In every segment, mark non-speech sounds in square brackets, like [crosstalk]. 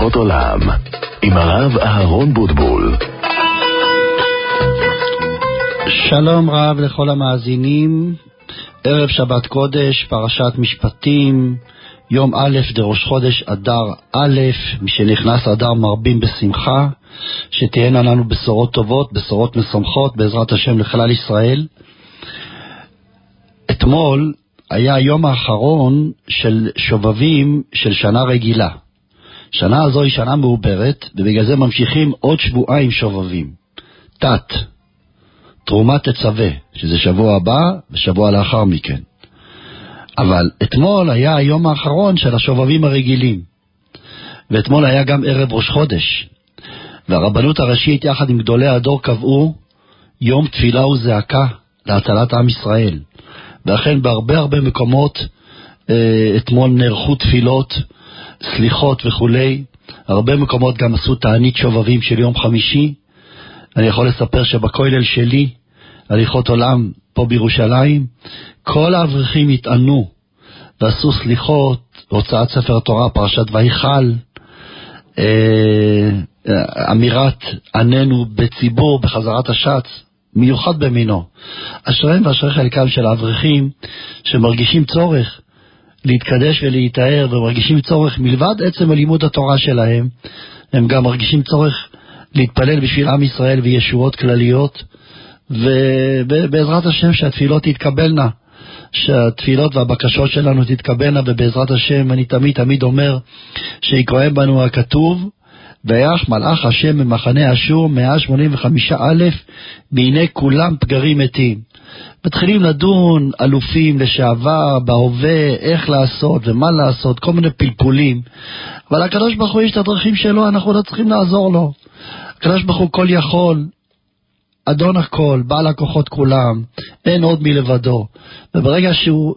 הלכות עולם, עם הרב אהרון בוטבול. שלום רב לכל המאזינים, ערב שבת קודש, פרשת משפטים, יום א' דראש חודש אדר א', משנכנס אדר מרבים בשמחה, שתהיינה לנו בשורות טובות, בשורות משמחות, בעזרת השם לכלל ישראל. אתמול היה היום האחרון של שובבים של שנה רגילה. שנה הזו היא שנה מעוברת, ובגלל זה ממשיכים עוד שבועיים שובבים. תת, תרומה תצווה, שזה שבוע הבא ושבוע לאחר מכן. אבל אתמול היה היום האחרון של השובבים הרגילים, ואתמול היה גם ערב ראש חודש, והרבנות הראשית יחד עם גדולי הדור קבעו יום תפילה וזעקה להצלת עם ישראל. ואכן בהרבה הרבה מקומות אה, אתמול נערכו תפילות, סליחות וכולי. הרבה מקומות גם עשו תענית שובבים של יום חמישי. אני יכול לספר שבכולל שלי, הליכות עולם פה בירושלים, כל האברכים התענו ועשו סליחות, הוצאת ספר תורה, פרשת ויכל, אה, אמירת עננו בציבור בחזרת השץ, מיוחד במינו. אשריהם ואשרי חלקם של האברכים שמרגישים צורך להתקדש ולהיטהר ומרגישים צורך מלבד עצם הלימוד התורה שלהם, הם גם מרגישים צורך להתפלל בשביל עם ישראל וישועות כלליות, ובעזרת השם שהתפילות תתקבלנה, שהתפילות והבקשות שלנו תתקבלנה, ובעזרת השם אני תמיד תמיד אומר שיקראם בנו הכתוב, ויח מלאך השם במחנה אשור 185 א', והנה כולם פגרים מתים. מתחילים לדון אלופים לשעבר, בהווה, איך לעשות ומה לעשות, כל מיני פלפולים. אבל הקדוש ברוך הוא יש את הדרכים שלו, אנחנו לא צריכים לעזור לו. הקדוש ברוך הוא כל יכול, אדון הכל, בעל הכוחות כולם, אין עוד מלבדו. וברגע שהוא,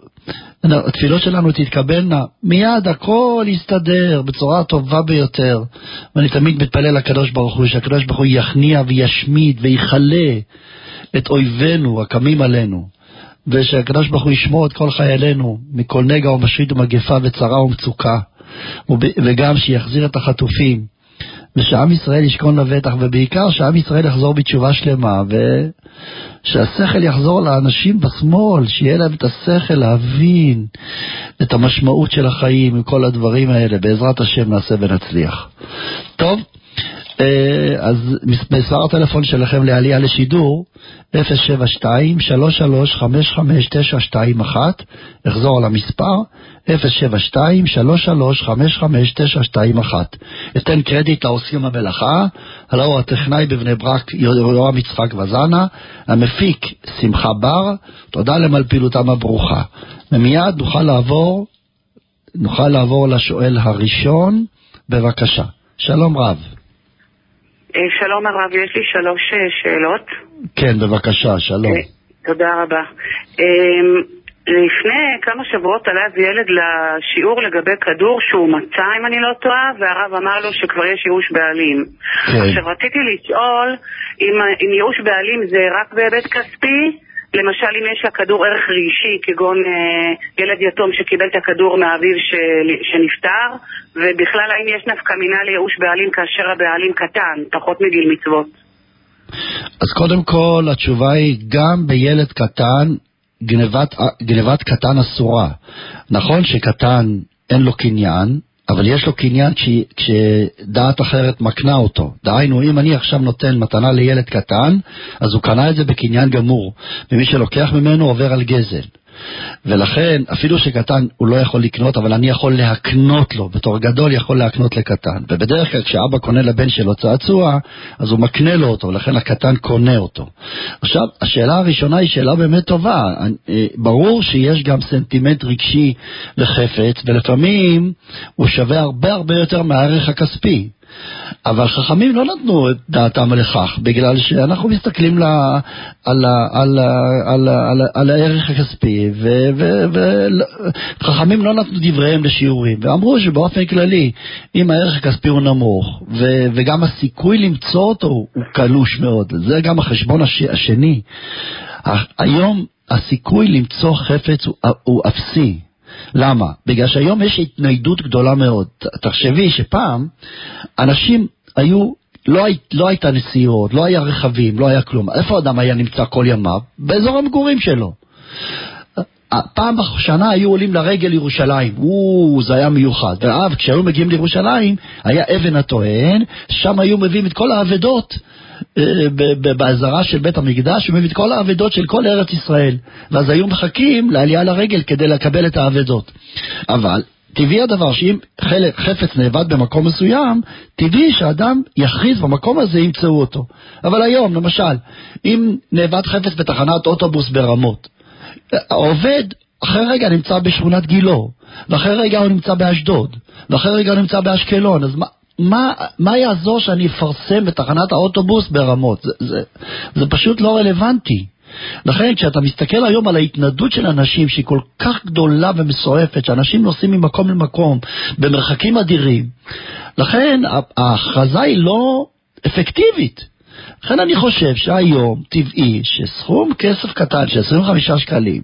התפילות שלנו תתקבלנה, מיד הכל יסתדר בצורה הטובה ביותר. ואני תמיד מתפלל לקדוש ברוך הוא, שהקדוש ברוך הוא יכניע וישמיד ויכלה את אויבינו הקמים עלינו. ושהקדוש ברוך הוא ישמור את כל חיילינו מכל נגע ומשריד ומגפה וצרה ומצוקה, וגם שיחזיר את החטופים. ושעם ישראל ישכון לבטח, ובעיקר שעם ישראל יחזור בתשובה שלמה, ושהשכל יחזור לאנשים בשמאל, שיהיה להם את השכל להבין את המשמעות של החיים וכל הדברים האלה. בעזרת השם נעשה ונצליח. טוב, אז מספר הטלפון שלכם לעלייה לשידור 072-3355921 אחזור על המספר 072-3355921 אתן קרדיט לעוסקים במלאכה הלא הוא הטכנאי בבני ברק יורם יצחק וזנה המפיק שמחה בר תודה להם על פעילותם הברוכה. ומיד נוכל לעבור נוכל לעבור לשואל הראשון בבקשה. שלום רב. אה, שלום הרב, יש לי שלוש אה, שאלות. כן, בבקשה, שלום. אה, תודה רבה. לפני כמה שבועות עלה איזה ילד לשיעור לגבי כדור שהוא מצא, אם אני לא טועה, והרב אמר לו שכבר יש ייאוש בעלים. כן. עכשיו רציתי לשאול אם, אם ייאוש בעלים זה רק בהיבט כספי, למשל אם יש לכדור ערך רגשי, כגון אה, ילד יתום שקיבל את הכדור מאביו שנפטר, ובכלל האם יש נפקא מינה לייאוש בעלים כאשר הבעלים קטן, פחות מגיל מצוות. אז קודם כל התשובה היא גם בילד קטן גנבת, גנבת קטן אסורה. נכון שקטן אין לו קניין, אבל יש לו קניין כש, כשדעת אחרת מקנה אותו. דהיינו, אם אני עכשיו נותן מתנה לילד קטן, אז הוא קנה את זה בקניין גמור, ומי שלוקח ממנו עובר על גזל. ולכן, אפילו שקטן הוא לא יכול לקנות, אבל אני יכול להקנות לו, בתור גדול יכול להקנות לקטן. ובדרך כלל כשאבא קונה לבן שלו צעצוע, אז הוא מקנה לו אותו, ולכן הקטן קונה אותו. עכשיו, השאלה הראשונה היא שאלה באמת טובה. אה, ברור שיש גם סנטימנט רגשי לחפץ, ולפעמים הוא שווה הרבה הרבה יותר מהערך הכספי. אבל חכמים לא נתנו את דעתם לכך, בגלל שאנחנו מסתכלים לה, על, על, על, על, על הערך הכספי, וחכמים לא נתנו דבריהם לשיעורים, ואמרו שבאופן כללי, אם הערך הכספי הוא נמוך, ו, וגם הסיכוי למצוא אותו הוא קלוש מאוד, זה גם החשבון הש, השני. היום הסיכוי למצוא חפץ הוא, הוא אפסי. למה? בגלל שהיום יש התניידות גדולה מאוד. תחשבי שפעם אנשים היו, לא, הי, לא הייתה נסיעות, לא היה רכבים, לא היה כלום. איפה אדם היה נמצא כל ימיו? באזור המגורים שלו. פעם בשנה היו עולים לרגל לירושלים, או, זה היה מיוחד. ואז כשהיו מגיעים לירושלים, היה אבן הטוען, שם היו מביאים את כל האבדות באזהרה של בית המקדש, הוא מביא את כל האבדות של כל ארץ ישראל. ואז היו מחכים לעלייה לרגל כדי לקבל את האבדות. אבל טבעי הדבר שאם חלק, חפץ נאבד במקום מסוים, טבעי שאדם יכריז במקום הזה ימצאו אותו. אבל היום, למשל, אם נאבד חפץ בתחנת אוטובוס ברמות, העובד אחרי רגע נמצא בשכונת גילו, ואחרי רגע הוא נמצא באשדוד, ואחרי רגע הוא נמצא באשקלון, אז מה, מה, מה יעזור שאני אפרסם בתחנת האוטובוס ברמות? זה, זה, זה פשוט לא רלוונטי. לכן כשאתה מסתכל היום על ההתנדות של אנשים שהיא כל כך גדולה ומסועפת, שאנשים נוסעים ממקום למקום במרחקים אדירים, לכן ההכרזה היא לא אפקטיבית. לכן אני חושב שהיום טבעי שסכום כסף קטן של 25 שקלים,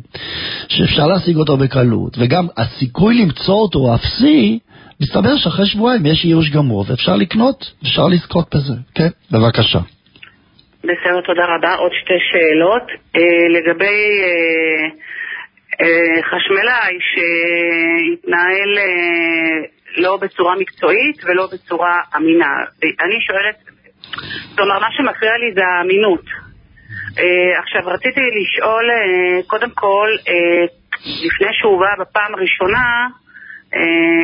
שאפשר להשיג אותו בקלות, וגם הסיכוי למצוא אותו אפסי, מסתבר שאחרי שבועיים יש ייאוש גמור, ואפשר לקנות, אפשר לזכות בזה. כן, בבקשה. בסדר, תודה רבה. עוד שתי שאלות. אה, לגבי אה, אה, חשמלאי שהתנהל אה, לא בצורה מקצועית ולא בצורה אמינה. אני שואלת, כלומר, מה שמפריע לי זה האמינות. אה, עכשיו, רציתי לשאול, אה, קודם כל, אה, לפני שהוא בא בפעם הראשונה,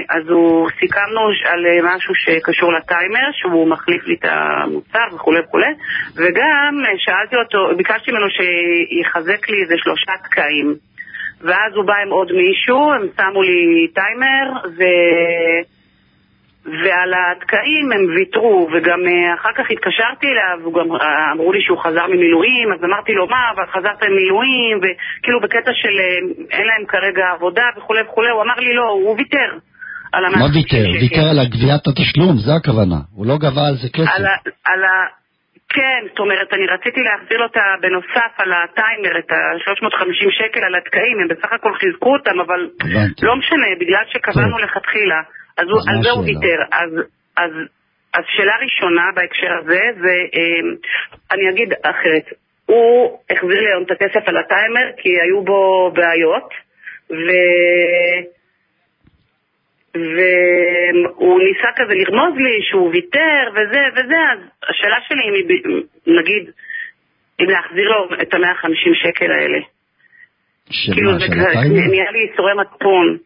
אז הוא, סיכמנו על אה, משהו שקשור לטיימר, שהוא מחליף לי את המוצר וכולי וכולי, וגם אה, שאלתי אותו, ביקשתי ממנו שיחזק לי איזה שלושה תקעים. ואז הוא בא עם עוד מישהו, הם שמו לי טיימר, ו... ועל התקעים הם ויתרו, וגם אחר כך התקשרתי אליו, וגם אמרו לי שהוא חזר ממילואים, אז אמרתי לו, מה, אבל חזרת ממילואים, וכאילו בקטע של אין להם כרגע עבודה וכולי וכולי, הוא אמר לי, לא, הוא ויתר. מה ויתר? ויתר על גביית התשלום, זה הכוונה. הוא לא גבה על זה כסף. על ה... על ה... כן, זאת אומרת, אני רציתי להחזיר לו בנוסף על הטיימר את ה-350 שקל על התקעים, הם בסך הכל חיזקו אותם, אבל. לא משנה, בגלל שקבענו לכתחילה. אז, הוא, על זה הוא ויתר. אז, אז, אז שאלה ראשונה בהקשר הזה, זה, אמ, אני אגיד אחרת, הוא החזיר לי היום את הכסף על הטיימר כי היו בו בעיות, ו... והוא ניסה כזה לרמוז לי שהוא ויתר וזה וזה, אז השאלה שלי אם נגיד, אם להחזיר לו את המאה חמישים שקל האלה. שמה, כאילו זה נהיה לי ייסורי מצפון.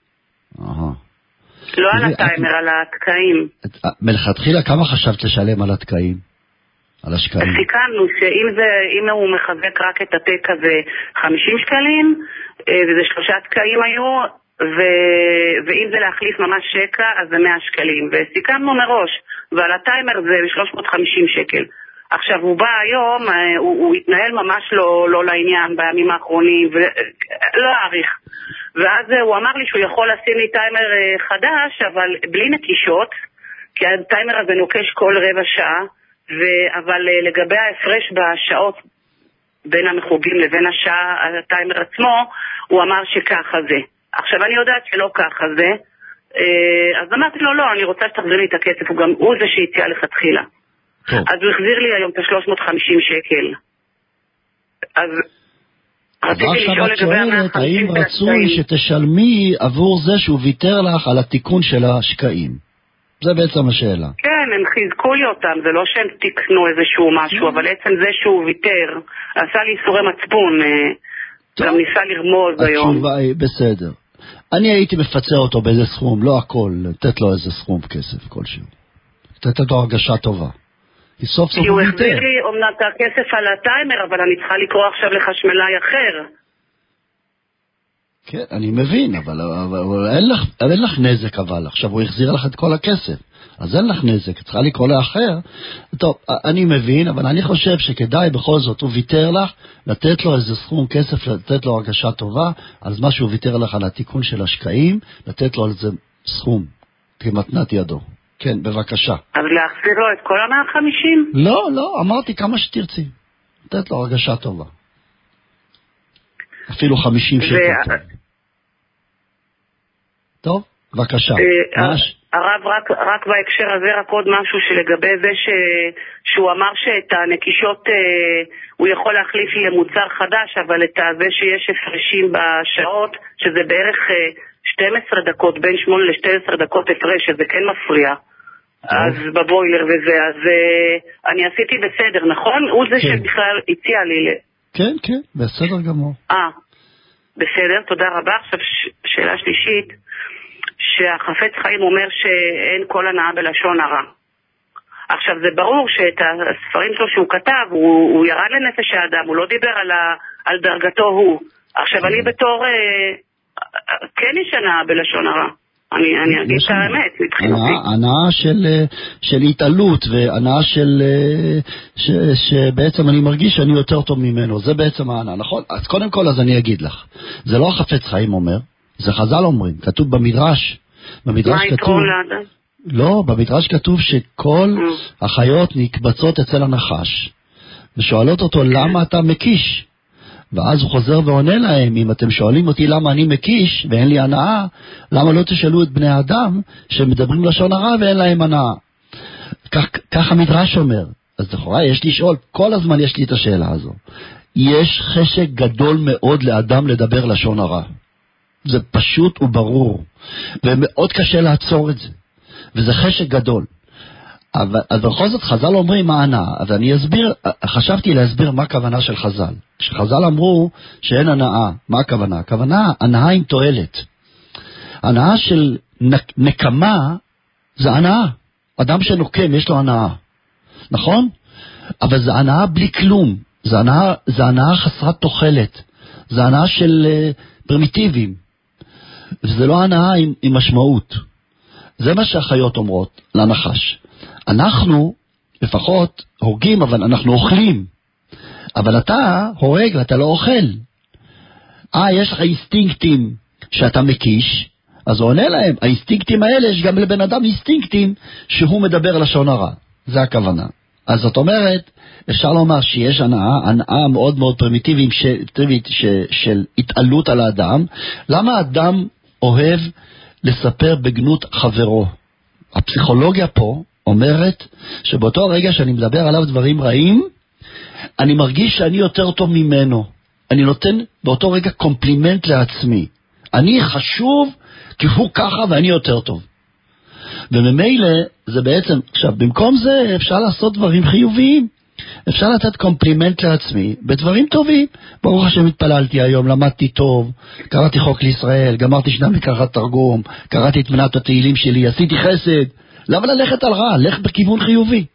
לא על הטיימר, על התקעים. מלכתחילה כמה חשבת לשלם על התקעים? על השקעים? סיכמנו שאם הוא מחזק רק את הטק הזה 50 שקלים, אה, וזה שלושה תקעים היו, ו... ואם זה להחליף ממש שקע, אז זה 100 שקלים. וסיכמנו מראש, ועל הטיימר זה 350 שקל. עכשיו, הוא בא היום, אה, הוא, הוא התנהל ממש לא, לא לעניין בימים האחרונים, ולא אעריך. ואז הוא אמר לי שהוא יכול לשים לי טיימר אה, חדש, אבל בלי נטישות, כי הטיימר הזה נוקש כל רבע שעה, ו... אבל אה, לגבי ההפרש בשעות בין המחוגים לבין השעה, הטיימר עצמו, הוא אמר שככה זה. עכשיו, אני יודעת שלא ככה זה, אז אמרתי לו, לא, אני רוצה שתחזיר לי את הכסף, הוא גם הוא זה שהציע לכתחילה. טוב. אז הוא החזיר לי היום את ה-350 שקל. אז לשאול לגבי ה-150 שקל. האם רצוי שתשלמי עבור זה שהוא ויתר לך על התיקון של השקעים? זה בעצם השאלה. כן, הם חיזקו לי אותם, זה לא שהם תיקנו איזשהו משהו, אבל עצם זה שהוא ויתר, עשה לי איסורי מצפון, אה, גם ניסה לרמוז היום. התשובה היא, בסדר. אני הייתי מפצה אותו באיזה סכום, לא הכל, לתת לו איזה סכום כסף כלשהו. לתת לו הרגשה טובה. כי סוף סוף הוא ויתר. כי הוא החזיר לי אומנם את הכסף על הטיימר, אבל אני צריכה לקרוא עכשיו לחשמלאי אחר. כן, אני מבין, אבל, אבל, אבל אין, לך, אין לך נזק אבל, עכשיו הוא החזיר לך את כל הכסף, אז אין לך נזק, צריכה לקרוא לאחר. טוב, אני מבין, אבל אני חושב שכדאי בכל זאת, הוא ויתר לך, לתת לו איזה סכום כסף, לתת לו הרגשה טובה, על מה שהוא ויתר לך על התיקון של השקעים, לתת לו על זה סכום, כמתנת ידו. כן, בבקשה. אז להחזיר לו את כל ה-150? לא, לא, אמרתי כמה שתרצי. לתת לו הרגשה טובה. אפילו 50 שקל. טוב, בבקשה. הרב, רק, רק בהקשר הזה, רק עוד משהו שלגבי זה ש, שהוא אמר שאת הנקישות אה, הוא יכול להחליף למוצר חדש, אבל את זה שיש הפרשים בשעות, שזה בערך אה, 12 דקות, בין 8 ל-12 דקות הפרש, שזה כן מפריע. אז בבוילר וזה, אז אה, אני עשיתי בסדר, נכון? הוא זה כן. שבכלל הציע לי. כן, כן, בסדר גמור. אה, בסדר, תודה רבה. עכשיו, שאלה שלישית. שהחפץ חיים אומר שאין כל הנאה בלשון הרע. עכשיו, זה ברור שאת הספרים שלו שהוא כתב, הוא, הוא ירד לנפש האדם, הוא לא דיבר על, ה, על דרגתו הוא. עכשיו, אני בתור... אה, כן יש הנאה בלשון הרע. אני, אני אגיד את האמת, מבחינתי. הנאה של, אה, של התעלות והנאה של... אה, ש, שבעצם אני מרגיש שאני יותר טוב ממנו, זה בעצם ההנאה, נכון? אז קודם כל, אז אני אגיד לך, זה לא החפץ חיים אומר, זה חז"ל אומרים, כתוב במדרש. במדרש מה כתוב... לאדם? לא, במדרש כתוב שכל. החיות נקבצות אצל הנחש, ושואלות אותו למה אתה מקיש? ואז הוא חוזר ועונה להם, אם אתם שואלים אותי למה אני מקיש ואין לי הנאה, למה לא תשאלו את בני האדם שמדברים לשון הרע ואין להם הנאה? כך, כך המדרש אומר. אז לכאורה יש לשאול, כל הזמן יש לי את השאלה הזו. יש חשק גדול מאוד לאדם לדבר לשון הרע. זה פשוט וברור, ומאוד קשה לעצור את זה, וזה חשק גדול. אבל אז בכל זאת חז"ל אומרים מה הנאה, אז אני אסביר, חשבתי להסביר מה הכוונה של חז"ל. כשחז"ל אמרו שאין הנאה, מה הכוונה? הכוונה, הנאה עם תועלת. הנאה של נק, נקמה זה הנאה. אדם שנוקם יש לו הנאה, נכון? אבל זה הנאה בלי כלום, זה הנאה, זה הנאה חסרת תוחלת, זה הנאה של uh, פרימיטיביים. וזה לא הנאה עם, עם משמעות. זה מה שהחיות אומרות לנחש. אנחנו לפחות הורגים, אבל אנחנו אוכלים. אבל אתה הורג ואתה לא אוכל. אה, יש לך אינסטינקטים שאתה מקיש, אז הוא עונה להם, האינסטינקטים האלה, יש גם לבן אדם אינסטינקטים שהוא מדבר לשון הרע. זה הכוונה. אז זאת אומרת, אפשר לומר שיש הנאה, הנאה מאוד מאוד פרימיטיבית של, של התעלות על האדם. למה אדם אוהב לספר בגנות חברו. הפסיכולוגיה פה אומרת שבאותו רגע שאני מדבר עליו דברים רעים, אני מרגיש שאני יותר טוב ממנו. אני נותן באותו רגע קומפלימנט לעצמי. אני חשוב כי הוא ככה ואני יותר טוב. וממילא זה בעצם, עכשיו, במקום זה אפשר לעשות דברים חיוביים. אפשר לתת קומפלימנט לעצמי בדברים טובים. ברוך השם התפללתי היום, למדתי טוב, קראתי חוק לישראל, גמרתי שנה מקראת תרגום, קראתי את מנת התהילים שלי, עשיתי חסד. למה ללכת על רע? לך בכיוון חיובי.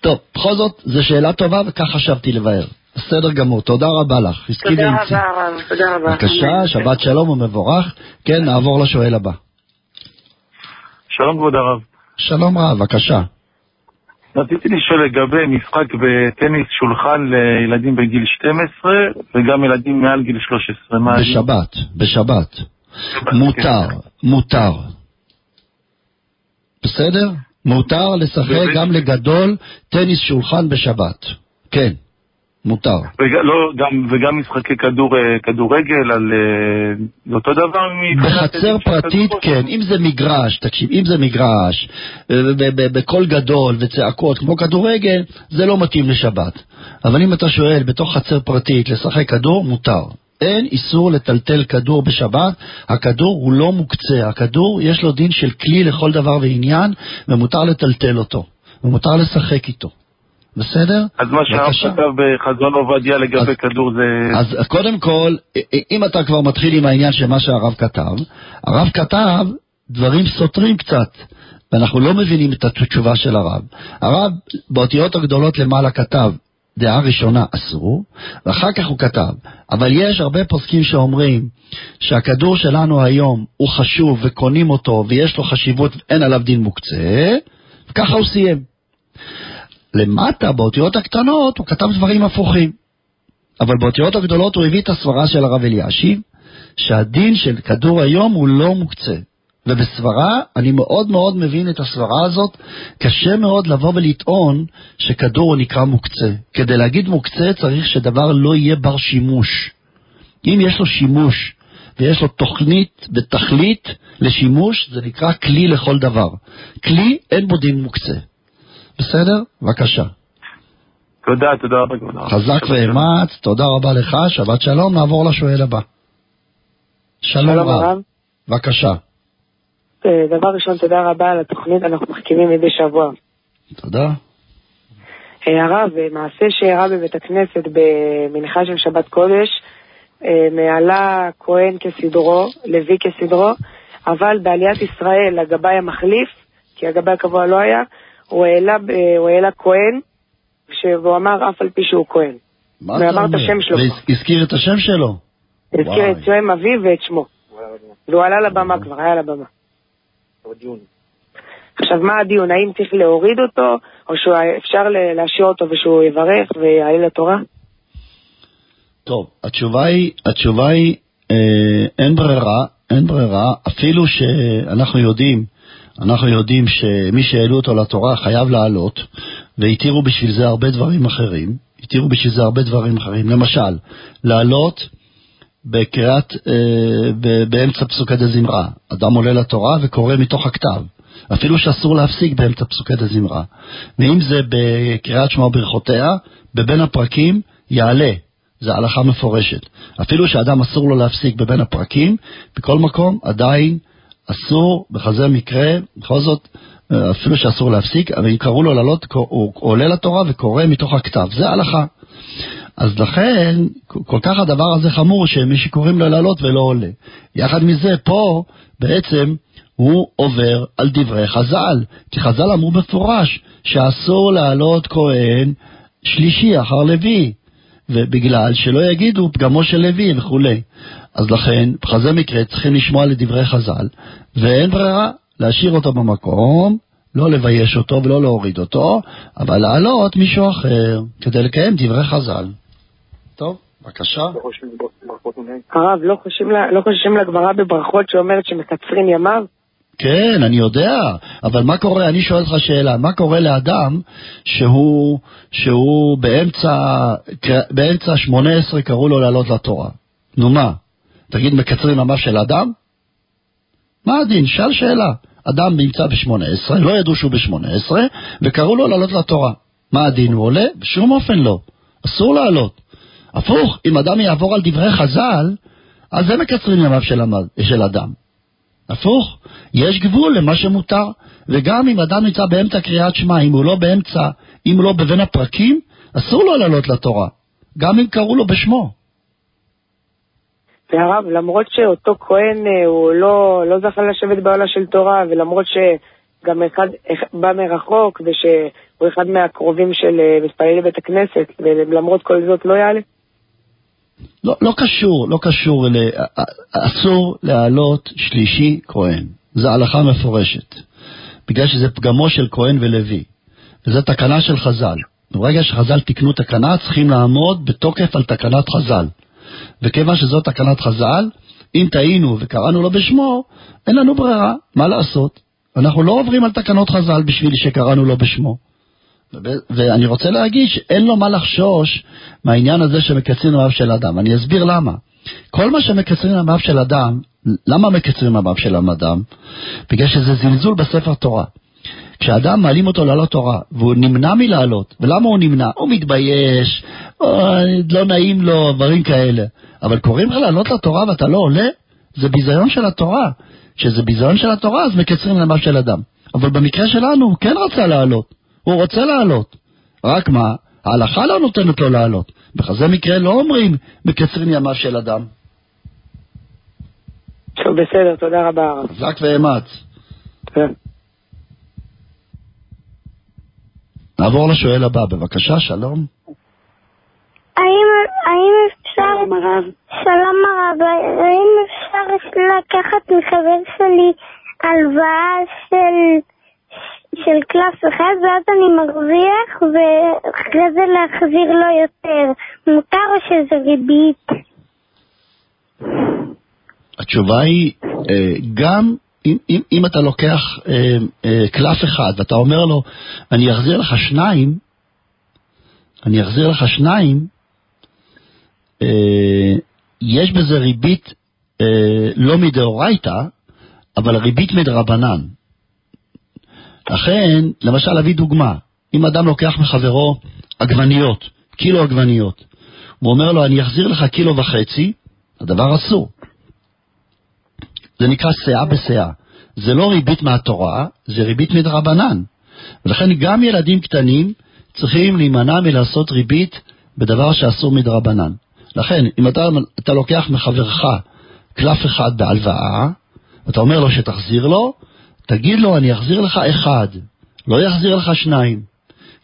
טוב, בכל זאת, זו שאלה טובה וכך חשבתי לבאר. בסדר גמור, תודה רבה לך. תודה רבה, הרב, תודה רבה. בבקשה, שבת שלום ומבורך. כן, נעבור לשואל הבא. שלום כבוד הרב. שלום רב, בבקשה. רציתי לשאול לגבי משחק בטניס שולחן לילדים בגיל 12 וגם ילדים מעל גיל 13. בשבת, בשבת. מותר, מותר. בסדר? מותר לשחק גם לגדול טניס שולחן בשבת. כן. מותר. וג, לא, גם, וגם משחקי כדור, אה, כדורגל על אה, אותו דבר? בחצר פרטית כן, אם זה מגרש, תקשיב, אם זה מגרש, אה, בקול גדול וצעקות כמו כדורגל, זה לא מתאים לשבת. אבל אם אתה שואל בתוך חצר פרטית לשחק כדור, מותר. אין איסור לטלטל כדור בשבת, הכדור הוא לא מוקצה, הכדור יש לו דין של כלי לכל דבר ועניין, ומותר לטלטל אותו, ומותר לשחק איתו. בסדר? אז מה שהרב כתב בחזון עובדיה לגבי אז, כדור זה... אז קודם כל, אם אתה כבר מתחיל עם העניין של מה שהרב כתב, הרב כתב דברים סותרים קצת, ואנחנו לא מבינים את התשובה של הרב. הרב באותיות הגדולות למעלה כתב, דעה ראשונה אסור, ואחר כך הוא כתב, אבל יש הרבה פוסקים שאומרים שהכדור שלנו היום הוא חשוב וקונים אותו ויש לו חשיבות, אין עליו דין מוקצה, וככה הוא סיים. למטה, באותיות הקטנות, הוא כתב דברים הפוכים. אבל באותיות הגדולות הוא הביא את הסברה של הרב אלישיב, שהדין של כדור היום הוא לא מוקצה. ובסברה, אני מאוד מאוד מבין את הסברה הזאת, קשה מאוד לבוא ולטעון שכדור נקרא מוקצה. כדי להגיד מוקצה צריך שדבר לא יהיה בר שימוש. אם יש לו שימוש ויש לו תוכנית ותכלית לשימוש, זה נקרא כלי לכל דבר. כלי, אין בו דין מוקצה. בסדר? בבקשה. תודה, תודה רבה, כבוד הרב. חזק ואמץ, תודה רבה לך, שבת שלום, נעבור לשואל הבא. שלום רב. בבקשה. אה, דבר ראשון, תודה רבה על התוכנית, אנחנו מחכימים מדי שבוע. תודה. אה, הרב, מעשה שאירע בבית הכנסת במנחה של שבת קודש, אה, מעלה כהן כסדרו, לוי כסדרו, אבל בעליית ישראל, הגבאי המחליף, כי הגבאי הקבוע לא היה, הוא העלה, הוא העלה כהן, והוא אמר אף על פי שהוא כהן. מה אתה אומר? ואמר את השם שלו. והזכיר את השם שלו? הזכיר את שם אביו ואת שמו. והוא עלה לבמה כבר, היה על הבמה. עכשיו, מה הדיון? האם צריך להוריד אותו, או שאפשר להשאיר אותו ושהוא יברך ויעלה לתורה? טוב, התשובה היא, התשובה היא, אה, אין ברירה, אין ברירה, אפילו שאנחנו יודעים, אנחנו יודעים שמי שהעלו אותו לתורה חייב לעלות, והתירו בשביל זה הרבה דברים אחרים, התירו בשביל זה הרבה דברים אחרים. למשל, לעלות בקריאת, אה, באמצע פסוקי דזמרה. אדם עולה לתורה וקורא מתוך הכתב. אפילו שאסור להפסיק באמצע פסוקי דזמרה. ואם זה בקריאת שמע ברכותיה, בבין הפרקים יעלה. זה הלכה מפורשת. אפילו שאדם אסור לו להפסיק בבין הפרקים, בכל מקום עדיין אסור, בכזה מקרה, בכל זאת, אה, אפילו שאסור להפסיק, אבל אם קראו לו לעלות, הוא עולה לתורה וקורא מתוך הכתב. זה הלכה. אז לכן, כל כך הדבר הזה חמור, שמי שקוראים לו לעלות ולא עולה. יחד מזה, פה בעצם הוא עובר על דברי חז"ל, כי חז"ל אמרו מפורש שאסור לעלות כהן שלישי אחר לוי, ובגלל שלא יגידו פגמו של לוי וכולי. אז לכן, בכזה מקרה צריכים לשמוע לדברי חז"ל, ואין ברירה להשאיר אותו במקום, לא לבייש אותו ולא להוריד אותו, אבל לעלות מישהו אחר, כדי לקיים דברי חז"ל. בבקשה. הרב, לא חושבים לא לגמרא בברכות שאומרת שמקצרים ימיו? כן, אני יודע, אבל מה קורה, אני שואל אותך שאלה, מה קורה לאדם שהוא, שהוא באמצע, באמצע 18 קראו לו לעלות לתורה? נו מה, תגיד מקצרים ימיו של אדם? מה הדין? שאל שאלה. אדם נמצא ב-18, לא ידעו שהוא ב-18, וקראו לו לעלות לתורה. מה הדין? הוא עולה? בשום אופן לא. אסור לעלות. הפוך, אם אדם יעבור על דברי חז"ל, אז זה מקצרים ימיו של, המד, של אדם. הפוך, יש גבול למה שמותר, וגם אם אדם נמצא באמצע קריאת שמע, אם הוא לא באמצע, אם הוא לא בבין הפרקים, אסור לו לעלות לתורה, גם אם קראו לו בשמו. והרב, למרות שאותו כהן אה, הוא לא, לא זכה לשבת בעולה של תורה, ולמרות שגם אחד, בא מרחוק, ושהוא אחד מהקרובים של אה, מתפללי בית הכנסת, ולמרות כל זאת לא יעלה? לא, לא קשור, לא קשור, ל... אסור להעלות שלישי כהן. זו הלכה מפורשת. בגלל שזה פגמו של כהן ולוי. וזו תקנה של חז"ל. ברגע שחז"ל תיקנו תקנה, צריכים לעמוד בתוקף על תקנת חז"ל. וכיוון שזו תקנת חז"ל, אם טעינו וקראנו לו בשמו, אין לנו ברירה, מה לעשות? אנחנו לא עוברים על תקנות חז"ל בשביל שקראנו לו בשמו. ואני רוצה להגיד שאין לו מה לחשוש מהעניין הזה שמקצרים ימיו של אדם. אני אסביר למה. כל מה שמקצרים ימיו של אדם, למה מקצרים ימיו של אדם? בגלל שזה זלזול בספר תורה. כשאדם מעלים אותו לעלות תורה, והוא נמנע מלעלות, ולמה הוא נמנע? הוא מתבייש, או לא נעים לו, דברים כאלה. אבל קוראים לך לעלות לתורה ואתה לא עולה? זה ביזיון של התורה. כשזה ביזיון של התורה, אז מקצרים ימיו של אדם. אבל במקרה שלנו, הוא כן רצה לעלות. הוא רוצה לעלות. רק מה, ההלכה לא נותנת לו לעלות. בכזה מקרה לא אומרים מקצרים ימיו של אדם. טוב, בסדר, תודה רבה הרב. חזק ואמץ. כן. נעבור לשואל הבא, בבקשה, שלום. האם, האם אפשר... שלום הרב. שלום הרב, האם אפשר לקחת מחבר שלי הלוואה של של קלאס אחד, ואז אני מרוויח, ואחרי זה להחזיר לו יותר. מותר או שזה ריבית? התשובה היא, אה, גם אם, אם, אם אתה לוקח אה, אה, קלף אחד ואתה אומר לו, אני אחזיר לך שניים, אני אחזיר לך שניים, יש בזה ריבית לא מדאורייתא, אבל ריבית מדרבנן. לכן, למשל, אביא דוגמה. אם אדם לוקח מחברו עגבניות, קילו עגבניות, הוא אומר לו, אני אחזיר לך קילו וחצי, הדבר אסור. זה נקרא שאה בשאה. זה לא ריבית מהתורה, זה ריבית מדרבנן. ולכן גם ילדים קטנים צריכים להימנע מלעשות ריבית בדבר שאסור מדרבנן. לכן, אם אתה, אתה לוקח מחברך קלף אחד בהלוואה, ואתה אומר לו שתחזיר לו, תגיד לו, אני אחזיר לך אחד, לא יחזיר לך שניים.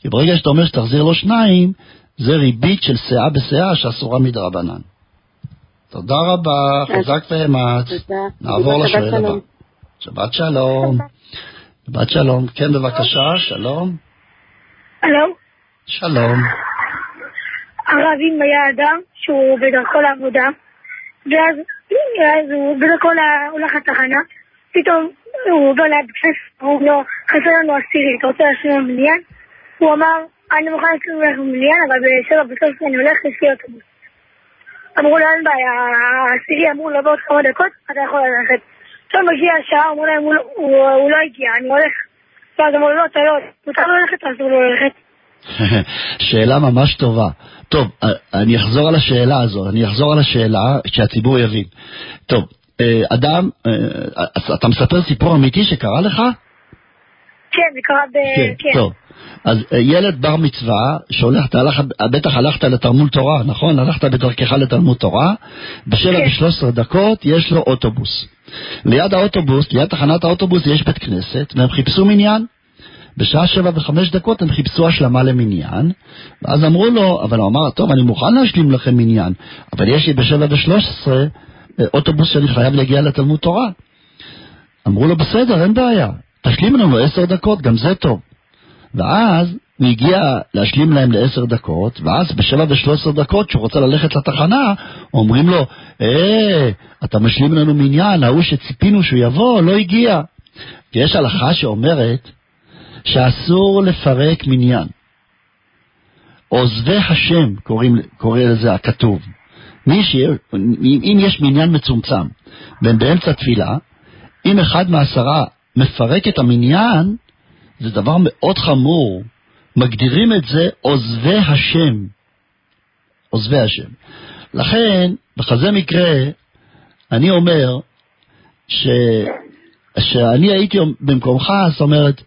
כי ברגע שאתה אומר שתחזיר לו שניים, זה ריבית של שאה בשאה שאסורה מדרבנן. תודה רבה, חזק ואמץ. נעבור לשואל הבא. שבת שלום. שבת שלום. כן, בבקשה, שלום. שלום. שלום. הרב, אם היה אדם שהוא בדרכו לעבודה, ואז, אז הוא בדרכו הולך לתחנה, פתאום הוא עובר ליד כסף, הוא לא, חסר לנו עשירי, אתה רוצה להשאיר במניין? הוא אמר, אני מוכן להשאיר לך במניין, אבל בשבע בסוף אני הולך, יש אוטובוס. אמרו לו, אין בעיה, העשירי אמרו לו בעוד כמה דקות, אתה יכול ללכת. עכשיו מגיע השעה, אמרו להם, הוא לא הגיע, אני הולך. ואז אמרו לו, לא, אתה לא, מותר לו ללכת, אסור לו ללכת. שאלה ממש טובה. טוב, אני אחזור על השאלה הזו, אני אחזור על השאלה שהציבור יבין. טוב, אה, אדם, אה, אתה מספר סיפור אמיתי שקרה לך? כן, זה קרה ב... כן, כן. טוב. אז אה, ילד בר מצווה, שהולך, אתה הלך, בטח הלכת לתלמוד תורה, נכון? הלכת בדרכך לתלמוד תורה, בשבע ושלוש עשרה דקות יש לו אוטובוס. ליד האוטובוס, ליד תחנת האוטובוס יש בית כנסת, והם חיפשו מניין. בשעה שבע וחמש דקות הם חיפשו השלמה למניין, ואז אמרו לו, אבל הוא אמר, טוב, אני מוכן להשלים לכם מניין, אבל יש לי בשבע ושלוש עשרה אה, אוטובוס שאני חייב להגיע לתלמוד תורה. אמרו לו, בסדר, אין בעיה, תשלים לנו עשר דקות, גם זה טוב. ואז הוא הגיע להשלים להם לעשר דקות, ואז בשבע ושלוש עשר דקות, כשהוא רוצה ללכת לתחנה, אומרים לו, אה, אתה משלים לנו מניין, ההוא שציפינו שהוא יבוא, לא הגיע. יש הלכה שאומרת שאסור לפרק מניין. עוזבי השם, קוראים, קורא לזה הכתוב. מי. אם יש מניין מצומצם, באמצע תפילה, אם אחד מעשרה מפרק את המניין, זה דבר מאוד חמור. מגדירים את זה עוזבי השם. עוזבי השם. לכן, בכזה מקרה, אני אומר ש... שאני הייתי במקומך, זאת אומרת,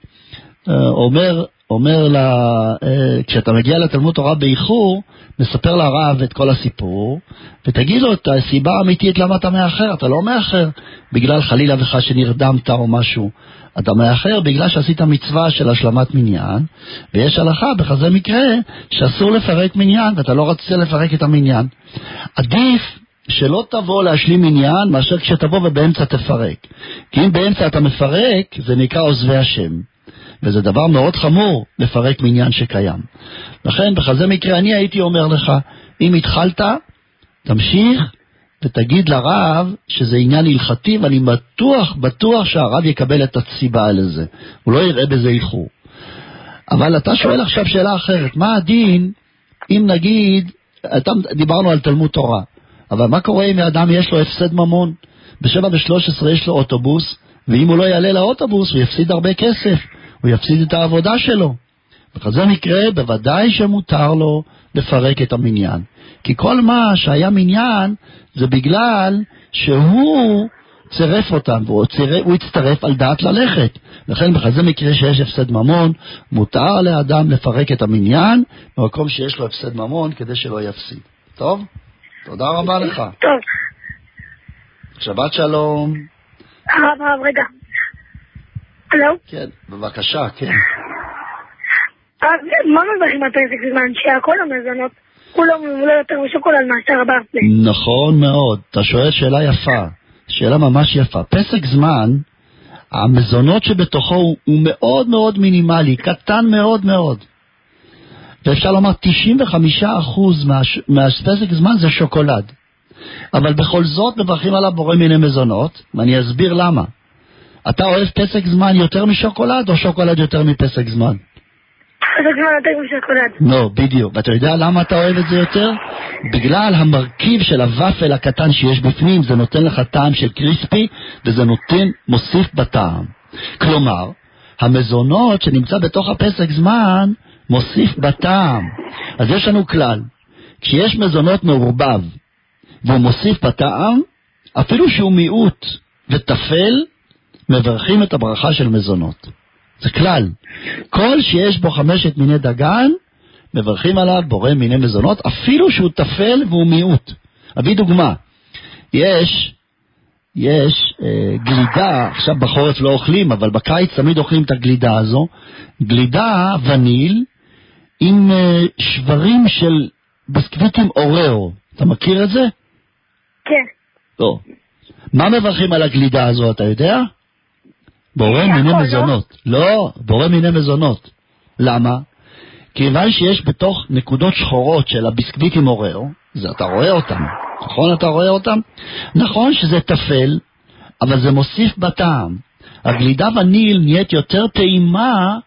אה, אומר, אומר לה, אה, כשאתה מגיע לתלמוד תורה באיחור, מספר לרב את כל הסיפור, ותגיד לו את הסיבה האמיתית למה אתה מאחר. אתה לא מאחר בגלל חלילה וחס שנרדמת או משהו. אתה מאחר בגלל שעשית מצווה של השלמת מניין, ויש הלכה בכזה מקרה שאסור לפרק מניין, ואתה לא רצית לפרק את המניין. עדיף שלא תבוא להשלים עניין מאשר כשתבוא ובאמצע תפרק. כי אם באמצע אתה מפרק, זה נקרא עוזבי השם. וזה דבר מאוד חמור לפרק מניין שקיים. לכן, בכזה מקרה אני הייתי אומר לך, אם התחלת, תמשיך ותגיד לרב שזה עניין הלכתי, ואני בטוח, בטוח שהרב יקבל את הסיבה לזה. הוא לא יראה בזה איחור. אבל אתה שואל עכשיו שאלה אחרת, מה הדין אם נגיד, אתה, דיברנו על תלמוד תורה, אבל מה קורה אם לאדם יש לו הפסד ממון? בשבע ושלוש עשרה יש לו אוטובוס, ואם הוא לא יעלה לאוטובוס הוא יפסיד הרבה כסף. הוא יפסיד את העבודה שלו. בכזה מקרה בוודאי שמותר לו לפרק את המניין. כי כל מה שהיה מניין זה בגלל שהוא צירף אותם, והוא צירף, הצטרף על דעת ללכת. לכן בכזה מקרה שיש הפסד ממון, מותר לאדם לפרק את המניין במקום שיש לו הפסד ממון כדי שלא יפסיד. טוב? תודה רבה לך. טוב. שבת שלום. הרב, הרב, רגע. הלו? כן, בבקשה, כן. אה, מה מברכים על פסק זמן? שהכל המזונות כולו ממולא יותר משוקולד מאשר ברסלי. נכון מאוד, אתה שואל שאלה יפה, שאלה ממש יפה. פסק זמן, המזונות שבתוכו הוא, הוא מאוד מאוד מינימלי, קטן מאוד מאוד. ואפשר לומר 95% מהפסק זמן זה שוקולד. אבל בכל זאת מברכים עליו בורא מיני מזונות, ואני אסביר למה. אתה אוהב פסק זמן יותר משוקולד, או שוקולד יותר מפסק זמן? זה כבר יותר משוקולד. לא, בדיוק. ואתה יודע למה אתה אוהב את זה יותר? בגלל המרכיב של הוואפל הקטן שיש בפנים, זה נותן לך טעם של קריספי, וזה נותן, מוסיף בטעם. כלומר, המזונות שנמצא בתוך הפסק זמן, מוסיף בטעם. אז יש לנו כלל, כשיש מזונות מעורבב, והוא מוסיף בטעם, אפילו שהוא מיעוט וטפל, מברכים את הברכה של מזונות. זה כלל. כל שיש בו חמשת מיני דגן, מברכים עליו בורא מיני מזונות, אפילו שהוא טפל והוא מיעוט. אביא דוגמה. יש, יש אה, גלידה, עכשיו בחורף לא אוכלים, אבל בקיץ תמיד אוכלים את הגלידה הזו, גלידה וניל עם אה, שברים של ביסקוויטים אוראו. אתה מכיר את זה? כן. לא. מה מברכים על הגלידה הזו, אתה יודע? בורא מיני לא? מזונות. לא, בורא מיני מזונות. למה? כיוון שיש בתוך נקודות שחורות של הביסקוויטים אוראו, זה אתה רואה אותם, נכון אתה רואה אותם? נכון שזה טפל, אבל זה מוסיף בטעם. הגלידה וניל נהיית יותר טעימה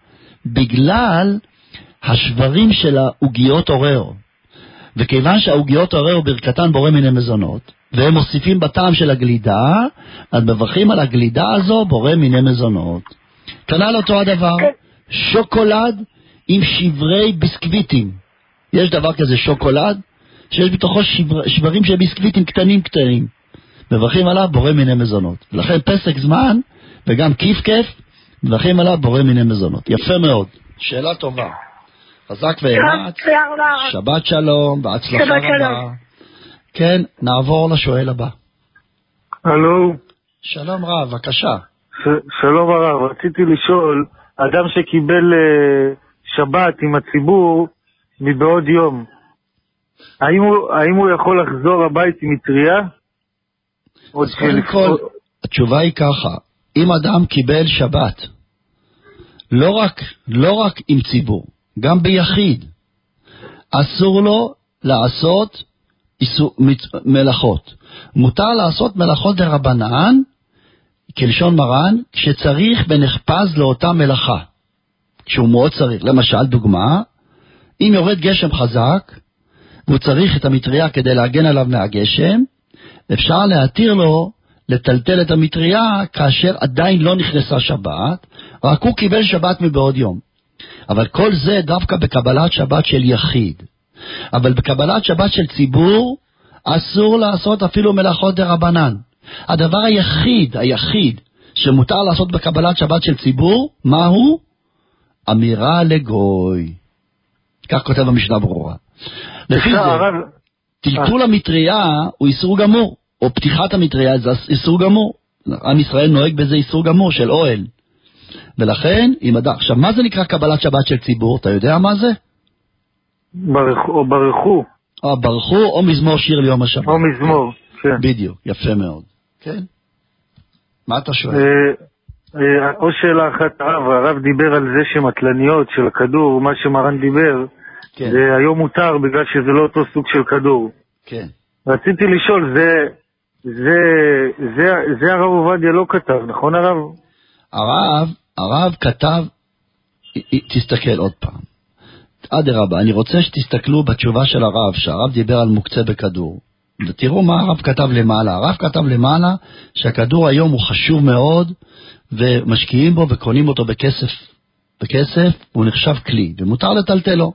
בגלל השברים של העוגיות אוראו. וכיוון שהעוגיות אוראו ברכתן בורא מיני מזונות, והם מוסיפים בטעם של הגלידה, אז מברכים על הגלידה הזו בורא מיני מזונות. כנ"ל אותו הדבר, שוקולד עם שברי ביסקוויטים. יש דבר כזה שוקולד, שיש בתוכו שבר, שברים של ביסקוויטים קטנים קטנים. מברכים עליו בורא מיני מזונות. ולכן פסק זמן, וגם כיף כיף, מברכים עליו בורא מיני מזונות. יפה מאוד. שאלה טובה. חזק ואמץ, שבת שלום, בהצלחה רבה. כן, נעבור לשואל הבא. הלו, שלום רב, בבקשה. ש- שלום הרב, רציתי לשאול, אדם שקיבל אה, שבת עם הציבור מבעוד יום, האם הוא, האם הוא יכול לחזור הבית עם מטריה? אז קודם כל, התשובה היא ככה, אם אדם קיבל שבת, לא רק, לא רק עם ציבור, גם ביחיד, אסור לו לעשות מלאכות. מותר לעשות מלאכות דרבנן, כלשון מרן, כשצריך ונחפז לאותה מלאכה. כשהוא מאוד צריך. למשל, דוגמה, אם יורד גשם חזק, והוא צריך את המטריה כדי להגן עליו מהגשם, אפשר להתיר לו לטלטל את המטריה כאשר עדיין לא נכנסה שבת, רק הוא קיבל שבת מבעוד יום. אבל כל זה דווקא בקבלת שבת של יחיד. אבל בקבלת שבת של ציבור אסור לעשות אפילו מלאכות דרבנן. הדבר היחיד, היחיד, שמותר לעשות בקבלת שבת של ציבור, מהו? אמירה לגוי. כך כותב המשנה ברורה. לפי זה, הרב, טלטול המטריה הוא איסור גמור, או פתיחת המטריה זה איסור גמור. עם ישראל נוהג בזה איסור גמור של אוהל. ולכן, אם אדם... עכשיו, מה זה נקרא קבלת שבת של ציבור? אתה יודע מה זה? ברכו, או ברכו, או ברכו או מזמור שיר ליום השבת. או מזמור, כן. בדיוק, יפה מאוד. כן. מה אתה שואל? אה, אה, עוד שאלה אחת, הרב, הרב דיבר על זה שמטלניות של הכדור, מה שמרן דיבר, כן, זה היום מותר בגלל שזה לא אותו סוג של כדור. כן. רציתי לשאול, זה, זה, זה, זה הרב עובדיה לא כתב, נכון הרב? הרב, הרב כתב, תסתכל עוד פעם. אדרבה, אני רוצה שתסתכלו בתשובה של הרב, שהרב דיבר על מוקצה בכדור. ותראו מה הרב כתב למעלה. הרב כתב למעלה שהכדור היום הוא חשוב מאוד, ומשקיעים בו וקונים אותו בכסף. בכסף הוא נחשב כלי, ומותר לטלטלו.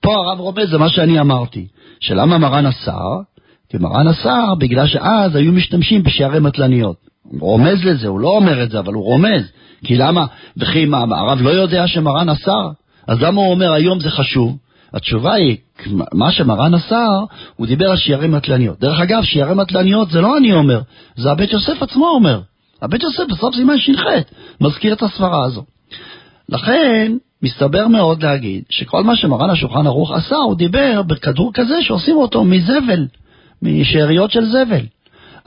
פה הרב רומז, זה מה שאני אמרתי, שלמה מרן אסר? כי מרן אסר בגלל שאז היו משתמשים בשערי מטלניות. הוא רומז לזה, הוא לא אומר את זה, אבל הוא רומז. כי למה, וכי מה, הרב לא יודע שמרן אסר? אז למה הוא אומר היום זה חשוב? התשובה היא, מה שמרן אסר, הוא דיבר על שיערי מטלניות. דרך אגב, שיערי מטלניות זה לא אני אומר, זה הבית יוסף עצמו אומר. הבית יוסף בסוף סימן ש"ח מזכיר את הסברה הזו. לכן, מסתבר מאוד להגיד שכל מה שמרן השולחן ערוך עשה, הוא דיבר בכדור כזה שעושים אותו מזבל, משאריות של זבל.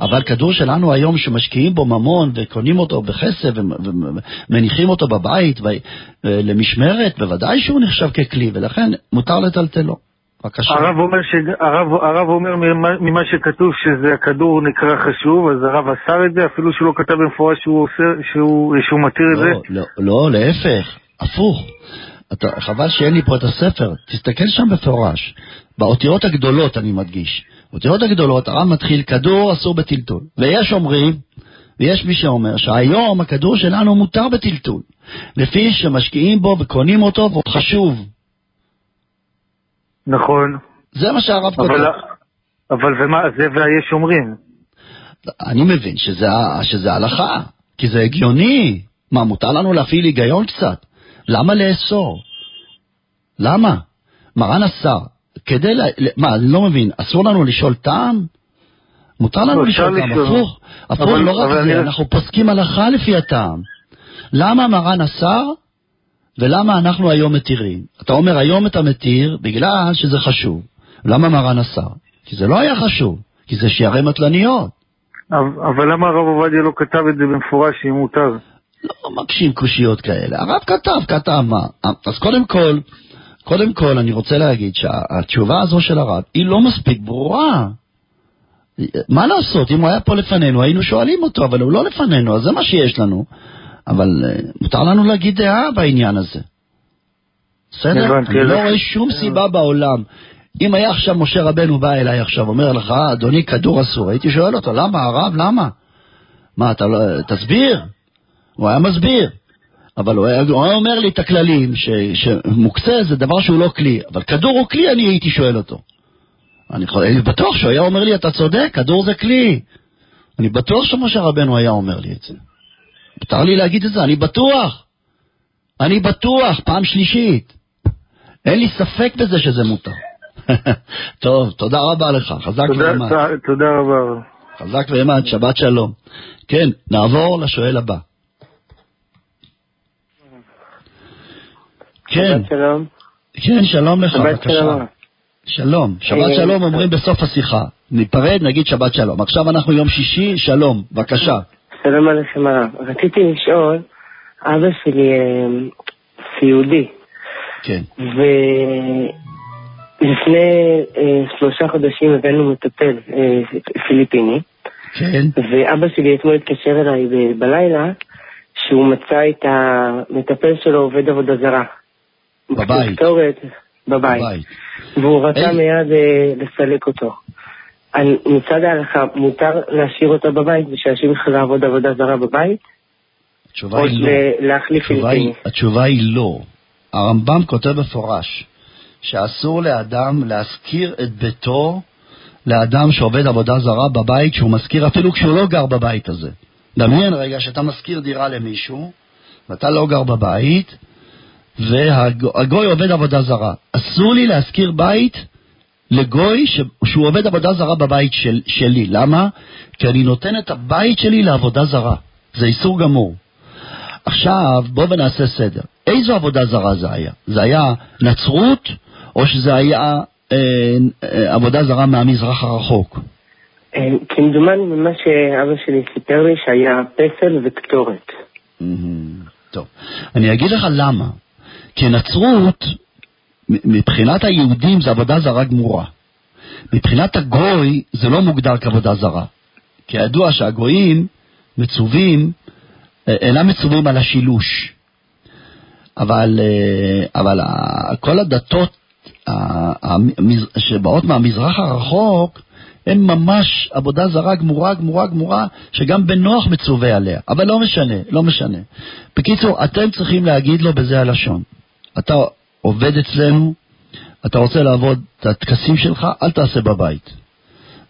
אבל כדור שלנו היום שמשקיעים בו ממון וקונים אותו בכסף ומניחים אותו בבית. למשמרת, בוודאי שהוא נחשב ככלי, ולכן מותר לטלטלו. בבקשה. הרב אומר, ש... הרב, הרב אומר ממה, ממה שכתוב שזה הכדור נקרא חשוב, אז הרב אסר את זה, אפילו שהוא לא כתב במפורש שהוא, עושה, שהוא, שהוא מתיר את זה? לא, לא, לא, להפך, הפוך. אתה, חבל שאין לי פה את הספר, תסתכל שם מפורש. באותיות הגדולות אני מדגיש. באותיות הגדולות הרב מתחיל, כדור אסור בטלטול. ויש אומרים, ויש מי שאומר שהיום הכדור שלנו מותר בטלטול. לפי שמשקיעים בו וקונים אותו והוא חשוב. נכון. זה מה שהרב כותב. אבל, אבל ומה, זה והיש אומרים. אני מבין שזה, שזה הלכה, כי זה הגיוני. מה, מותר לנו להפעיל היגיון קצת? למה לאסור? למה? מרן השר, כדי ל... מה, אני לא מבין, אסור לנו לשאול טעם? מותר לנו לא, לשאול טעם, הפוך, הפוך, לא רק זה, אנחנו פוסקים הלכה לפי הטעם. למה מרן אסר ולמה אנחנו היום מתירים? אתה אומר היום אתה מתיר בגלל שזה חשוב. למה מרן אסר? כי זה לא היה חשוב, כי זה שערי מטלניות. אבל למה הרב עובדיה לא כתב את זה במפורש שאם מותר? לא מקשים קושיות כאלה. הרב כתב, כתב מה. אז קודם כל, קודם כל אני רוצה להגיד שהתשובה הזו של הרב היא לא מספיק ברורה. מה לעשות, אם הוא היה פה לפנינו היינו שואלים אותו, אבל הוא לא לפנינו, אז זה מה שיש לנו. אבל uh, מותר לנו להגיד דעה בעניין הזה. בסדר? אני לא רואה שום סיבה בעולם. אם היה עכשיו משה רבנו בא אליי עכשיו, אומר לך, אדוני, כדור אסור, הייתי שואל אותו, למה, הרב, למה? מה, אתה לא... תסביר. הוא היה מסביר. אבל הוא היה, הוא היה אומר לי את הכללים, ש, שמוקצה זה דבר שהוא לא כלי, אבל כדור הוא כלי, אני הייתי שואל אותו. אני, אני בטוח שהוא היה אומר לי, אתה צודק, כדור זה כלי. אני בטוח שמשה רבנו היה אומר לי את זה. מותר לי להגיד את זה, אני בטוח. אני בטוח, פעם שלישית. אין לי ספק בזה שזה מותר. [laughs] טוב, תודה רבה לך, חזק ואימת. תודה רבה. חזק ואימת, שבת שלום. כן, נעבור לשואל הבא. כן. שלום. כן, שלום לך, בבקשה. שלום. שבת אה, שלום אומרים בסוף השיחה. ניפרד, נגיד שבת שלום. עכשיו אנחנו יום שישי, שלום, בבקשה. שלום עליכם הרב. רציתי לשאול, אבא שלי אה, סיעודי. כן. ולפני אה, שלושה חודשים הבאנו מטפל פיליפיני. כן. ואבא שלי אתמול התקשר אליי בלילה, שהוא מצא את המטפל שלו עובד עבודה זרה. בבית. בבית. בבית. והוא רצה אין... מיד אה, לסלק אותו. מצד ההלכה, מותר להשאיר אותו בבית ושאנשים יוכלו לעבוד עבודה זרה בבית? התשובה היא לא. התשובה היא, התשובה היא לא. הרמב"ם כותב מפורש שאסור לאדם להשכיר את ביתו לאדם שעובד עבודה זרה בבית שהוא משכיר אפילו כשהוא לא גר בבית הזה. דמיין רגע שאתה משכיר דירה למישהו ואתה לא גר בבית והגוי עובד עבודה זרה. אסור לי להשכיר בית לגוי ש... שהוא עובד עבודה זרה בבית של... שלי. למה? כי אני נותן את הבית שלי לעבודה זרה. זה איסור גמור. עכשיו, בואו ונעשה סדר. איזו עבודה זרה זה היה? זה היה נצרות, או שזה היה אה, אה, עבודה זרה מהמזרח הרחוק? אה, כמדומני ממה שאבא שלי סיפר לי שהיה פסל וקטורת. טוב, אני אגיד לך למה. כי נצרות, מבחינת היהודים זה עבודה זרה גמורה. מבחינת הגוי זה לא מוגדר כעבודה זרה. כי ידוע שהגויים מצווים, אה, אינם מצווים על השילוש. אבל, אה, אבל כל הדתות שבאות מהמזרח הרחוק, הן ממש עבודה זרה גמורה, גמורה, גמורה, שגם בנוח מצווה עליה. אבל לא משנה, לא משנה. בקיצור, אתם צריכים להגיד לו בזה הלשון. אתה עובד אצלנו, אתה רוצה לעבוד את הטקסים שלך, אל תעשה בבית.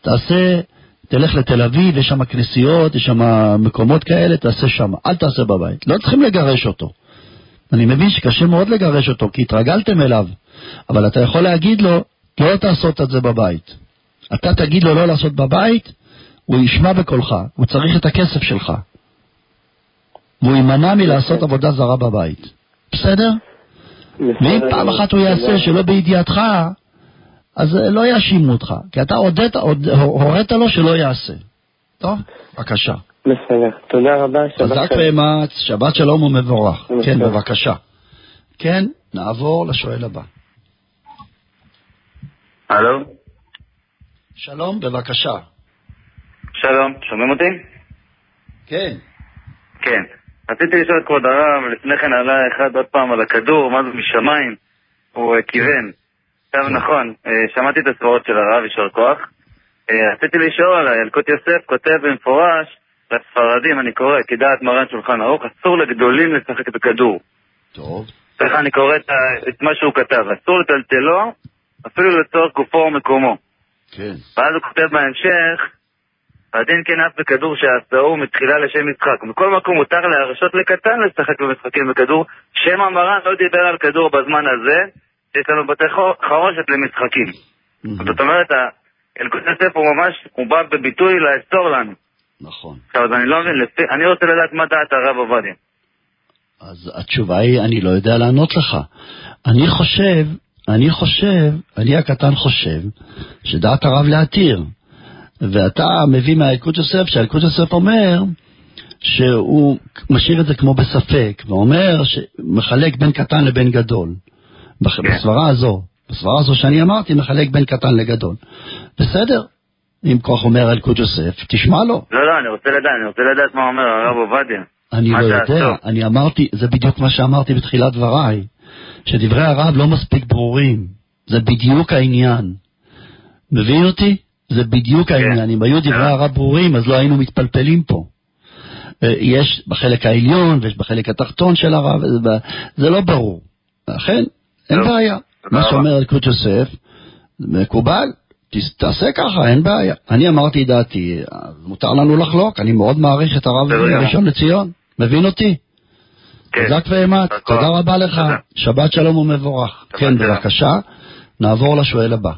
תעשה, תלך לתל אביב, יש שם כנסיות, יש שם מקומות כאלה, תעשה שם, אל תעשה בבית. לא צריכים לגרש אותו. אני מבין שקשה מאוד לגרש אותו, כי התרגלתם אליו, אבל אתה יכול להגיד לו, לא תעשות את זה בבית. אתה תגיד לו לא לעשות בבית, הוא ישמע בקולך, הוא צריך את הכסף שלך. והוא יימנע מלעשות עבודה זרה בבית. בסדר? ואם פעם אחת הוא יעשה שלא בידיעתך, אז אה, לא יאשימו אותך, כי אתה הודית, הורית לו שלא יעשה. טוב? בבקשה. בסדר. תודה רבה, שבת שלום. חזק ואמץ, שבת שלום ומבורך. כן, בבקשה. כן, נעבור לשואל הבא. הלו? שלום, בבקשה. שלום, שומעים אותי? כן. כן. רציתי לשאול את כבוד הרב, לפני כן עלה אחד עוד פעם על הכדור, מה זה משמיים? הוא אה, כיוון. עכשיו כן. נכון, אה, שמעתי את הסברות של הרב, יישר כוח. אה, רציתי לשאול, ילקוט יוסף כותב במפורש לספרדים, אני קורא, כדעת מרן שולחן ערוך, אסור לגדולים לשחק בכדור. טוב. סליחה, אני קורא את, את מה שהוא כתב, אסור לטלטלו, אפילו לצורך גופו ומקומו. כן. ואז הוא כותב בהמשך, הדין כן אף בכדור שעשהו מתחילה לשם משחק. מכל מקום מותר להרשות לקטן לשחק במשחקים בכדור, שם המרן לא דיבר על כדור בזמן הזה, יש לנו בתי חרושת למשחקים. זאת אומרת, אלקוט יוסף הוא ממש, הוא בא בביטוי לאסור לנו. נכון. עכשיו, אז אני לא מבין, אני רוצה לדעת מה דעת הרב עובדיה. אז התשובה היא, אני לא יודע לענות לך. אני חושב, אני חושב, אני הקטן חושב, שדעת הרב להתיר. ואתה מביא מהאלקוט יוסף, שהאלקוט יוסף אומר שהוא משאיר את זה כמו בספק, ואומר שמחלק בין קטן לבין גדול. בסברה הזו, בסברה הזו שאני אמרתי, מחלק בין קטן לגדול. בסדר, אם כך אומר אלקוט יוסף, תשמע לו. לא, לא, אני רוצה לדעת, אני רוצה לדעת מה אומר הרב עובדיה. אני לא יודע, אני אמרתי, זה בדיוק מה שאמרתי בתחילת דבריי, שדברי הרב לא מספיק ברורים, זה בדיוק העניין. מבין אותי? זה בדיוק כן. העניין. אם היו דברי אה. הרב ברורים, אז לא היינו מתפלפלים פה. אה, יש בחלק העליון ויש בחלק התחתון של הרב, זה לא ברור. לכן, אין. בעיה. מה שאומר אלקוט יוסף, מקובל, תעשה ככה, אין בעיה. אני אמרתי דעתי, מותר לנו לחלוק, אני מאוד מעריך את הרב הראשון לציון, מבין אותי? כן. חזק ואמץ, תודה רבה לך, שבת שלום ומבורך. כן, בבקשה, נעבור לשואל הבא.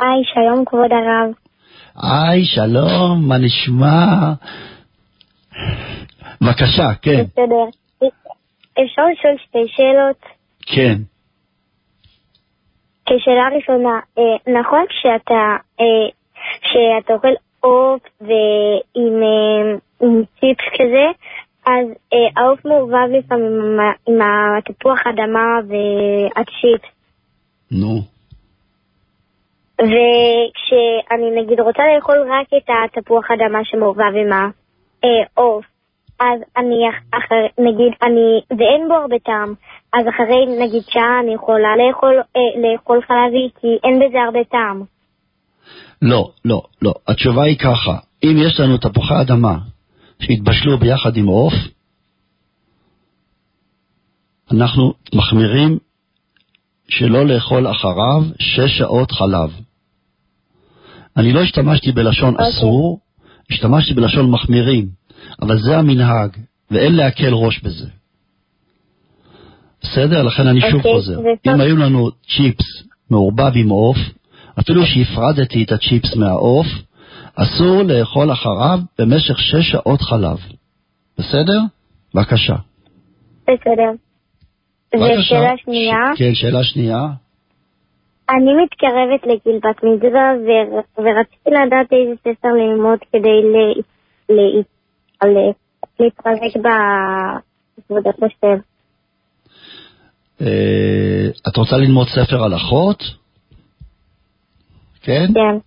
היי, שלום כבוד הרב. היי, שלום, מה נשמע? בבקשה, כן. בסדר. אפשר לשאול שתי שאלות? כן. כשאלה ראשונה, אה, נכון שאתה, אה, שאתה אוכל עוף ועם אה, ציפס כזה, אז העוף מעורבב לפעמים עם התפוח אדמה והצ'יפס. נו. וכשאני נגיד רוצה לאכול רק את התפוח אדמה שמעורבב עם העוף, אז אני אחר, נגיד, אני, ואין בו הרבה טעם, אז אחרי נגיד שעה אני יכולה לאכול, אה, לאכול חלבי כי אין בזה הרבה טעם. לא, לא, לא. התשובה היא ככה, אם יש לנו תפוחי אדמה שהתבשלו ביחד עם עוף, אנחנו מחמירים שלא לאכול אחריו שש שעות חלב. אני לא השתמשתי בלשון okay. אוקיי. אסור, השתמשתי בלשון מחמירים, אבל זה המנהג, ואין להקל ראש בזה. בסדר? לכן אני okay, שוב אוקיי, חוזר. אם היו לנו צ'יפס מעורבב עם עוף, אפילו שהפרדתי את הצ'יפס מהעוף, אסור לאכול אחריו במשך שש שעות חלב. בסדר? בבקשה. בסדר. ושאלה שנייה? כן, שאלה שנייה. אני מתקרבת לגיל בת מצווה ורציתי לדעת איזה ספר ללמוד כדי להתחזק בכבודת השם. אה, את רוצה ללמוד ספר הלכות? כן? כן.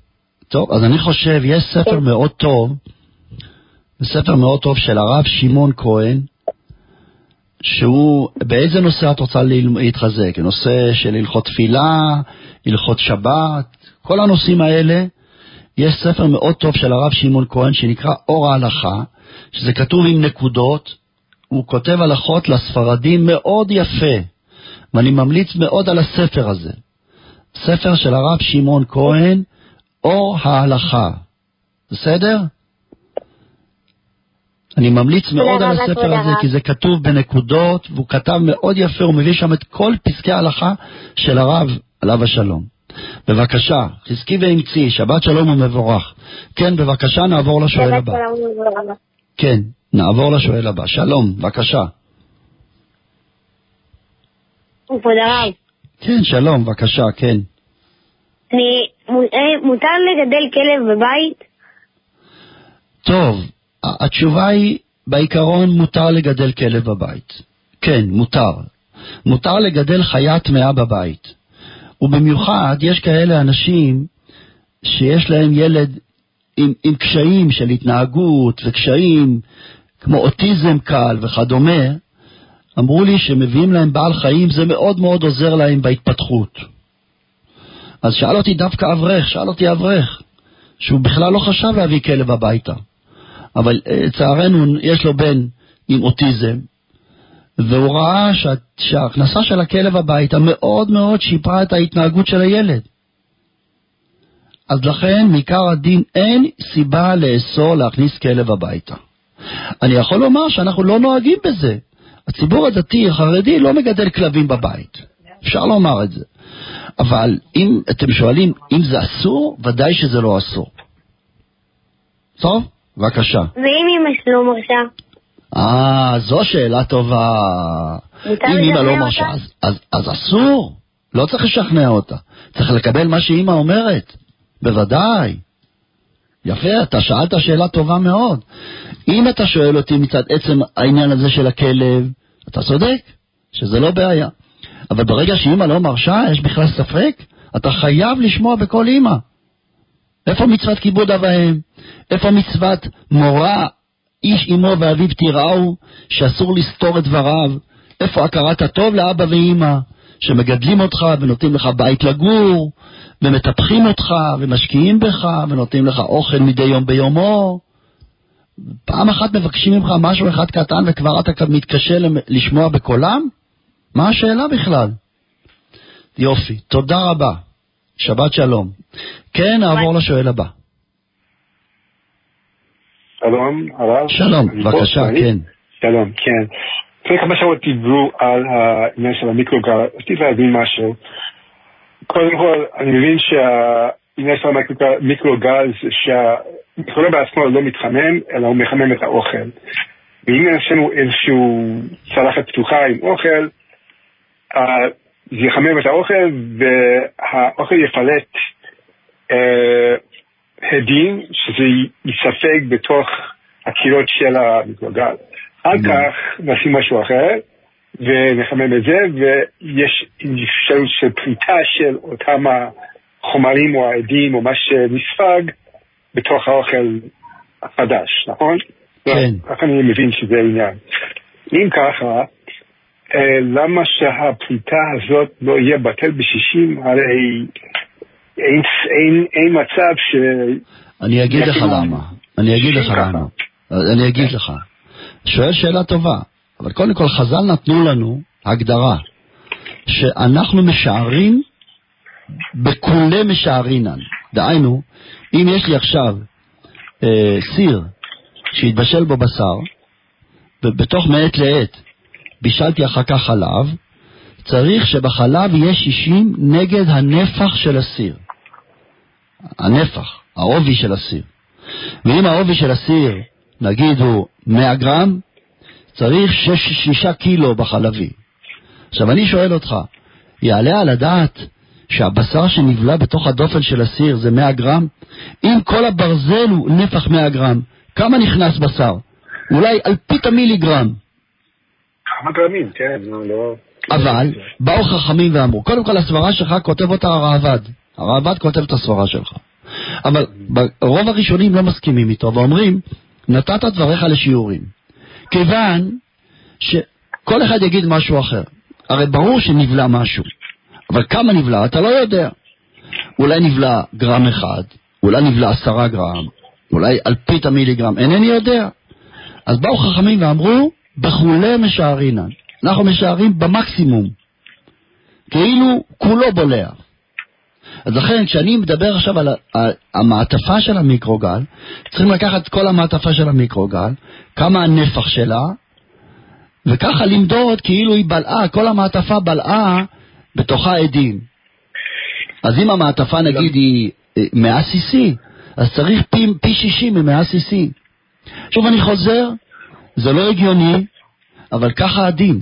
טוב, אז אני חושב, יש ספר כן. מאוד טוב, ספר מאוד טוב של הרב שמעון כהן, שהוא, באיזה נושא את רוצה להתחזק? נושא של הלכות תפילה, הלכות שבת, כל הנושאים האלה, יש ספר מאוד טוב של הרב שמעון כהן שנקרא אור ההלכה, שזה כתוב עם נקודות, הוא כותב הלכות לספרדים מאוד יפה, ואני ממליץ מאוד על הספר הזה. ספר של הרב שמעון כהן, אור ההלכה. בסדר? אני ממליץ מאוד על הספר הזה, כי זה כתוב בנקודות, והוא כתב מאוד יפה, הוא מביא שם את כל פסקי ההלכה של הרב, עליו השלום. בבקשה, חזקי ואמצי, שבת שלום ומבורך. כן, בבקשה, נעבור לשואל הבא. כן, נעבור לשואל הבא. שלום, בבקשה. כבוד הרב. כן, שלום, בבקשה, כן. אני, אה, מותר לגדל כלב בבית? טוב, התשובה היא, בעיקרון מותר לגדל כלב בבית. כן, מותר. מותר לגדל חיה טמאה בבית. ובמיוחד יש כאלה אנשים שיש להם ילד עם, עם קשיים של התנהגות וקשיים כמו אוטיזם קל וכדומה, אמרו לי שמביאים להם בעל חיים, זה מאוד מאוד עוזר להם בהתפתחות. אז שאל אותי דווקא אברך, שאל אותי אברך, שהוא בכלל לא חשב להביא כלב הביתה. אבל אה, לצערנו יש לו בן עם אוטיזם, והוא ראה שה, שההכנסה של הכלב הביתה מאוד מאוד שיפרה את ההתנהגות של הילד. אז לכן, מעיקר הדין, אין סיבה לאסור להכניס כלב הביתה. אני יכול לומר שאנחנו לא נוהגים בזה. הציבור הדתי החרדי לא מגדל כלבים בבית. אפשר לומר את זה. אבל אם אתם שואלים אם זה אסור, ודאי שזה לא אסור. טוב, בבקשה. ואם אמא שלו מרשה? אה, זו שאלה טובה. אם אמא לא מרשה, אז, אז, אז אסור. לא צריך לשכנע אותה. צריך לקבל מה שאמא אומרת. בוודאי. יפה, אתה שאלת שאלה טובה מאוד. אם אתה שואל אותי מצד עצם העניין הזה של הכלב, אתה צודק, שזה לא בעיה. אבל ברגע שאימא לא מרשה, יש בכלל ספק? אתה חייב לשמוע בכל אימא. איפה מצוות כיבוד אב ואם? איפה מצוות מורה, איש אמו ואביו תיראו, שאסור לסתור את דבריו? איפה הכרת הטוב לאבא ואימא, שמגדלים אותך ונותנים לך בית לגור, ומטפחים אותך ומשקיעים בך ונותנים לך אוכל מדי יום ביומו? פעם אחת מבקשים ממך משהו אחד קטן וכבר אתה מתקשה לשמוע בקולם? מה השאלה בכלל? יופי, תודה רבה. שבת שלום. כן, נעבור לשואל הבא. שלום, הרב. שלום, בבקשה, כן. שלום, כן. לפני כמה שעות דיברו על העניין של המיקרוגל, רציתי להבין משהו. קודם כל, אני מבין שהעניין של המיקרוגל זה שהמיקרוגל בעצמו לא מתחמם, אלא הוא מחמם את האוכל. ואם יש לנו איזושהי צלחת פתוחה עם אוכל, זה יחמם את האוכל והאוכל יפלט אה, הדים שזה יספק בתוך הקירות של המיקרוגל. אחר כך נשים משהו אחר ונחמם את זה ויש אפשרות של פריטה של אותם החומרים או העדים או מה שנספג בתוך האוכל החדש, נכון? כן. ככה אני מבין שזה העניין. אם ככה, למה שהפליטה הזאת לא יהיה בטל בשישים? הרי אין, אין, אין מצב ש... אני אגיד לך למה. אני אגיד לך למה. אני אגיד לך. שואל שאלה טובה, אבל קודם כל חז"ל נתנו לנו הגדרה שאנחנו משערים בכולי משערינן. דהיינו, אם יש לי עכשיו אה, סיר שהתבשל בו בשר, ובתוך מעת לעת בישלתי אחר כך חלב, צריך שבחלב יהיה 60 נגד הנפח של הסיר. הנפח, העובי של הסיר. ואם העובי של הסיר, נגיד הוא 100 גרם, צריך 6 קילו בחלבי. עכשיו אני שואל אותך, יעלה על הדעת שהבשר שנבלע בתוך הדופן של הסיר זה 100 גרם? אם כל הברזל הוא נפח 100 גרם, כמה נכנס בשר? אולי אלפית המיליגרם. כמה גרמים, כן, לא... אבל באו חכמים ואמרו, קודם כל הסברה שלך כותב אותה הראב"ד, הראב"ד כותב את הסברה שלך. אבל רוב הראשונים לא מסכימים איתו ואומרים, נתת דבריך לשיעורים. כיוון שכל אחד יגיד משהו אחר. הרי ברור שנבלע משהו, אבל כמה נבלע אתה לא יודע. אולי נבלע גרם אחד, אולי נבלע עשרה גרם, אולי אלפית המיליגרם, אינני יודע. אז באו חכמים ואמרו, בכולי משערינן. אנחנו משערים במקסימום, כאילו כולו בולע. אז לכן, כשאני מדבר עכשיו על המעטפה של המיקרוגל, צריכים לקחת את כל המעטפה של המיקרוגל, כמה הנפח שלה, וככה למדוד כאילו היא בלעה, כל המעטפה בלעה בתוכה עדים. אז אם המעטפה נגיד היא 100 אה, cc, אז צריך פי, פי 60 מ-100 cc. שוב אני חוזר, זה לא הגיוני, אבל ככה הדין.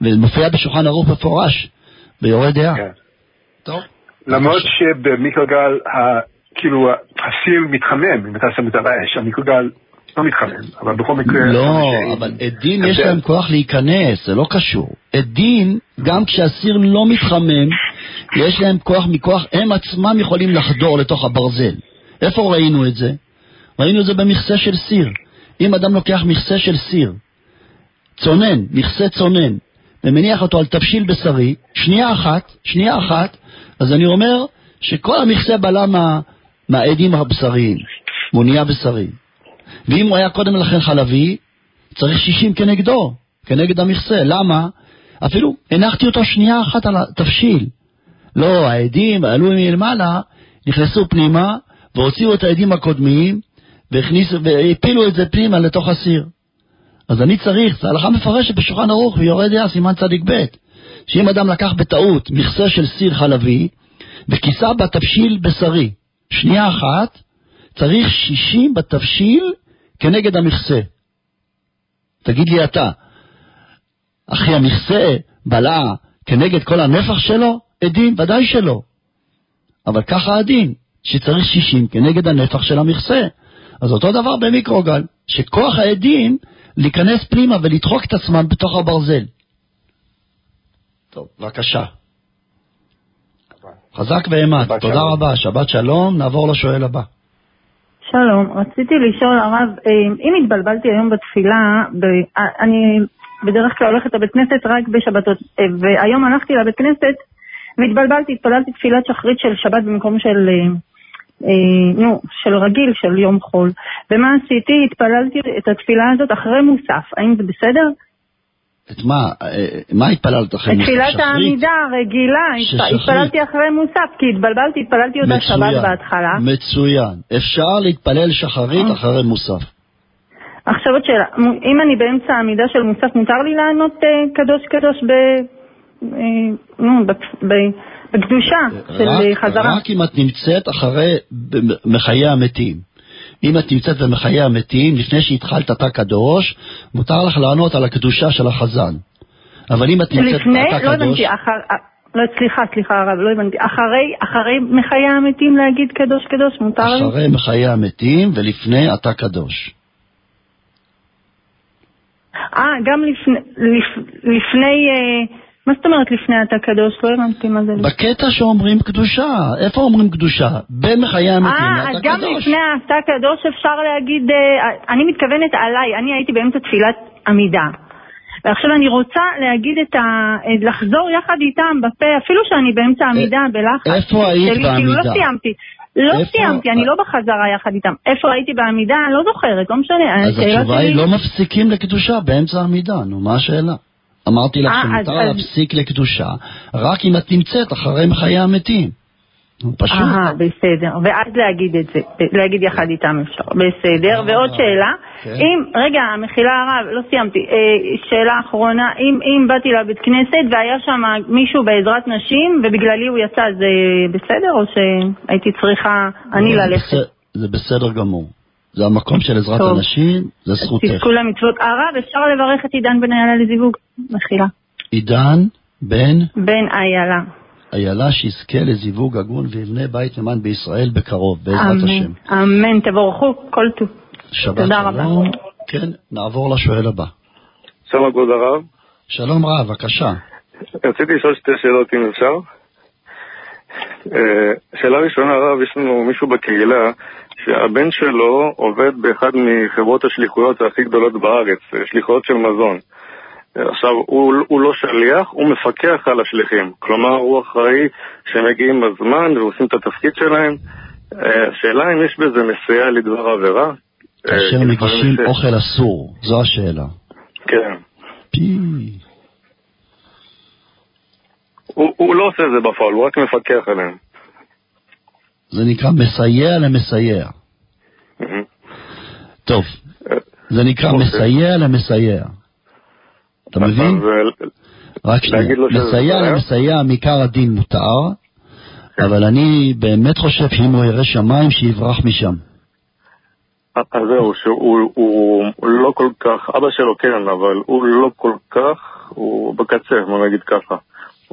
וזה מופיע בשולחן ערוך מפורש, ביורה דעה. כן. טוב. למרות שבמיקרוגל, כאילו, הסיר מתחמם, אם אתה שם את האש, המיקרוגל לא מתחמם, אבל בכל מקרה... לא, אבל עדים יש להם כוח להיכנס, זה לא קשור. עדים, גם כשהסיר לא מתחמם, יש להם כוח מכוח, הם עצמם יכולים לחדור לתוך הברזל. איפה ראינו את זה? ראינו את זה במכסה של סיר. אם אדם לוקח מכסה של סיר, צונן, מכסה צונן, ומניח אותו על תבשיל בשרי, שנייה אחת, שנייה אחת, אז אני אומר שכל המכסה בלע מה, מהעדים הבשריים, והוא נהיה בשרי. ואם הוא היה קודם לכן חלבי, צריך שישים כנגדו, כנגד המכסה. למה? אפילו הנחתי אותו שנייה אחת על התבשיל. לא, העדים עלו מלמעלה, נכנסו פנימה, והוציאו את העדים הקודמים, והכניסו, והפילו את זה פנימה לתוך הסיר. אז אני צריך, זו הלכה מפרשת בשולחן ערוך ויורד יה, סימן ב', שאם אדם לקח בטעות מכסה של סיר חלבי, וכיסה בתבשיל בשרי, שנייה אחת, צריך שישים בתבשיל כנגד המכסה. תגיד לי אתה, אחי המכסה בלע כנגד כל הנפח שלו? עדים? ודאי שלא. אבל ככה הדין, שצריך שישים כנגד הנפח של המכסה. אז אותו דבר במיקרוגל, שכוח העדים להיכנס פנימה ולדחוק את עצמם בתוך הברזל. טוב, בבקשה. חזק ואימת, תודה שלום. רבה, שבת שלום, נעבור לשואל הבא. שלום, רציתי לשאול הרב, אה, אם התבלבלתי היום בתפילה, ב... אה, אני בדרך כלל הולכת לבית כנסת רק בשבתות, אה, והיום הלכתי לבית כנסת והתבלבלתי, התפללתי תפילת שחרית של שבת במקום של, נו, של רגיל, של יום חול. ומה עשיתי? התפללתי את התפילה הזאת אחרי מוסף, האם זה בסדר? את מה? אה, מה התפללת אחרי מוסף? את תפילת העמידה הרגילה, התפללתי אחרי מוסף, כי התבלבלתי, התפללתי אותה שבת בהתחלה. מצוין. אפשר להתפלל שחרית אה. אחרי מוסף. עכשיו עוד שאלה, אם אני באמצע העמידה של מוסף, מותר לי לענות אה, קדוש קדוש ב... נו, בקדושה של חזרה? רק אם את נמצאת אחרי מחיי המתים. אם את נמצאת במחיי המתים, לפני שהתחלת אתה קדוש, מותר לך לענות על הקדושה של החזן. אבל אם את נמצאת לפני, אתה לא קדוש... הבנתי, אחר... לא, סליחה, סליחה הרב, לא הבנתי. אחרי, אחרי מחיי המתים להגיד קדוש קדוש, מותר לי? אחרי מחיי המתים ולפני אתה קדוש. אה, גם לפני, לפ, לפני אה, מה זאת אומרת לפני אתה קדוש? לא הבנתי מה זה. בקטע שאומרים קדושה. איפה אומרים קדושה? במחיי המתים אה, אז גם לפני אתה קדוש אפשר להגיד, אה, אני מתכוונת עליי, אני הייתי באמצע תפילת עמידה. ועכשיו אני רוצה להגיד את ה... לחזור יחד איתם בפה, אפילו שאני באמצע עמידה בלחץ. איפה היית בעמידה? כאילו לא סיימתי. לא סיימתי, אני לא בחזרה יחד איתם. איפה הייתי בעמידה? לא זוכרת, לא משנה. אז התשובה היא לא מפסיקים לקדושה באמצע העמידה, נו, מה השאלה? אמרתי לך אה, שמותר להפסיק לקדושה רק אם את נמצאת אחרי מחיי המתים. פשוט. אה, בסדר. ואז להגיד את זה, להגיד יחד איתם אפשר. בסדר. אה, ועוד שאלה, כן. אם, רגע, מחילה הרב, לא סיימתי. אה, שאלה אחרונה, אם באתי לבית כנסת והיה שם מישהו בעזרת נשים ובגללי הוא יצא, זה בסדר או שהייתי צריכה אני ללכת? זה בסדר גמור. זה המקום של עזרת טוב. אנשים, זה זכותך. תזכו למצוות. הרב, אפשר לברך את עידן בן איילה לזיווג? מחילה. עידן בן? בן איילה. איילה שיזכה לזיווג הגון ויבנה בית נאמן בישראל בקרוב, בעזרת אמן, השם. אמן, תבורכו, כל טוב. שבת תודה רבה. כן, נעבור לשואל הבא. שלום כבוד הרב. שלום רב, בבקשה. רציתי לשאול שתי שאלות אם אפשר. אה, שאלה ראשונה, הרב, יש לנו מישהו בקהילה שהבן שלו עובד באחד מחברות השליחויות הכי גדולות בארץ, שליחויות של מזון. עכשיו, הוא, הוא לא שליח, הוא מפקח על השליחים. כלומר, הוא אחראי שהם מגיעים בזמן ועושים את התפקיד שלהם. השאלה אם יש בזה מסייע לדבר עבירה. כאשר מגישים ש... אוכל אסור, זו השאלה. כן. פי... הוא, הוא לא עושה את זה בפועל, הוא רק מפקח עליהם. זה נקרא מסייע למסייע. טוב, זה נקרא אוקיי. מסייע למסייע. אתה מבין? רק שנייה, מסייע למסייע מעיקר הדין מותר, כן. אבל אני באמת חושב שאם הוא ירא שמיים, שיברח משם. אז זהו, שהוא לא כל כך, אבא שלו כן, אבל הוא לא כל כך, הוא בקצה, בוא נגיד ככה.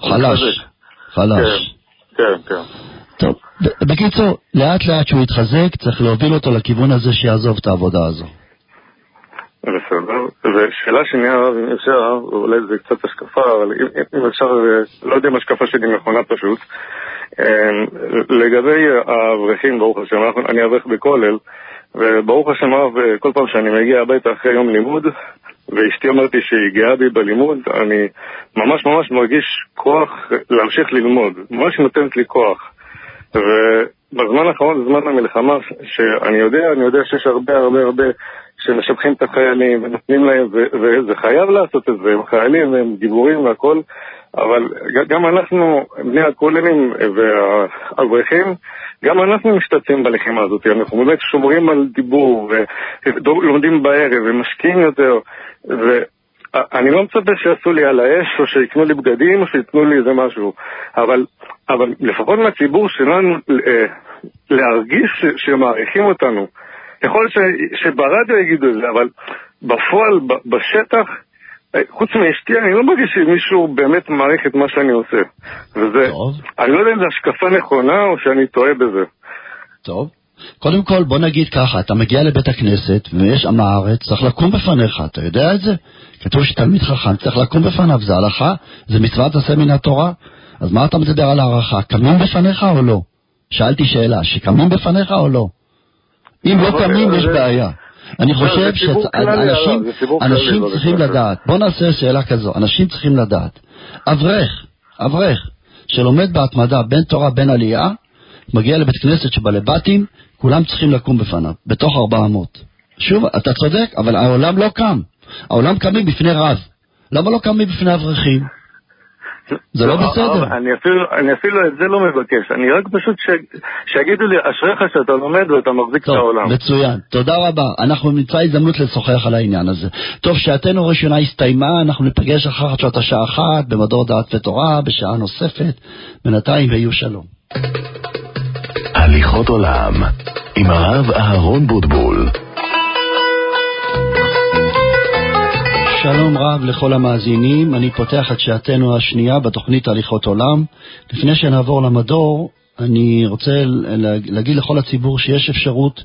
חלש, חלש. כן, כן. טוב, בקיצור, לאט לאט שהוא יתחזק, צריך להוביל אותו לכיוון הזה שיעזוב את העבודה הזו. בסדר. ושאלה שנייה, אם אפשר, אולי זה קצת השקפה, אבל אם, אם אפשר, לא יודע אם השקפה שלי נכונה פשוט. אמ, לגבי האברכים, ברוך השם, אני אברך בכולל, וברוך השם רב, כל פעם שאני מגיע הביתה אחרי יום לימוד, ואשתי אמרתי שהיא גאה בי בלימוד, אני ממש ממש מרגיש כוח להמשיך ללמוד, ממש נותנת לי כוח. ובזמן האחרון, בזמן המלחמה, שאני יודע, אני יודע שיש הרבה הרבה הרבה שמשבחים את החיילים ונותנים להם, וזה חייב לעשות את זה, הם חיילים והם גיבורים והכל, אבל גם אנחנו, בני הכוללים והאברכים, גם אנחנו משתתפים בלחימה הזאת, אנחנו באמת שומרים על דיבור ולומדים בערב ומשקיעים יותר, ואני לא מצפה שיעשו לי על האש או שיקנו לי בגדים או שייתנו לי איזה משהו, אבל, אבל לפחות מהציבור שלנו אה, להרגיש שמעריכים אותנו. יכול להיות שברדיו יגידו את זה, אבל בפועל, בשטח, אה, חוץ מאשתי, אני לא מרגיש שמישהו באמת מעריך את מה שאני עושה. וזה, טוב. אני לא יודע אם זו השקפה נכונה או שאני טועה בזה. טוב. קודם כל, בוא נגיד ככה, אתה מגיע לבית הכנסת ויש עם הארץ, צריך לקום בפניך, אתה יודע את זה? כתוב שתלמיד חכם צריך לקום בפניו, זה הלכה, זה מצוות עשה מן התורה. אז מה אתה מדבר על הערכה? קמים בפניך או לא? שאלתי שאלה, שקמים בפניך או לא? אם לא קמים יש בעיה. אני לא, חושב שאנשים צריכים לדעת, בוא נעשה שאלה כזו, אנשים צריכים לדעת, אברך, אברך, שלומד בהתמדה בין תורה בין עלייה, מגיע לבית כנסת שבלבטים, כולם צריכים לקום בפניו, בתוך ארבע אמות. שוב, אתה צודק, אבל העולם לא קם. העולם קמים בפני רב. למה לא קמים בפני אברכים? זה לא, לא בסדר. אני אפילו, אני אפילו את זה לא מבקש, אני רק פשוט ש... שיגידו לי, אשריך שאתה לומד ואתה מחזיק טוב, את העולם. מצוין, תודה רבה. אנחנו נמצא הזדמנות לשוחח על העניין הזה. טוב, שעתנו הראשונה הסתיימה, אנחנו ניפגש אחר שעות השעה אחת במדור דעת ותורה, בשעה נוספת. בינתיים ויהיו שלום. הליכות עולם עם הרב אהרון בוטבול שלום רב לכל המאזינים, אני פותח את שעתנו השנייה בתוכנית הליכות עולם. לפני שנעבור למדור, אני רוצה להגיד לכל הציבור שיש אפשרות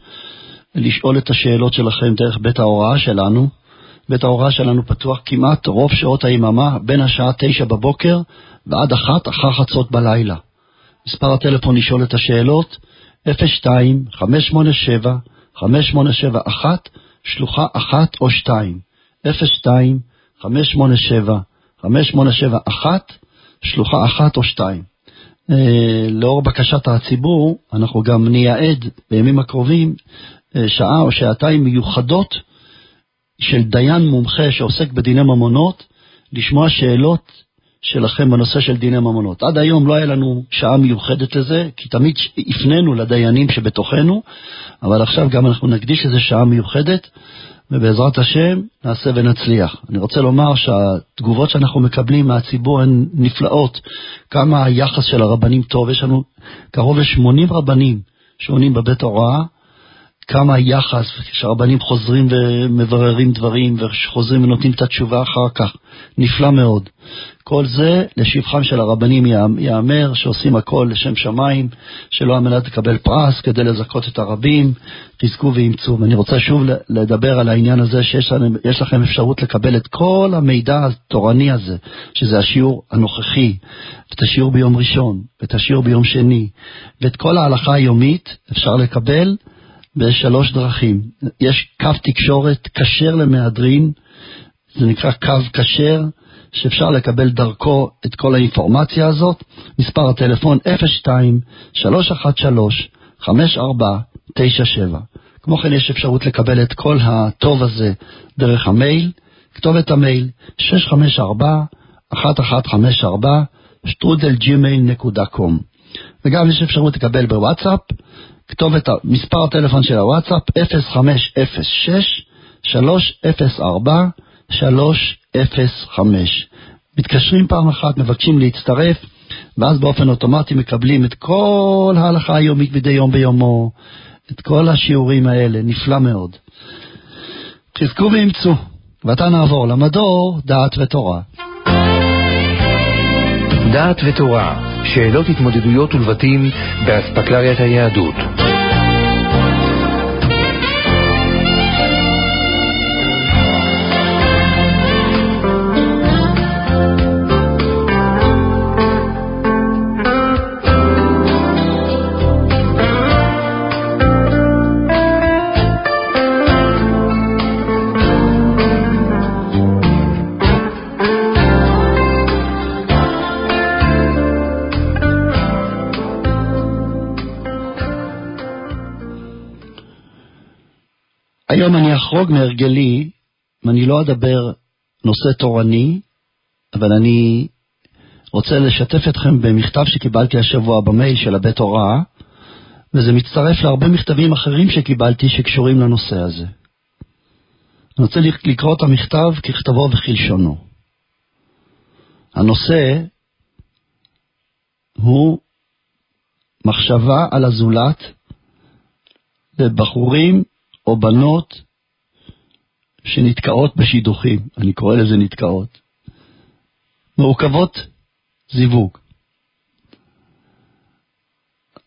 לשאול את השאלות שלכם דרך בית ההוראה שלנו. בית ההוראה שלנו פתוח כמעט רוב שעות היממה, בין השעה תשע בבוקר ועד אחת אחר חצות בלילה. מספר הטלפון לשאול את השאלות 02-587-5871, שלוחה אחת או שתיים. 02 587 5871 שלוחה אחת או שתיים. אה, לאור בקשת הציבור, אנחנו גם נייעד בימים הקרובים אה, שעה או שעתיים מיוחדות של דיין מומחה שעוסק בדיני ממונות, לשמוע שאלות שלכם בנושא של דיני ממונות. עד היום לא היה לנו שעה מיוחדת לזה, כי תמיד הפנינו לדיינים שבתוכנו, אבל עכשיו גם אנחנו נקדיש לזה שעה מיוחדת. ובעזרת השם נעשה ונצליח. אני רוצה לומר שהתגובות שאנחנו מקבלים מהציבור הן נפלאות. כמה היחס של הרבנים טוב, יש לנו קרוב ל-80 רבנים שעונים בבית הוראה, כמה היחס, כשהרבנים חוזרים ומבררים דברים וחוזרים ונותנים את התשובה אחר כך, נפלא מאוד. כל זה לשבחם של הרבנים ייאמר, שעושים הכל לשם שמיים, שלא על מנת לקבל פרס, כדי לזכות את הרבים, תזכו ואימצו. ואני רוצה שוב לדבר על העניין הזה, שיש לכם אפשרות לקבל את כל המידע התורני הזה, שזה השיעור הנוכחי, את השיעור ביום ראשון, את השיעור ביום שני, ואת כל ההלכה היומית אפשר לקבל בשלוש דרכים. יש קו תקשורת כשר למהדרין, זה נקרא קו כשר, שאפשר לקבל דרכו את כל האינפורמציה הזאת. מספר הטלפון 02-313-5497. כמו כן יש אפשרות לקבל את כל הטוב הזה דרך המייל, כתובת המייל 654-1154 שטרודל gmail.com וגם יש אפשרות לקבל בוואטסאפ כתובת, מספר הטלפון של הוואטסאפ 0506-304-305. מתקשרים פעם אחת, מבקשים להצטרף, ואז באופן אוטומטי מקבלים את כל ההלכה היומית מדי יום ביומו, את כל השיעורים האלה, נפלא מאוד. חזקו ואימצו, ועתה נעבור למדור דעת ותורה. דעת ותורה שאלות התמודדויות ולבטים באספקלריית היהדות. היום אני אחרוג מהרגלי, ואני לא אדבר נושא תורני, אבל אני רוצה לשתף אתכם במכתב שקיבלתי השבוע במייל של הבית הוראה, וזה מצטרף להרבה מכתבים אחרים שקיבלתי שקשורים לנושא הזה. אני רוצה לקרוא את המכתב ככתבו וכלשונו. הנושא הוא מחשבה על הזולת לבחורים או בנות שנתקעות בשידוכים, אני קורא לזה נתקעות, מעוכבות זיווג.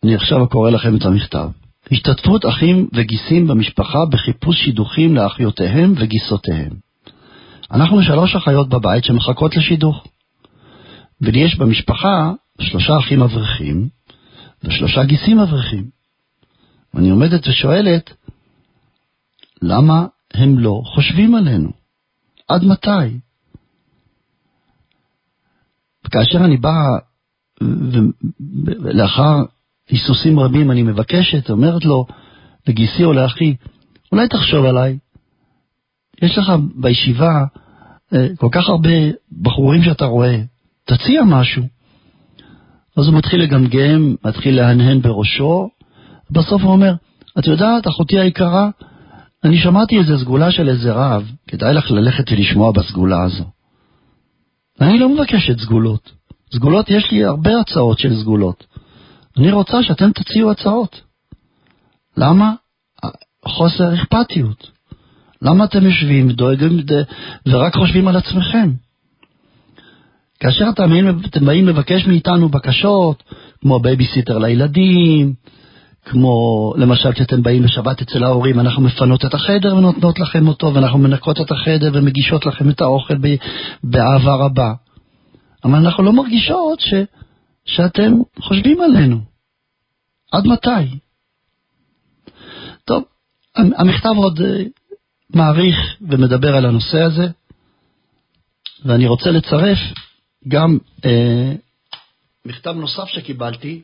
אני עכשיו קורא לכם את המכתב. השתתפות אחים וגיסים במשפחה בחיפוש שידוכים לאחיותיהם וגיסותיהם. אנחנו שלוש אחיות בבית שמחכות לשידוך. ולי יש במשפחה שלושה אחים אברכים ושלושה גיסים אברכים. ואני עומדת ושואלת, למה הם לא חושבים עלינו? עד מתי? וכאשר אני בא, ולאחר היסוסים רבים אני מבקשת, אומרת לו, לגיסי או לאחי, אולי תחשוב עליי. יש לך בישיבה אה, כל כך הרבה בחורים שאתה רואה, תציע משהו. אז הוא מתחיל לגמגם, מתחיל להנהן בראשו, בסוף הוא אומר, את יודעת, אחותי היקרה, אני שמעתי איזה סגולה של איזה רב, כדאי לך ללכת ולשמוע בסגולה הזו. אני לא מבקשת סגולות. סגולות, יש לי הרבה הצעות של סגולות. אני רוצה שאתם תציעו הצעות. למה? חוסר אכפתיות. למה אתם יושבים ודואגים ורק חושבים על עצמכם? כאשר אתם, אתם באים לבקש מאיתנו בקשות, כמו בייביסיטר לילדים, כמו למשל כשאתם באים לשבת אצל ההורים, אנחנו מפנות את החדר ונותנות לכם אותו, ואנחנו מנקות את החדר ומגישות לכם את האוכל באהבה רבה. אבל אנחנו לא מרגישות ש, שאתם חושבים עלינו. עד מתי? טוב, המכתב עוד אה, מעריך ומדבר על הנושא הזה, ואני רוצה לצרף גם אה, מכתב נוסף שקיבלתי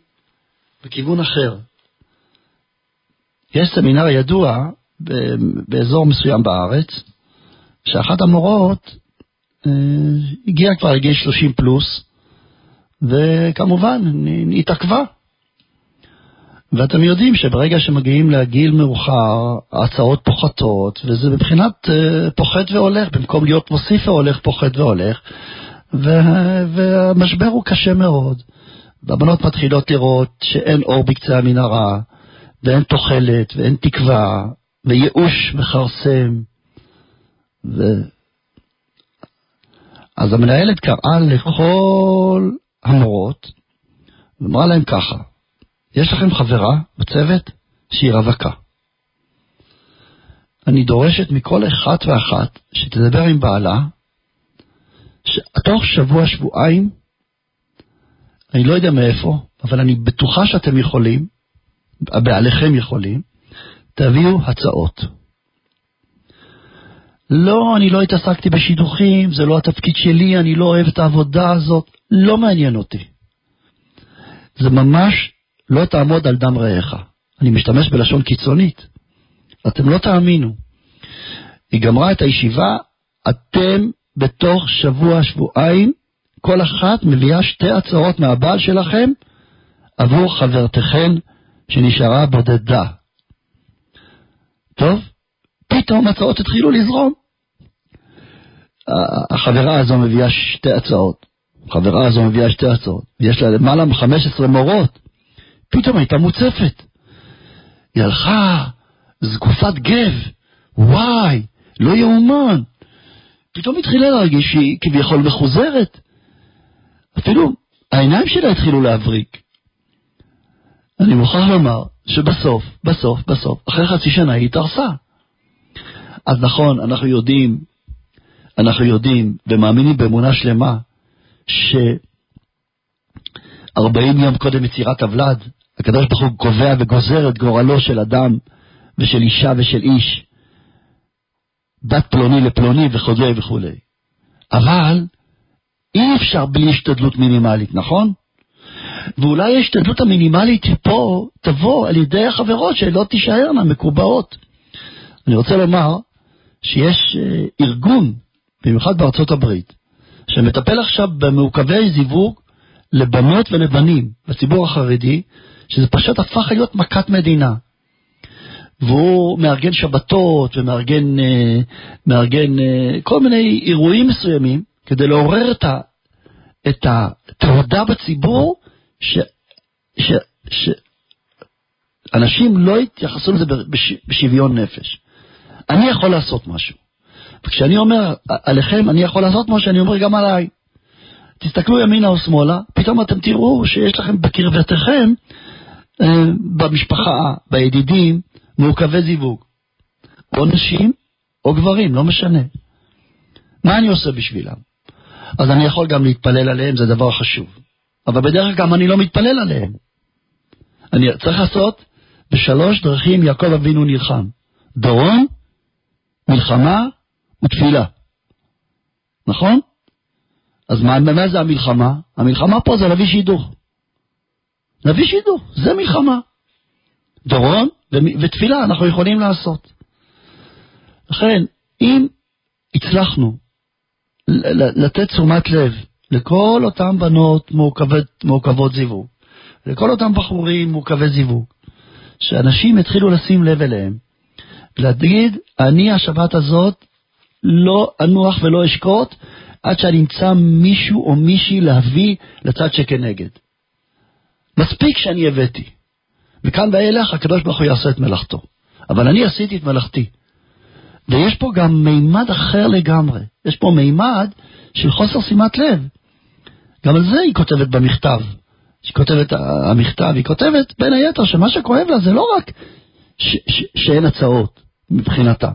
בכיוון אחר. יש סמינר ידוע באזור מסוים בארץ, שאחת המורות אה, הגיעה כבר לגיל 30 פלוס, וכמובן, התעכבה. ואתם יודעים שברגע שמגיעים לגיל מאוחר, ההצעות פוחתות, וזה מבחינת uh, פוחת והולך, במקום להיות מוסיף והולך, פוחת והולך, והמשבר הוא קשה מאוד. והבנות מתחילות לראות שאין אור בקצה המנהרה, ואין תוחלת, ואין תקווה, וייאוש מכרסם. ו... אז המנהלת קראה לכל המורות, ואמרה להם ככה, יש לכם חברה בצוות שהיא רווקה. אני דורשת מכל אחת ואחת שתדבר עם בעלה, שתוך שבוע-שבועיים, אני לא יודע מאיפה, אבל אני בטוחה שאתם יכולים, בעליכם יכולים, תביאו הצעות. לא, אני לא התעסקתי בשידוכים, זה לא התפקיד שלי, אני לא אוהב את העבודה הזאת, לא מעניין אותי. זה ממש לא תעמוד על דם רעך. אני משתמש בלשון קיצונית. אתם לא תאמינו. היא גמרה את הישיבה, אתם בתוך שבוע, שבועיים, כל אחת מביאה שתי הצעות מהבעל שלכם עבור חברתכן שנשארה בודדה. טוב, פתאום הצעות התחילו לזרום. החברה הזו מביאה שתי הצעות, החברה הזו מביאה שתי הצעות, יש לה למעלה מ-15 מורות, פתאום הייתה מוצפת. היא הלכה זקופת גב, וואי, לא יאומן. פתאום התחילה להרגיש שהיא כביכול מחוזרת. אפילו העיניים שלה התחילו להבריק. אני מוכרח לומר שבסוף, בסוף, בסוף, אחרי חצי שנה היא התארסה. אז נכון, אנחנו יודעים, אנחנו יודעים ומאמינים באמונה שלמה, ש-40 יום קודם יצירת הוולד, הקדוש ברוך הוא קובע וגוזר את גורלו של אדם ושל אישה ושל איש, בת פלוני לפלוני וכו' וכו'. אבל אי אפשר בלי השתדלות מינימלית, נכון? ואולי ההשתדלות המינימלית פה תבוא על ידי החברות שלא תישארנה מקובעות. אני רוצה לומר שיש אה, ארגון, במיוחד בארצות הברית, שמטפל עכשיו במעוכבי זיווג לבנות ולבנים בציבור החרדי, שזה פשוט הפך להיות מכת מדינה. והוא מארגן שבתות ומארגן אה, מארגן, אה, כל מיני אירועים מסוימים כדי לעורר את, ה, את התעודה בציבור ש, ש, ש, אנשים לא יתייחסו לזה בש, בשוויון נפש. אני יכול לעשות משהו. וכשאני אומר עליכם, אני יכול לעשות משהו, אני אומר גם עליי. תסתכלו ימינה או שמאלה, פתאום אתם תראו שיש לכם בקרבתכם, אה, במשפחה, בידידים, מעוכבי זיווג. או נשים או גברים, לא משנה. מה אני עושה בשבילם? אז אני יכול גם להתפלל עליהם, זה דבר חשוב. אבל בדרך גם אני לא מתפלל עליהם. אני צריך לעשות בשלוש דרכים יעקב אבינו נלחם. דורון, מלחמה ותפילה. נכון? אז מה, מה זה המלחמה? המלחמה פה זה להביא שידוך. להביא שידוך, זה מלחמה. דורון ותפילה אנחנו יכולים לעשות. לכן, אם הצלחנו לתת תשומת לב לכל אותן בנות מעוכבות, מעוכבות זיווג, לכל אותם בחורים מעוכבי זיווג, שאנשים התחילו לשים לב אליהם, להגיד, אני השבת הזאת לא אנוח ולא אשקוט עד שאני אמצא מישהו או מישהי להביא לצד שכנגד. מספיק שאני הבאתי. מכאן ואילך הקדוש ברוך הוא יעשה את מלאכתו. אבל אני עשיתי את מלאכתי. ויש פה גם מימד אחר לגמרי. יש פה מימד של חוסר שימת לב. גם על זה היא כותבת במכתב. היא כותבת, המכתב, היא כותבת בין היתר שמה שכואב לה זה לא רק ש- ש- שאין הצעות מבחינתם,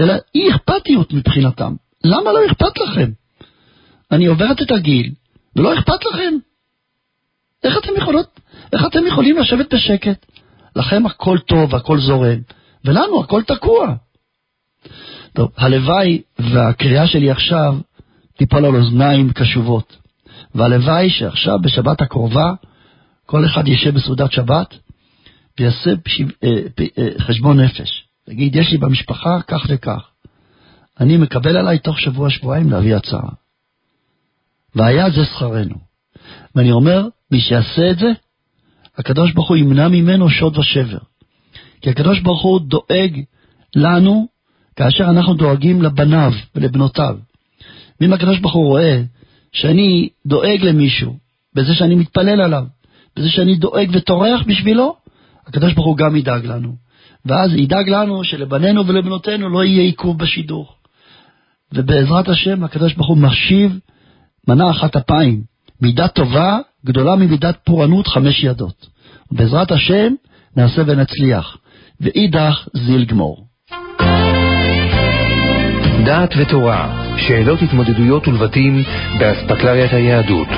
אלא אי אכפתיות מבחינתם. למה לא אכפת לכם? אני עוברת את הגיל, ולא אכפת לכם. איך אתם יכולות, איך אתם יכולים לשבת בשקט? לכם הכל טוב, הכל זורם, ולנו הכל תקוע. טוב, הלוואי והקריאה שלי עכשיו תיפול על אוזניים קשובות, והלוואי שעכשיו בשבת הקרובה כל אחד יישב בסעודת שבת ויעשה אה, אה, חשבון נפש. תגיד, יש לי במשפחה כך וכך. אני מקבל עליי תוך שבוע-שבועיים להביא הצעה. והיה זה שכרנו. ואני אומר, מי שיעשה את זה, הקדוש ברוך הוא ימנע ממנו שוד ושבר. כי הקדוש ברוך הוא דואג לנו כאשר אנחנו דואגים לבניו ולבנותיו. ואם הקדוש ברוך הוא רואה שאני דואג למישהו בזה שאני מתפלל עליו, בזה שאני דואג וטורח בשבילו, הקדוש ברוך הוא גם ידאג לנו. ואז ידאג לנו שלבנינו ולבנותינו לא יהיה עיכוב בשידור. ובעזרת השם הקדוש ברוך הוא משיב מנה אחת אפיים, מידה טובה גדולה ממידת פורענות חמש ידות. בעזרת השם נעשה ונצליח, ואידך זיל גמור. דעת ותורה, שאלות התמודדויות ולבטים באספקלריית היהדות.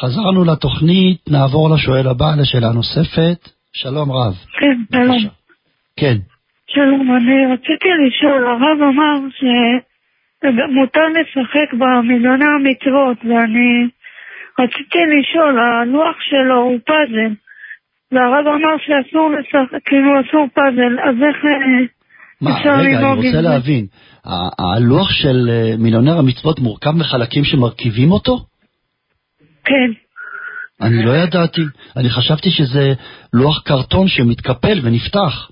חזרנו לתוכנית, נעבור לשואל הבא, לשאלה נוספת. שלום רב. כן, שלום. כן. שלום, אני רציתי לשאול, הרב אמר שמותר לשחק במיליוני המצוות, ואני רציתי לשאול, הלוח שלו הוא פאזל, והרב אמר שאסור לשחק, כאילו אסור פאזל, אז איך מה, רגע, אני רוצה להבין, הלוח של אה, מיליונר המצוות מורכב מחלקים שמרכיבים אותו? כן. אני לא ידעתי, אני חשבתי שזה לוח קרטון שמתקפל ונפתח.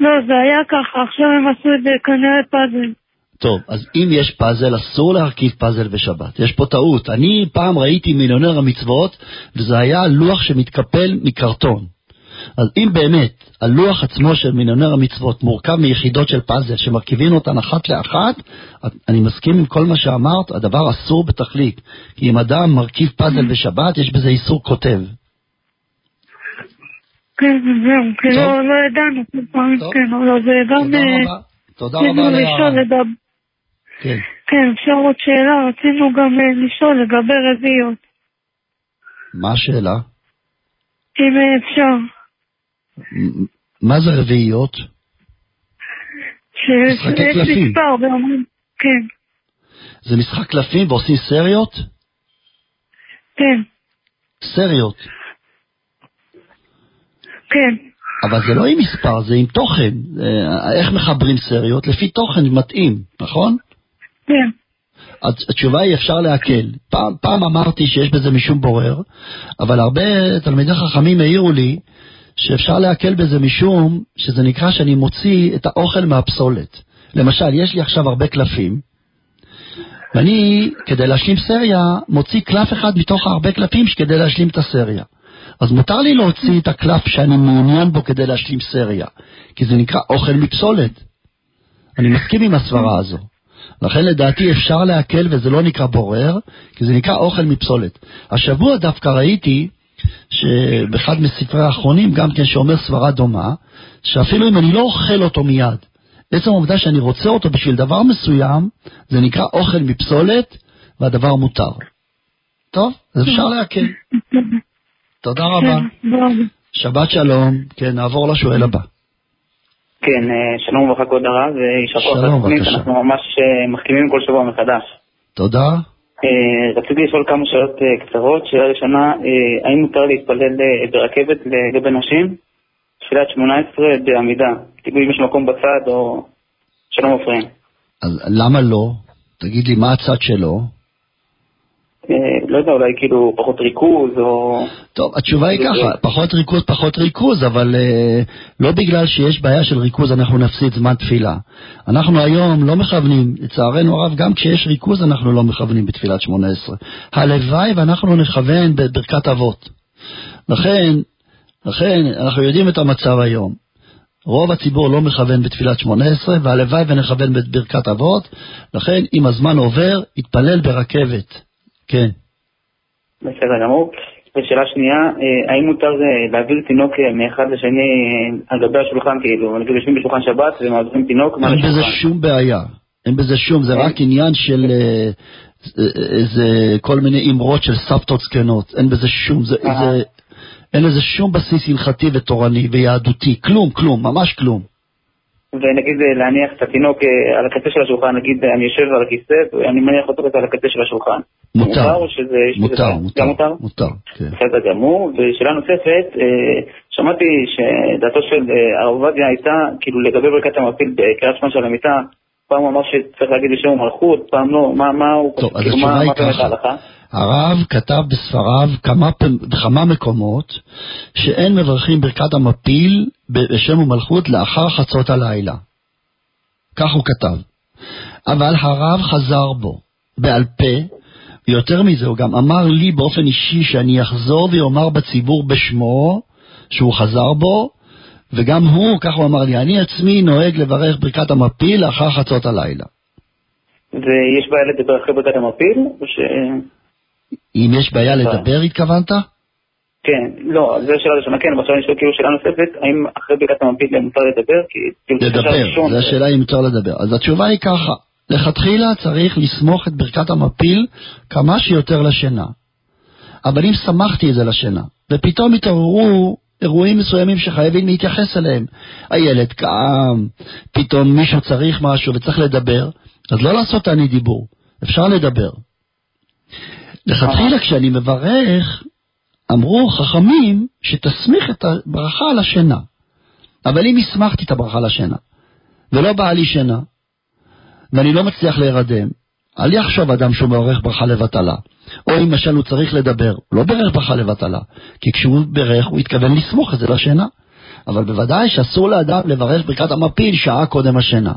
לא, זה היה ככה, עכשיו הם עשו את זה כנראה פאזל. טוב, אז אם יש פאזל, אסור להרכיב פאזל בשבת. יש פה טעות. אני פעם ראיתי מיליונר המצוות, וזה היה לוח שמתקפל מקרטון. אז אם באמת הלוח עצמו של מיליונר המצוות מורכב מיחידות של פאזל שמרכיבים אותן אחת לאחת, אני מסכים עם כל מה שאמרת, הדבר אסור בתכלית. כי אם אדם מרכיב פאזל בשבת, יש בזה איסור כותב. כן, זהו, כאילו לא ידענו, כן, אבל זה גם... תודה רבה על ההערה. כן. כן, אפשר עוד שאלה, רצינו גם לשאול לגבי רביעיות. מה השאלה? אם אפשר. מה זה רביעיות? מספר ואומרים, כן. זה משחק קלפים ועושים סריות? כן. סריות? כן. אבל זה לא עם מספר, זה עם תוכן. איך מחברים סריות? לפי תוכן מתאים, נכון? כן. התשובה היא אפשר להקל. פעם, פעם אמרתי שיש בזה משום בורר, אבל הרבה תלמידי חכמים העירו לי שאפשר להקל בזה משום שזה נקרא שאני מוציא את האוכל מהפסולת. למשל, יש לי עכשיו הרבה קלפים, ואני, כדי להשלים סריה, מוציא קלף אחד מתוך הרבה קלפים כדי להשלים את הסריה. אז מותר לי להוציא את הקלף שאני מעוניין בו כדי להשלים סריה, כי זה נקרא אוכל מפסולת. אני מסכים עם הסברה הזו. לכן לדעתי אפשר להקל וזה לא נקרא בורר, כי זה נקרא אוכל מפסולת. השבוע דווקא ראיתי שבאחד מספרי האחרונים גם כן שאומר סברה דומה, שאפילו אם אני לא אוכל אותו מיד, עצם העובדה שאני רוצה אותו בשביל דבר מסוים, זה נקרא אוכל מפסולת, והדבר מותר. טוב, אז אפשר להקל. [laughs] תודה רבה. שבת שלום. כן, נעבור לשואל הבא. כן, שלום וברכה כבוד הרב, ויישר כוח לתוכנית, אנחנו ממש מחכימים כל שבוע מחדש. תודה. רציתי לשאול כמה שאלות קצרות. שאלה ראשונה, האם מותר להתפלל ברכבת לגבי נשים? תפילת 18 בעמידה, תגידו אם יש מקום בצד או שלא מפריעים. אז למה לא? תגיד לי מה הצד שלו? לא יודע, אולי כאילו פחות ריכוז או... טוב, התשובה היא ככה, פחות ריכוז, פחות ריכוז, אבל uh, לא בגלל שיש בעיה של ריכוז אנחנו נפסיד זמן תפילה. אנחנו היום לא מכוונים, לצערנו הרב, גם כשיש ריכוז אנחנו לא מכוונים בתפילת שמונה עשרה. הלוואי ואנחנו נכוון בברכת אבות. לכן, לכן אנחנו יודעים את המצב היום. רוב הציבור לא מכוון בתפילת שמונה עשרה, והלוואי ונכוון בברכת אבות, לכן אם הזמן עובר, יתפלל ברכבת. כן. בסדר גמור. ושאלה שנייה, האם מותר להעביר תינוק מאחד לשני על גבי השולחן, כאילו, נגיד יושבים בשולחן שבת ומעבירים תינוק מעל השולחן? אין בזה שום בעיה, אין בזה שום, זה רק עניין של איזה כל מיני אמרות של סבתות זקנות, אין בזה שום, זה, זה, אין לזה שום בסיס הלכתי ותורני ויהדותי, כלום, כלום, ממש כלום. ונגיד להניח את התינוק על הקצה של השולחן, נגיד אני יושב על הכיסא ואני מניח אותו על הקצה של השולחן. מותר, או שזה... מותר, מותר, מותר, מותר, כן. בסדר גמור. ושאלה נוספת, שמעתי שדעתו של הרב עובדיה הייתה, כאילו לגבי ברכת המפיל בקריאת שמע של המיטה, פעם הוא אמר שצריך להגיד לשם מלכות, פעם לא, מה, מה הוא, טוב, כאילו, אז מה, מה באמת ההלכה? הרב כתב בספריו כמה, בכמה מקומות שאין מברכים ברכת המפיל בשם ומלכות לאחר חצות הלילה. כך הוא כתב. אבל הרב חזר בו בעל פה, ויותר מזה, הוא גם אמר לי באופן אישי שאני אחזור ויאמר בציבור בשמו שהוא חזר בו, וגם הוא, כך הוא אמר לי, אני עצמי נוהג לברך ברכת המפיל לאחר חצות הלילה. ויש בעיה לדבר אחרי ברכת המפיל? או ש... אם יש בעיה לדבר, התכוונת? כן, לא, זו שאלה ראשונה, כן, אבל עכשיו אני שואל כאילו שאלה נוספת, האם אחרי ברכת המפיל מותר לדבר? לדבר, זו השאלה אם מותר לדבר. אז התשובה היא ככה, לכתחילה צריך לסמוך את ברכת המפיל כמה שיותר לשינה. אבל אם שמחתי את זה לשינה, ופתאום התעוררו אירועים מסוימים שחייבים להתייחס אליהם, הילד קם, פתאום מישהו צריך משהו וצריך לדבר, אז לא לעשות אני דיבור, אפשר לדבר. לכתחילה כשאני מברך, אמרו חכמים שתסמיך את הברכה על השינה. אבל אם הסמכתי את הברכה לשינה, ולא באה לי שינה, ואני לא מצליח להירדם, אל יחשוב אדם שהוא מברך ברכה לבטלה. או אם למשל הוא צריך לדבר, לא ברך ברכה לבטלה, כי כשהוא ברך הוא התכוון לסמוך את זה לשינה. אבל בוודאי שאסור לאדם לברך ברכת המפיל שעה קודם השינה,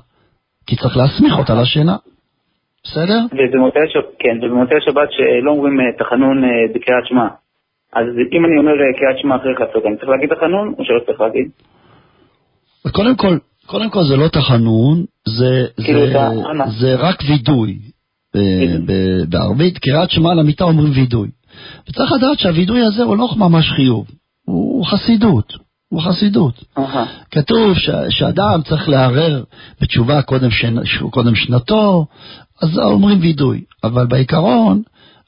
כי צריך להסמיך אותה לשינה. בסדר? ובמוצאי שבת, כן, ובמוצאי שבת שלא אומרים תחנון בקריאת שמע. אז אם אני אומר קריאת שמע אחרי חצות, אני צריך להגיד תחנון או שלא צריך להגיד? קודם כל, קודם כל זה לא תחנון, זה, כאילו זה, זה רק וידוי. בערבית, קריאת שמע למיטה אומרים וידוי. וצריך לדעת שהווידוי הזה הוא לא ממש חיוב, הוא חסידות. בחסידות. כתוב שאדם צריך לערער בתשובה קודם, שנ, קודם שנתו, אז אומרים וידוי. אבל בעיקרון,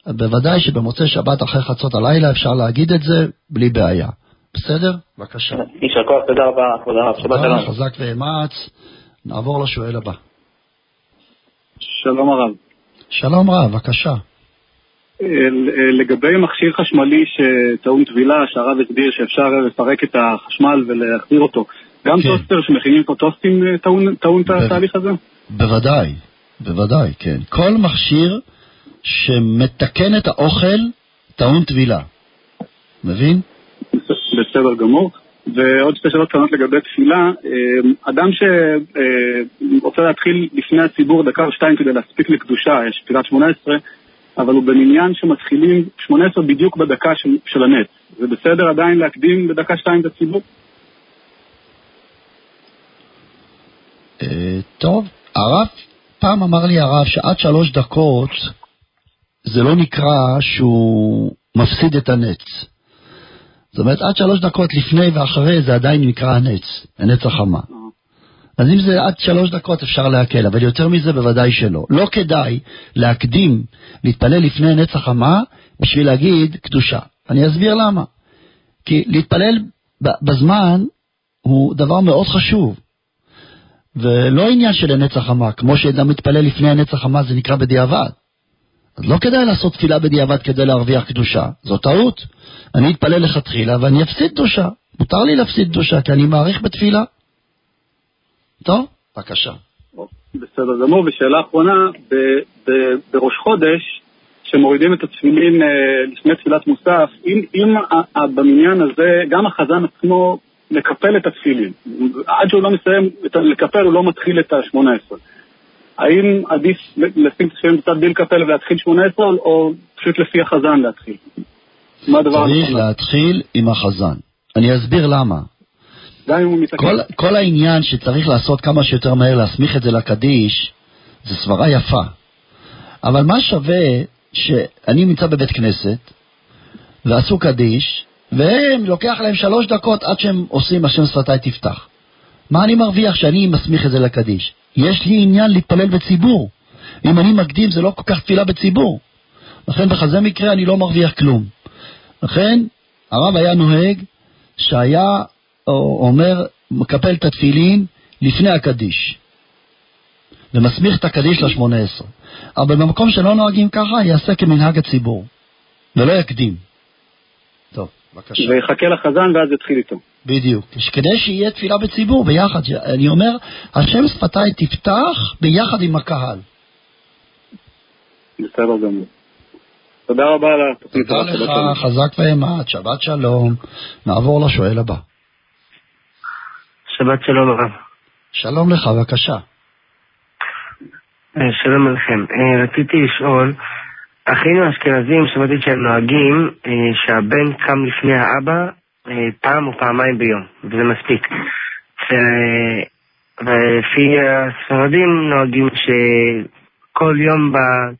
בוודאי שבמוצאי שבת אחרי חצות הלילה אפשר להגיד את זה בלי בעיה. בסדר? בבקשה. יישר כוח, תודה רבה, כבוד הרב, שבת שלום. חזק ואמץ. נעבור לשואל הבא. שלום הרב. שלום רב, בבקשה. לגבי מכשיר חשמלי שטעון טבילה, שהרב הסביר שאפשר לפרק את החשמל ולהחזיר אותו, גם כן. טוסטר שמכינים פה טוסטים אה, טעון, טעון ב- את התהליך הזה? בוודאי, בוודאי, כן. כל מכשיר שמתקן את האוכל טעון טבילה. מבין? בסדר גמור. ועוד שתי שאלות קטנות לגבי תפילה. אה, אדם שרוצה להתחיל לפני הציבור דקה או שתיים כדי להספיק לקדושה, יש תפילת שמונה עשרה, אבל הוא במניין שמתחילים 18 בדיוק בדקה של, של הנץ. זה בסדר עדיין להקדים בדקה שתיים את הציבור? אה, טוב, הרב, פעם אמר לי הרב שעד שלוש דקות זה לא נקרא שהוא מפסיד את הנץ. זאת אומרת, עד שלוש דקות לפני ואחרי זה עדיין נקרא הנץ, הנץ החמה. אז אם זה עד שלוש דקות אפשר להקל, אבל יותר מזה בוודאי שלא. לא כדאי להקדים להתפלל לפני נץ החמה בשביל להגיד קדושה. אני אסביר למה. כי להתפלל בזמן הוא דבר מאוד חשוב. ולא עניין של הנץ החמה, כמו שאדם מתפלל לפני הנץ החמה זה נקרא בדיעבד. אז לא כדאי לעשות תפילה בדיעבד כדי להרוויח קדושה, זו טעות. אני אתפלל לכתחילה ואני אפסיד קדושה. מותר לי להפסיד קדושה כי אני מעריך בתפילה. טוב, בבקשה. בסדר גמור, ושאלה אחרונה, ב- ב- בראש חודש, שמורידים את התפילין אה, לפני תפילת מוסף, אם, אם במניין הזה גם החזן עצמו מקפל את התפילין, עד שהוא לא מסיים לקפל הוא לא מתחיל את ה-18. האם עדיף לשים התפילין בצד בלי לקפל ולהתחיל 18 או פשוט לפי החזן להתחיל? מה הדבר צריך להתחיל עם החזן. אני אסביר למה. גם אם הוא מתעכב. כל, כל העניין שצריך לעשות כמה שיותר מהר, להסמיך את זה לקדיש, זה סברה יפה. אבל מה שווה שאני נמצא בבית כנסת, ועשו קדיש, והם, לוקח להם שלוש דקות עד שהם עושים השם שפתיי תפתח. מה אני מרוויח שאני מסמיך את זה לקדיש? יש לי עניין להתפלל בציבור. אם אני מקדים זה לא כל כך תפילה בציבור. לכן בכזה מקרה אני לא מרוויח כלום. לכן הרב היה נוהג שהיה אומר, מקפל את התפילין לפני הקדיש, ומסמיך את הקדיש לשמונה עשרה. אבל במקום שלא נוהגים ככה, יעשה כמנהג הציבור, ולא יקדים. טוב, בבקשה. ויחכה לחזן ואז יתחיל איתו. בדיוק. כדי שיהיה תפילה בציבור ביחד. אני אומר, השם שפתיי תפתח ביחד עם הקהל. בסדר גמור. תודה רבה על התוכנית. תודה לך, חזק ואימת, שבת שלום. נעבור לשואל הבא. שבת שלום הרב. שלום לך, בבקשה. אה, שלום עליכם. אה, רציתי לשאול, אחינו האשכנזים, שמעתי שהם נוהגים אה, שהבן קם לפני האבא פעם או פעמיים ביום, וזה מספיק. ולפי הספרדים נוהגים שכל יום,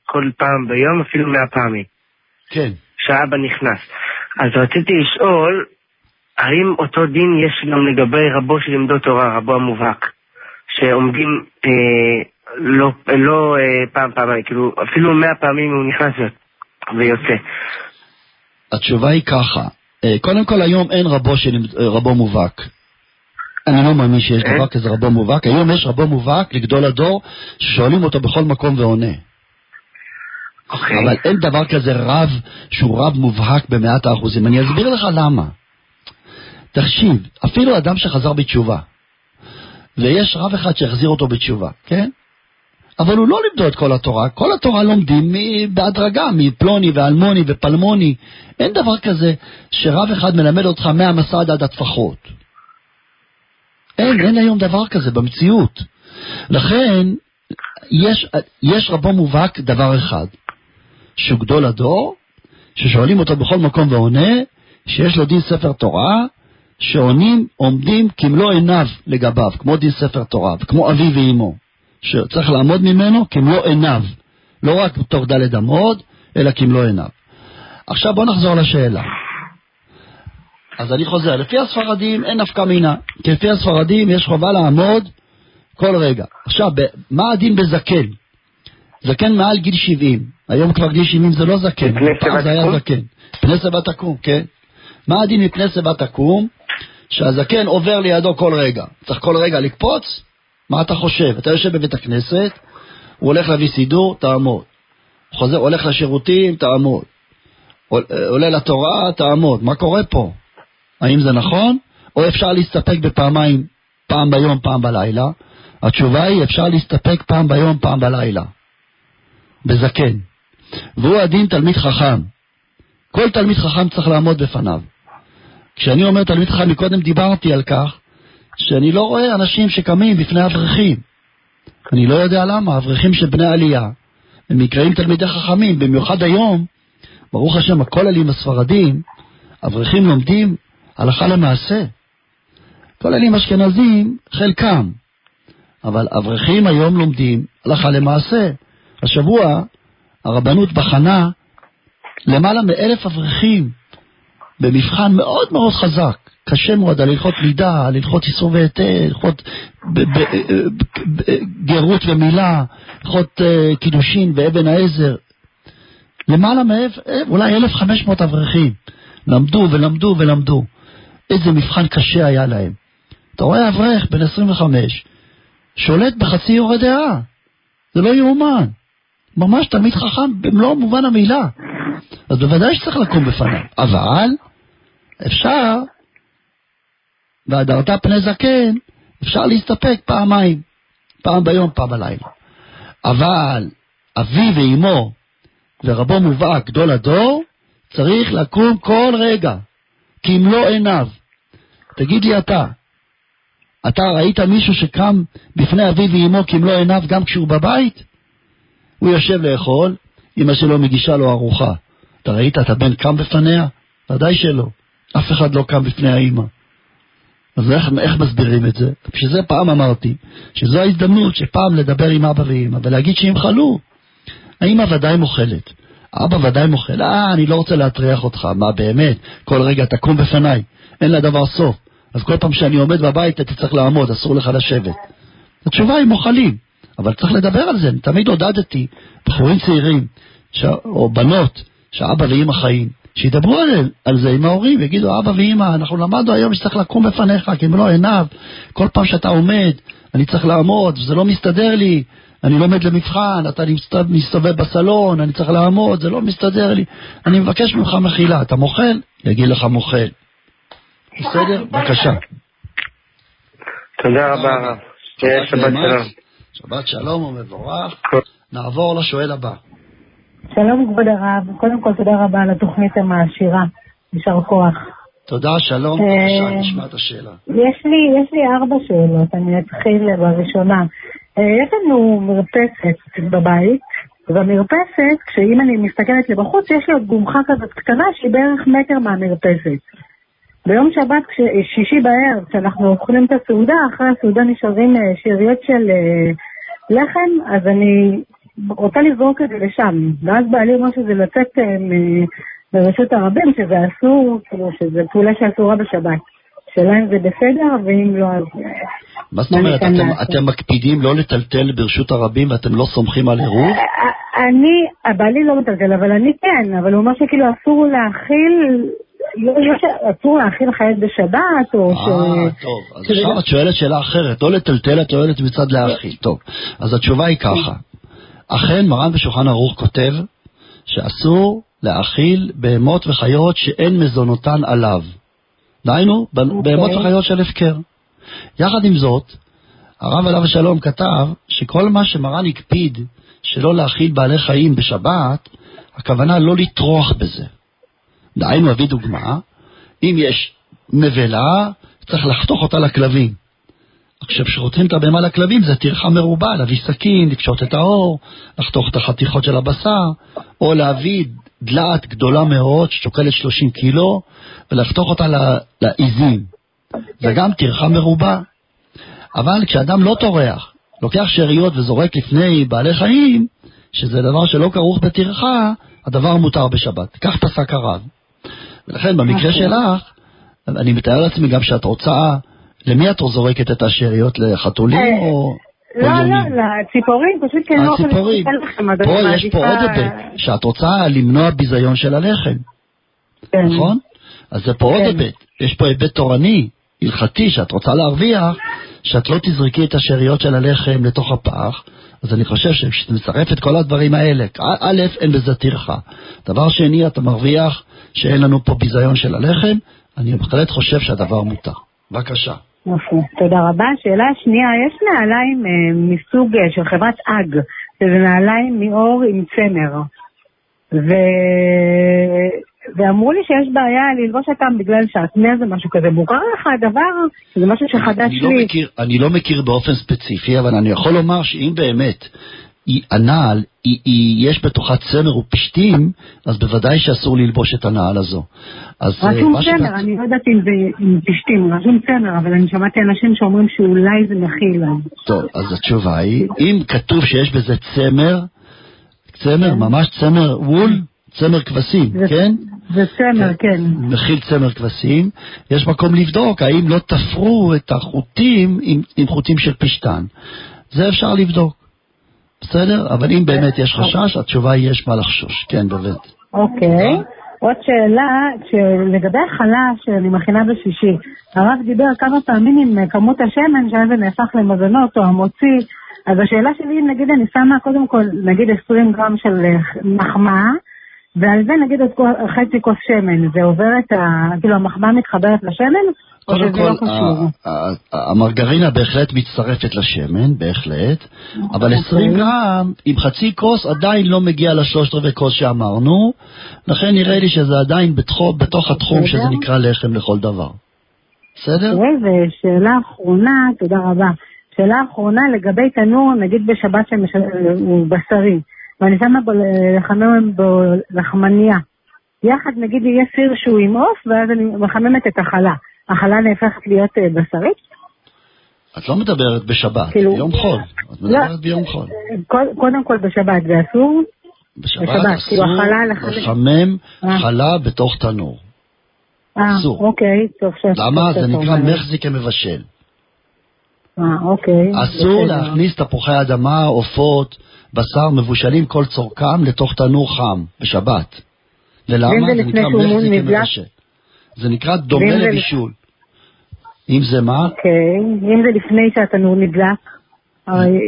כל פעם ביום, אפילו מאה פעמים. כן. שהאבא נכנס. אז רציתי לשאול, האם אותו דין יש גם לגבי רבו של עמדות תורה, רבו המובהק, שעומדים אה, לא, לא אה, פעם פעמיים, כאילו אפילו מאה פעמים הוא נכנס ויוצא. התשובה היא ככה, אה, קודם כל היום אין רבו של אה, רבו מובהק. אני לא מאמין שיש דבר כזה רבו מובהק. היום יש רבו מובהק לגדול הדור ששואלים אותו בכל מקום ועונה. Okay. אוקיי. אבל אין דבר כזה רב שהוא רב מובהק במאת האחוזים. אני אסביר לך למה. תקשיב, אפילו אדם שחזר בתשובה, ויש רב אחד שהחזיר אותו בתשובה, כן? אבל הוא לא לימדו את כל התורה, כל התורה לומדים בהדרגה, מפלוני ואלמוני ופלמוני. אין דבר כזה שרב אחד מלמד אותך מהמסד עד הטפחות. אין, אין היום דבר כזה במציאות. לכן, יש, יש רבו מובהק דבר אחד, שהוא גדול הדור, ששואלים אותו בכל מקום ועונה, שיש לו דין ספר תורה, שעונים עומדים כמלוא עיניו לגביו, כמו דין ספר תורה, כמו אבי ואמו, שצריך לעמוד ממנו כמלוא עיניו, לא רק בתוך דלת אמות, אלא כמלוא עיניו. עכשיו בוא נחזור לשאלה. אז אני חוזר, לפי הספרדים אין נפקא מינה, כי לפי הספרדים יש חובה לעמוד כל רגע. עכשיו, מה הדין בזקן? זקן מעל גיל 70, היום כבר גיל 70 זה לא זקן, פעם זה היה זקן. פני שיבה תקום, כן. מה הדין מפני שיבה תקום? שהזקן עובר לידו כל רגע. צריך כל רגע לקפוץ? מה אתה חושב? אתה יושב בבית הכנסת, הוא הולך להביא סידור, תעמוד. חוזר, הולך לשירותים, תעמוד. עולה לתורה, תעמוד. מה קורה פה? האם זה נכון? או אפשר להסתפק בפעמיים, פעם ביום, פעם בלילה? התשובה היא, אפשר להסתפק פעם ביום, פעם בלילה. בזקן. והוא הדין תלמיד חכם. כל תלמיד חכם צריך לעמוד בפניו. כשאני אומר תלמיד חכם, מקודם דיברתי על כך שאני לא רואה אנשים שקמים בפני אברכים. אני לא יודע למה, אברכים של בני עלייה, הם נקראים תלמידי חכמים, במיוחד היום, ברוך השם, הכוללים הספרדים, אברכים לומדים הלכה למעשה. כוללים אשכנזים, חלקם, אבל אברכים היום לומדים הלכה למעשה. השבוע הרבנות בחנה למעלה מאלף אברכים במבחן מאוד מאוד חזק, קשה מאוד, על הלכות מידה, על הלכות איסור והיטל, הלכות גרות ומילה, הלכות אה, קידושין ואבן העזר. למעלה אה, אולי 1,500 אברכים למדו ולמדו ולמדו. איזה מבחן קשה היה להם. אתה רואה אברך בן 25, שולט בחצי יורה דעה. זה לא יאומן. ממש תלמיד חכם במלוא מובן המילה. אז בוודאי שצריך לקום בפניו. אבל אפשר, והדרת פני זקן, אפשר להסתפק פעמיים, פעם ביום, פעם בלילה. אבל אבי ואימו ורבו מובהק, גדול הדור, צריך לקום כל רגע, כי אם לא עיניו. תגיד לי אתה, אתה ראית מישהו שקם בפני אבי ואימו כי אם לא עיניו גם כשהוא בבית? הוא יושב לאכול, אמא שלו מגישה לו ארוחה. אתה ראית את הבן קם בפניה? ודאי שלא. אף אחד לא קם בפני האמא. אז איך, איך מסבירים את זה? בשביל זה פעם אמרתי, שזו ההזדמנות שפעם לדבר עם אבא ואמא ולהגיד שהם חלו. האמא ודאי מוכלת, אבא ודאי מוכל. אה, אני לא רוצה להטריח אותך. מה באמת? כל רגע תקום בפניי. אין לדבר סוף. אז כל פעם שאני עומד בבית אתה צריך לעמוד, אסור לך לשבת. התשובה היא מוכלים, אבל צריך לדבר על זה. תמיד עודדתי בחורים צעירים, ש... או בנות, שאבא ואמא חיים, שידברו על, על זה עם ההורים, יגידו, אבא ואמא, אנחנו למדנו היום שצריך לקום בפניך, כי אם לא עיניו, כל פעם שאתה עומד, אני צריך לעמוד, וזה לא מסתדר לי, אני לומד למבחן, אתה מסתובב בסלון, אני צריך לעמוד, זה לא מסתדר לי. אני מבקש ממך מחילה, אתה מוכל? יגיד לך מוכל. בסדר? בבקשה. תודה רבה. שבת שלום. שבת שלום ומבורך. נעבור לשואל הבא. שלום כבוד הרב, קודם כל תודה רבה על התוכנית המעשירה, יישר כוח. תודה, שלום, בבקשה, נשמע את השאלה. יש לי, יש לי ארבע שאלות, אני אתחיל בראשונה. יש לנו מרפסת בבית, ובמרפסת, כשאם אני מסתכלת לבחוץ, יש לי עוד גומחה כזאת קטנה שהיא בערך מטר מהמרפסת. ביום שבת, שישי בערב, כשאנחנו אוכלים את הסעודה, אחרי הסעודה נשארים שאריות של לחם, אז אני רוצה לזרוק את זה לשם. ואז בעלי אומר שזה לצאת מרשות הרבים, שזה אסור, כאילו שזה פעולה שאסורה בשבת. שאלה אם זה בסדר, ואם לא, אז... מה זאת אומרת, אתם, אתם מקפידים לא לטלטל ברשות הרבים ואתם לא סומכים על עירוב? אני, הבעלי לא מטלטל, אבל אני כן, אבל הוא אומר שכאילו אסור להאכיל לא, אסור להאכיל חיות בשבת, או ש... אה, טוב, אז עכשיו את שואלת שאלה אחרת, לא לטלטל, את שואלת מצד להאכיל. טוב, אז התשובה היא ככה, אכן מרן בשולחן ערוך כותב שאסור להאכיל בהמות וחיות שאין מזונותן עליו. דהיינו, בהמות אוקיי. וחיות של הפקר. יחד עם זאת, הרב עליו השלום כתב שכל מה שמרן הקפיד שלא להאכיל בעלי חיים בשבת, הכוונה לא לטרוח בזה. דהיינו, אביא דוגמה, אם יש נבלה, צריך לחתוך אותה לכלבים. עכשיו, כשרוצים את הבהמה לכלבים זה טרחה מרובה, להביא סכין, לקשוט את האור, לחתוך את החתיכות של הבשר, או להביא דלעת גדולה מאוד ששוקלת 30 קילו, ולחתוך אותה לעיזים. זה גם טרחה מרובה. אבל כשאדם לא טורח, לוקח שאריות וזורק לפני בעלי חיים, שזה דבר שלא כרוך בטרחה, הדבר מותר בשבת. כך פסק הרב. ולכן במקרה שלך, אני מתאר לעצמי גם שאת רוצה, למי את זורקת את השאריות? לחתולים אה, או... לא, לא, לציפורים, פשוט כי אני לא יכולה אז פה יש פה עוד היבט, שאת רוצה למנוע ביזיון של הלחם, כן. נכון? אז זה פה עוד כן. היבט. יש פה היבט תורני, הלכתי, שאת רוצה להרוויח, שאת לא תזרקי את השאריות של הלחם לתוך הפח. אז אני חושב שכשאתה מצרף את כל הדברים האלה, א', אין בזה טרחה. דבר שני, אתה מרוויח שאין לנו פה ביזיון של הלחם, אני בהחלט חושב שהדבר מותר. בבקשה. יופי, תודה רבה. שאלה שנייה, יש נעליים אה, מסוג אה, של חברת אג, שזה נעליים מאור עם צמר. ו... ואמרו לי שיש בעיה ללבוש אותם בגלל שעטנז זה משהו כזה. מוכר לך הדבר? זה משהו שחדש אני לא, לי. מכיר, אני לא מכיר באופן ספציפי, אבל אני יכול לומר שאם באמת היא, הנעל, היא, היא, יש בתוכה צמר ופשתים, אז בוודאי שאסור ללבוש את הנעל הזו. אז אה, רשום מה שאת- צמר, אני לא יודעת אם זה עם פשתים, רשום צמר, אבל אני שמעתי אנשים שאומרים שאולי זה מכיל. טוב, אז התשובה היא, אם כתוב שיש בזה צמר, צמר, ממש צמר וול, צמר כבשים, כן? זה צמר, כן. מכיל צמר כבשים, יש מקום לבדוק האם לא תפרו את החוטים עם, עם חוטים של פשטן. זה אפשר לבדוק, בסדר? אבל אם באמת יש חשש, התשובה היא יש מה לחשוש. כן, באמת. אוקיי. עוד שאלה, לגבי החלה שאני מכינה בשישי, הרב דיבר כמה פעמים עם אה, כמות השמן, שאז זה נהפך למזונות או המוציא, אז השאלה שלי, אם נגיד אני שמה קודם כל, נגיד 20 גרם של אה, מחמאה, ועל זה נגיד עוד חצי כוס שמן, זה עובר את ה... כאילו המחמאה מתחברת לשמן, קודם שזה כל, לא המרגרינה בהחלט מצטרפת לשמן, בהחלט, אבל אוקיי. 20 גרם עם חצי כוס עדיין לא מגיע לשלושת רבעי כוס שאמרנו, לכן נראה לי שזה עדיין בתוך התחום. שזה נקרא לחם לכל דבר. בסדר? אוקיי, ושאלה אחרונה, תודה רבה. שאלה אחרונה לגבי תנור, נגיד בשבת שהוא בשרי, ואני שמה בו לחמם בו לחמניה. יחד נגיד יהיה סיר שהוא עם עוף, ואז אני מחממת את החלה. החלה נהפכת להיות אה, בשרית? את לא מדברת בשבת, כאילו- ביום חול. את לא. מדברת ביום חול. קוד- קודם כל בשבת זה אסור? בשבת בשבת, כאילו אסור החלה לחמם. אה. חלה בתוך תנור. אה, אסור. אוקיי, טוב שאתה... למה? זה נקרא אומר. מחזי כמבשל. אה, אוקיי. אסור. להכניס תפוחי אדמה, עופות, בשר מבושלים כל צורכם לתוך תנור חם בשבת. ולמה? זה נקרא שהוא מחזי נבלע? כמבשל. זה נקרא דומה לבישול. אם זה מה? אוקיי, אם זה לפני שהתנור נדלק,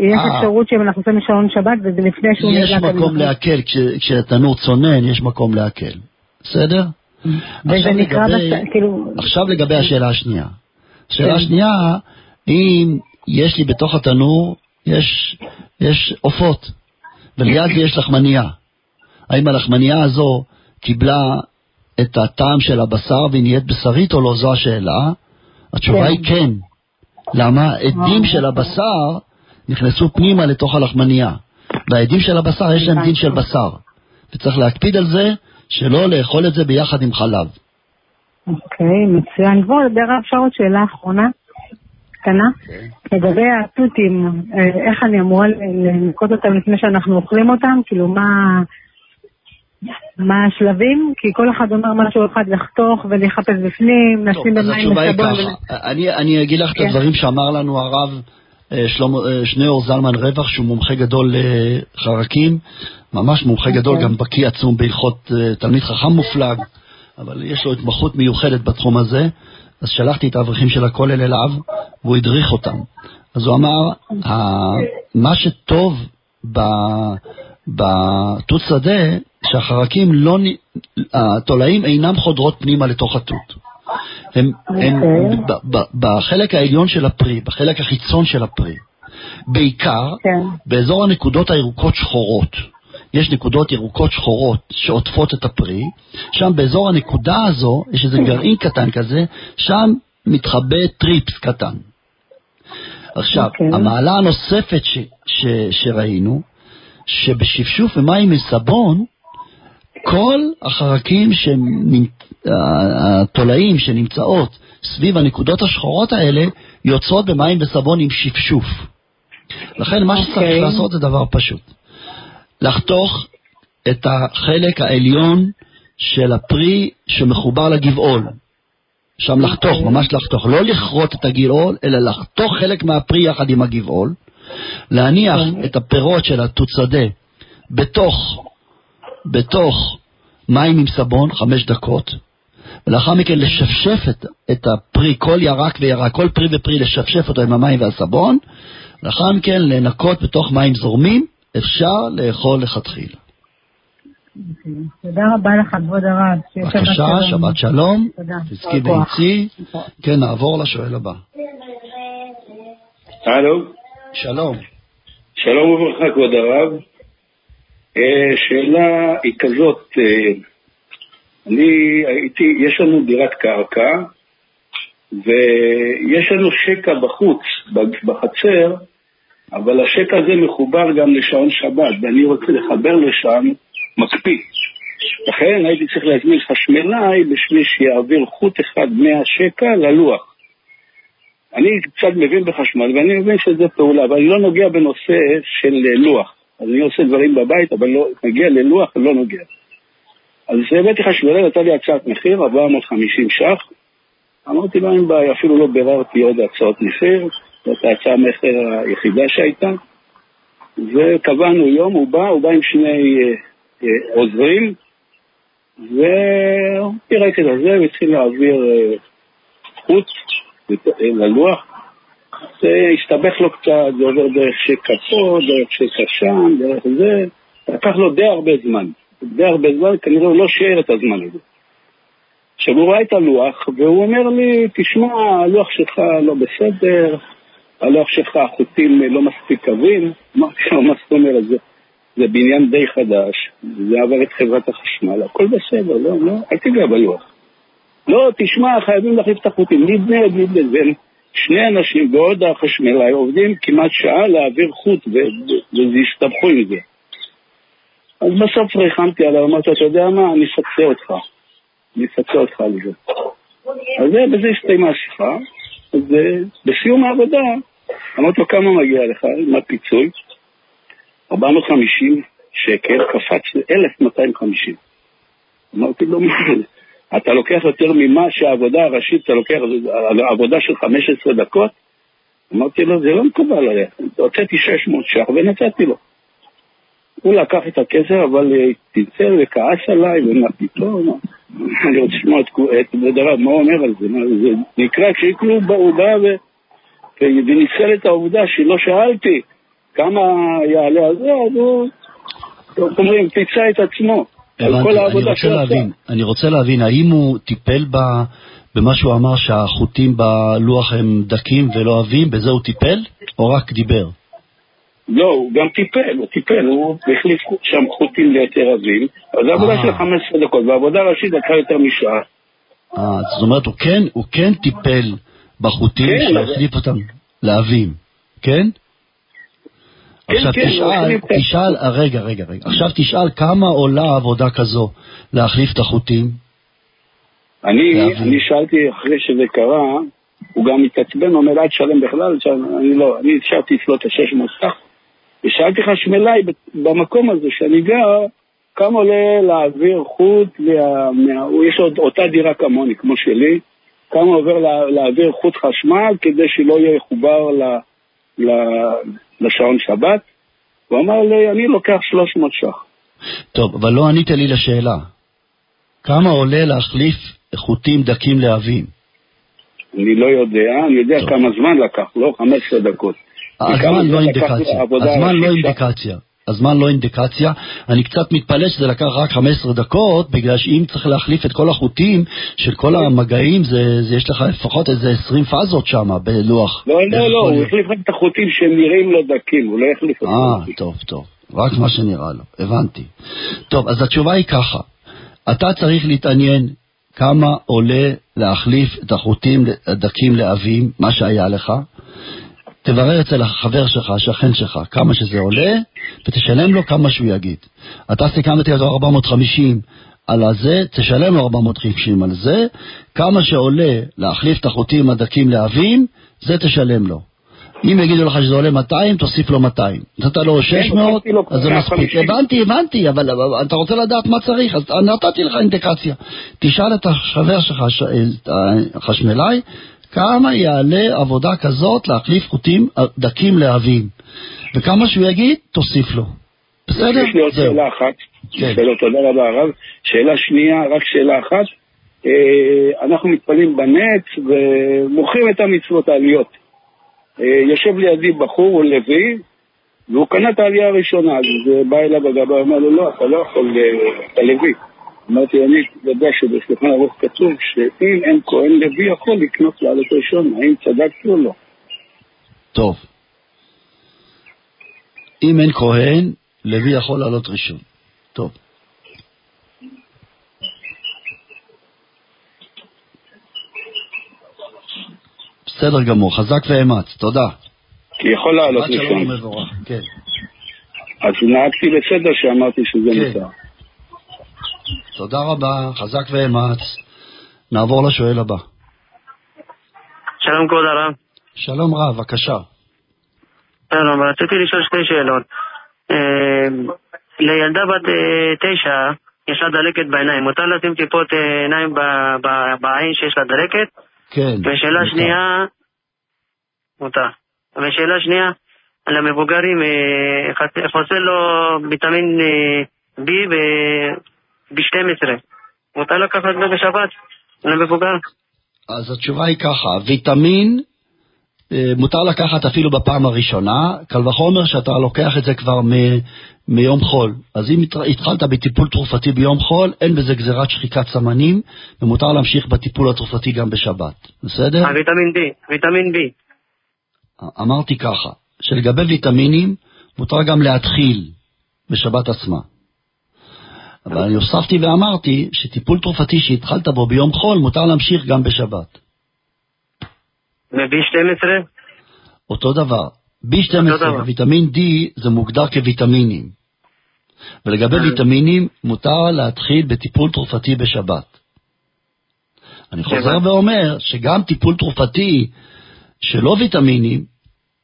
יש אה. אפשרות שאם אנחנו עושים שעון שבת וזה לפני שהוא נדלק. יש מקום להקל, כש- כשהתנור צונן יש מקום להקל. בסדר? עכשיו לגבי- כאילו, עכשיו לגבי השאלה השנייה. השאלה כן. השנייה, אם יש לי בתוך התנור, יש, עופות, וליד זה יש לחמנייה. האם הלחמנייה הזו קיבלה את הטעם של הבשר והיא נהיית בשרית או לא? זו השאלה. התשובה כן. היא כן. למה? עדים של הבשר נכנסו פנימה לתוך הלחמנייה. והעדים של הבשר יש להם דין של בשר. וצריך להקפיד על זה שלא לאכול את זה ביחד עם חלב. אוקיי, מצוין. כבוד, דרך אפשר עוד שאלה אחרונה, קטנה? לגבי התותים, אה, איך אני אמורה לנקוט אותם לפני שאנחנו אוכלים אותם? כאילו, מה... מה השלבים? כי כל אחד אומר משהו אחד לחתוך ולחפש בפנים, נשים אז במים התשובה היא וסבון. ככה, אני, אני אגיד לך את כן. הדברים שאמר לנו הרב אה, אה, שניאור זלמן רווח, שהוא מומחה גדול לחרקים, ממש מומחה גדול, אוקיי. גם בקיא עצום בהלכות אה, תלמיד חכם מופלג, אבל יש לו התמחות מיוחדת בתחום הזה, אז שלחתי את האברכים של הכולל אליו, והוא הדריך אותם. אז הוא אמר, ה- מה שטוב ב... בתות שדה, שהחרקים לא, התולעים אינם חודרות פנימה לתוך התות. הם, הם אוקיי. ב- ב- בחלק העליון של הפרי, בחלק החיצון של הפרי, בעיקר כן. באזור הנקודות הירוקות שחורות. יש נקודות ירוקות שחורות שעוטפות את הפרי, שם באזור הנקודה הזו יש איזה גרעין קטן כזה, שם מתחבא טריפס קטן. עכשיו, אוקיי. המעלה הנוספת ש, ש, שראינו, שבשפשוף ומים מסבון, כל החרקים, התולעים שנמצאות סביב הנקודות השחורות האלה, יוצאות במים וסבון עם שפשוף. לכן מה שצריך אוקיי. לעשות זה דבר פשוט. לחתוך את החלק העליון של הפרי שמחובר לגבעול. שם לחתוך, ממש לחתוך. לא לכרות את הגבעול, אלא לחתוך חלק מהפרי יחד עם הגבעול, להניח את הפירות של התוצדה בתוך, בתוך מים עם סבון, חמש דקות, ולאחר מכן לשפשף את, את הפרי, כל ירק וירק, כל פרי ופרי, לשפשף אותו עם המים והסבון, לאחר מכן לנקות בתוך מים זורמים, אפשר לאכול לכתחילה. תודה רבה לך, כבוד הרב. בבקשה, שבת שלום. תודה. תזכי ביצי. כן, נעבור לשואל הבא. הלו. שלום. שלום וברכה, כבוד הרב. אה, שאלה היא כזאת, אה, אני הייתי, יש לנו דירת קרקע, ויש לנו שקע בחוץ, בחצר, אבל השקע הזה מחובר גם לשעון שבת, ואני רוצה לחבר לשם מקפיא. לכן הייתי צריך להזמין חשמלאי בשביל שיעביר חוט אחד מהשקע ללוח. אני קצת מבין בחשמל, ואני מבין שזה פעולה, אבל אני לא נוגע בנושא של לוח. אז אני עושה דברים בבית, אבל לא, נגיע ללוח, לא נוגע. אז הבאתי חשמלאי, נתן לי הצעת מחיר, 450 ש"ח. אמרתי לו, אין בעיה, אפילו לא ביררתי עוד הצעות מחיר, זאת ההצעה המחיר היחידה שהייתה. וקבענו יום, הוא בא, הוא בא עם שני אה, אה, עוזרים, והוא פירק את זה והתחיל להעביר אה, חוץ ללוח. זה הסתבך לו קצת, זה עובר דרך פה, דרך שקע שם, דרך זה. לקח לו די הרבה זמן. די הרבה זמן, כנראה הוא לא שיער את הזמן הזה. עכשיו הוא ראה את הלוח, והוא אומר לי, תשמע, הלוח שלך לא בסדר, הלוח שלך החוטים לא מספיק קווים. מה זאת אומרת? זה, זה בניין די חדש, זה עבר את חברת החשמל, הכל בסדר, לא, לא, אל תיגע בלוח. לא, תשמע, חייבים להחליף את החוטים, נבנה, נבנה, זה שני אנשים ועוד החשמלאי עובדים כמעט שעה להעביר חוט, והסתבכו עם זה. אז בסוף ריחמתי עליו, אמרתי, אתה יודע מה, אני אפצה אותך. אני אפצה אותך על זה. אז זה, בזה הסתיימה השיחה. אז אה, בסיום העבודה, אמרתי לו, כמה מגיע לך? מה פיצוי? 450 שקל, קפץ ל-1250. אמרתי לו, מה זה? אתה לוקח יותר ממה שהעבודה הראשית, אתה לוקח עבודה של 15 דקות? אמרתי לו, זה לא מקובל עליך. הוצאתי 600 ש"ח ונתתי לו. הוא לקח את הכסף, אבל צלצל וכעס עליי, ומה פתאום, אני רוצה לשמוע את הרב, מה הוא אומר על זה? זה נקרא כשיקלו בעודה וניצל את העובדה שלא שאלתי כמה יעלה על זה, אז הוא, איך אומרים, פיצה את עצמו. הבנתי, אני רוצה להבין, אני רוצה להבין, האם הוא טיפל ב, במה שהוא אמר שהחוטים בלוח הם דקים ולא עבים, בזה הוא טיפל, או רק דיבר? לא, הוא גם טיפל, הוא טיפל, הוא החליף שם חוטים ליותר עבים, אז זו עבודה של 15 דקות, והעבודה הראשית לקחה יותר משעה. אה, זאת אומרת, הוא כן, הוא כן טיפל בחוטים כן, שהחליף. אותם לעבים, כן? כן, עכשיו כן, תשאל, החליף- תשאל, אה, רגע, רגע, רגע, עכשיו תשאל כמה עולה עבודה כזו להחליף את החוטים? אני, להבין. אני שאלתי אחרי שזה קרה, הוא גם התעצבן, אומר, אל תשלם בכלל, תשלם." אני לא, אני השארתי אצלו את ה-600 ש"ח, ושאלתי חשמלאי במקום הזה שאני גר, כמה עולה להעביר חוט, מה, מה, יש עוד אותה דירה כמוני, כמו שלי, כמה עובר לה, להעביר חוט חשמל כדי שלא יהיה מחובר ל, ל, לשעון שבת, הוא אמר לי, אני לוקח 300 ש"ח. טוב, אבל לא ענית לי לשאלה. כמה עולה להחליף חוטים דקים לעבים? אני לא יודע, אני יודע כמה זמן לקח, לא 15 דקות. הזמן לא אינדיקציה. הזמן לא. אינדיקציה. הזמן לא אינדיקציה. אני קצת מתפלא שזה לקח רק 15 דקות, בגלל שאם צריך להחליף את כל החוטים של כל המגעים, זה, זה יש לך לפחות איזה 20 פאזות שם בלוח. לא, לא, לא, הוא? החליף רק את החוטים שנראים לו דקים, הוא לא החליף את אה, טוב, טוב. רק מה שנראה לו, הבנתי. טוב, אז התשובה היא ככה, אתה צריך להתעניין כמה עולה להחליף את החוטים הדקים לעבים, מה שהיה לך, תברר אצל החבר שלך, השכן שלך, כמה שזה עולה, ותשלם לו כמה שהוא יגיד. אתה סיכמתי אותו 450 על הזה, תשלם לו 450 על זה, כמה שעולה להחליף את החוטים הדקים לעבים, זה תשלם לו. אם יגידו לך שזה עולה 200, תוסיף לו 200. נתת לו 600, אז זה מספיק. הבנתי, הבנתי, אבל אתה רוצה לדעת מה צריך, אז נתתי לך אינדיקציה. תשאל את החבר שלך, החשמלאי, כמה יעלה עבודה כזאת להחליף חוטים דקים להבים. וכמה שהוא יגיד, תוסיף לו. בסדר? יש לי עוד שאלה אחת. כן. שאלות, תודה רבה הרב. שאלה שנייה, רק שאלה אחת. אה, אנחנו מתפללים בנץ ומוכרים את המצוות העליות. אה, יושב לידי בחור, הוא לוי, והוא קנה את העלייה הראשונה, אז בא אליו הגבאי, אמר לו, לא, אתה לא יכול, אה, אתה לוי. אמרתי, אני יודע שבשולחן ערוך כתוב שאם אין כהן לוי יכול לקנות לעלות ראשון, האם צדקתי או לא? טוב. אם אין כהן, לוי יכול לעלות ראשון. טוב. בסדר גמור, חזק ואמץ, תודה. כי יכול לעלות ראשון. כן. אז נהגתי בסדר שאמרתי שזה כן. מותר. תודה רבה, חזק ואמץ. נעבור לשואל הבא. שלום כבוד הרב. שלום רב, בבקשה. שלום, רציתי לשאול שתי שאלות. אה, לילדה בת אה, תשע יש לה דלקת בעיניים, מותר לשים טיפות אה, עיניים בעין שיש לה דלקת? כן. ושאלה מותר. שנייה, מותר. ושאלה שנייה, על המבוגרים, אה, חס- חוסר לו ויטמין B ב-12. מותר לקחת זה בשבת למבוגר? אז התשובה היא ככה, ויטמין אה, מותר לקחת אפילו בפעם הראשונה, קל וחומר שאתה לוקח את זה כבר מ, מיום חול. אז אם התחלת בטיפול תרופתי ביום חול, אין בזה גזירת שחיקת סמנים, ומותר להמשיך בטיפול התרופתי גם בשבת. בסדר? הוויטמין B, ויטמין B. אמרתי ככה, שלגבי ויטמינים, מותר גם להתחיל בשבת עצמה. אבל אני הוספתי ואמרתי שטיפול תרופתי שהתחלת בו ביום חול, מותר להמשיך גם בשבת. וב-12? אותו דבר. B12 דבר. ויטמין D זה מוגדר כוויטמינים. ולגבי ויטמינים, מותר להתחיל בטיפול תרופתי בשבת. אני חוזר ואומר שגם טיפול תרופתי שלא ויטמינים,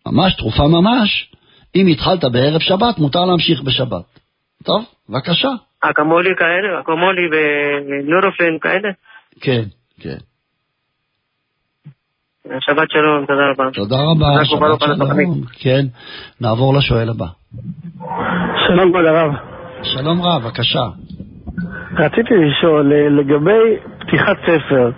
ממש תרופה ממש, אם התחלת בערב שבת, מותר להמשיך בשבת. טוב, בבקשה. אקמולי כאלה, אקמולי ונורופן כאלה? כן, כן. שבת שלום, תודה רבה. תודה רבה, שבת. שלום. כן, נעבור לשואל הבא. שלום כבוד הרב. שלום רב, בבקשה. רציתי לשאול אה, לגבי פתיחת ספר.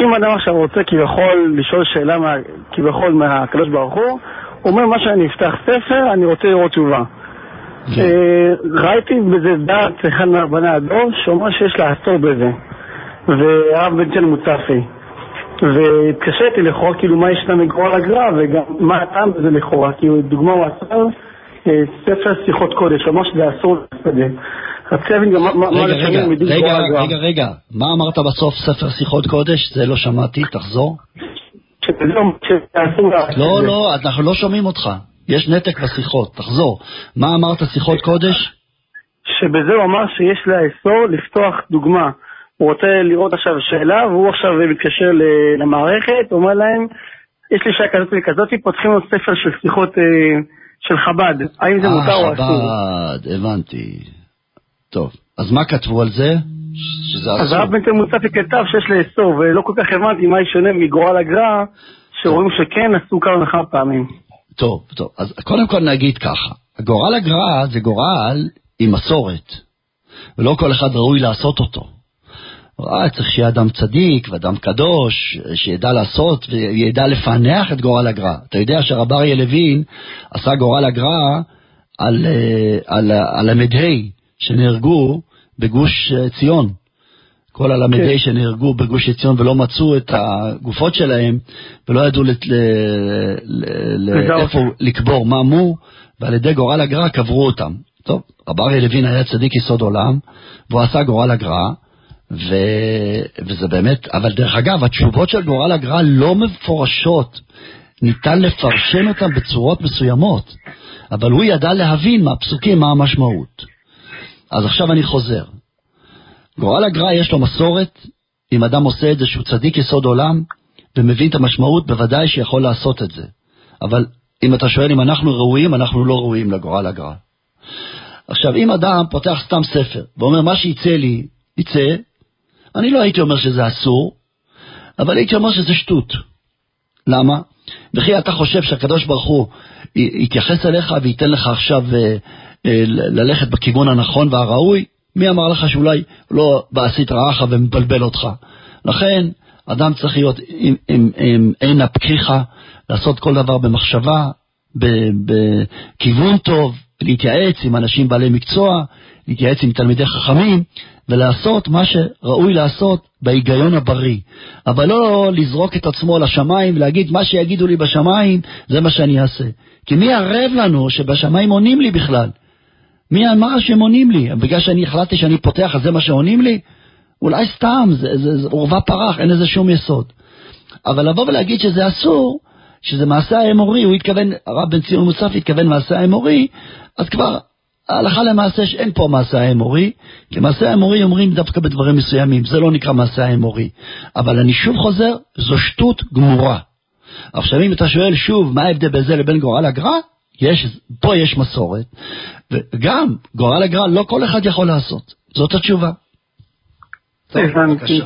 אם אדם עכשיו רוצה כביכול לשאול שאלה מה, כביכול מהקדוש ברוך הוא, הוא אומר מה שאני אפתח ספר, אני רוצה לראות תשובה. אה, ראיתי בזה דעת אחד מהרבני הדור שאומר שיש לאסור בזה, והרב בן צל מוצפי. והתקשיתי לכאורה כאילו מה ישנה מגרוע לגרע וגם מה הטעם בזה לכאורה, כי הוא- דוגמה הוא אסר אה, ספר שיחות קודש, אמר שזה אסור לשדה. רציתי להבין גם מה- לפעמים מדין רגע, גרוע לגרע. רגע, רגע, מה אמרת בסוף ספר שיחות קודש? זה לא שמעתי, תחזור. לא- לא. לא, אנחנו לא שומעים אותך. יש נתק בשיחות, תחזור. מה אמרת שיחות קודש? שבזה הוא אמר שיש לאסור לפתוח דוגמה. הוא רוצה לראות עכשיו שאלה, והוא עכשיו מתקשר למערכת, אומר להם, יש לי שעה כזאת וכזאת, פותחים לו ספר של שיחות אה, של חב"ד. האם זה מותר או אה, אסור? חב"ד, הבנתי. טוב, אז מה כתבו על זה? שזה אז אסור. הרב בן תל מוצפי כתב שיש לאסור, ולא כל כך הבנתי מה ישונה מגורל הגר"א, שרואים שכן עשו כמה וכמה פעמים. טוב, טוב, אז קודם כל נגיד ככה, גורל הגר"א זה גורל עם מסורת, ולא כל אחד ראוי לעשות אותו. אה, צריך שיהיה אדם צדיק ואדם קדוש, שידע לעשות וידע לפענח את גורל הגר"א. אתה יודע שהרב אריה לוין עשה גורל הגר"א על, אה, על, על הל"ה שנהרגו בגוש אה, ציון. כל הל"ה שנהרגו בגוש עציון ולא מצאו את הגופות שלהם ולא ידעו לת- ל- ל- ל-. איפה לקבור מה מו, ועל ידי גורל הגר"א קברו אותם. טוב, רב אריה לוין היה צדיק יסוד עולם, והוא עשה גורל הגר"א, ו... וזה באמת, אבל דרך אגב, התשובות של גורל הגר"א לא מפורשות, ניתן לפרשן אותן בצורות מסוימות, אבל הוא ידע להבין מהפסוקים מה המשמעות. אז עכשיו אני חוזר. גורל הגר"א יש לו מסורת, אם אדם עושה את זה שהוא צדיק יסוד עולם ומבין את המשמעות, בוודאי שיכול לעשות את זה. אבל אם אתה שואל אם אנחנו ראויים, אנחנו לא ראויים לגורל הגרל. עכשיו, אם אדם פותח סתם ספר ואומר, מה שיצא לי, יצא, אני לא הייתי אומר שזה אסור, אבל הייתי אומר שזה שטות. למה? וכי אתה חושב שהקדוש ברוך הוא יתייחס אליך וייתן לך עכשיו אה, אה, ללכת בכיוון הנכון והראוי? מי אמר לך שאולי לא בעשית רעך ומבלבל אותך? לכן, אדם צריך להיות עם, עם, עם עין הפקיחה, לעשות כל דבר במחשבה, בכיוון טוב, להתייעץ עם אנשים בעלי מקצוע, להתייעץ עם תלמידי חכמים, ולעשות מה שראוי לעשות בהיגיון הבריא. אבל לא לזרוק את עצמו לשמיים ולהגיד, מה שיגידו לי בשמיים, זה מה שאני אעשה. כי מי ערב לנו שבשמיים עונים לי בכלל? מי אמר שהם עונים לי? בגלל שאני החלטתי שאני פותח, אז זה מה שעונים לי? אולי סתם, זה, זה, זה עורבא פרח, אין לזה שום יסוד. אבל לבוא ולהגיד שזה אסור, שזה מעשה האמורי, הוא התכוון, הרב בן ציון מוסף התכוון מעשה האמורי, אז כבר הלכה למעשה שאין פה מעשה האמורי, כי מעשה האמורי אומרים דווקא בדברים מסוימים, זה לא נקרא מעשה האמורי. אבל אני שוב חוזר, זו שטות גמורה. עכשיו אם אתה שואל שוב מה ההבדל בין זה לבין גורל הגר"א, יש, פה יש מסורת, וגם גורל הגר"א לא כל אחד יכול לעשות, זאת התשובה. הבנתי.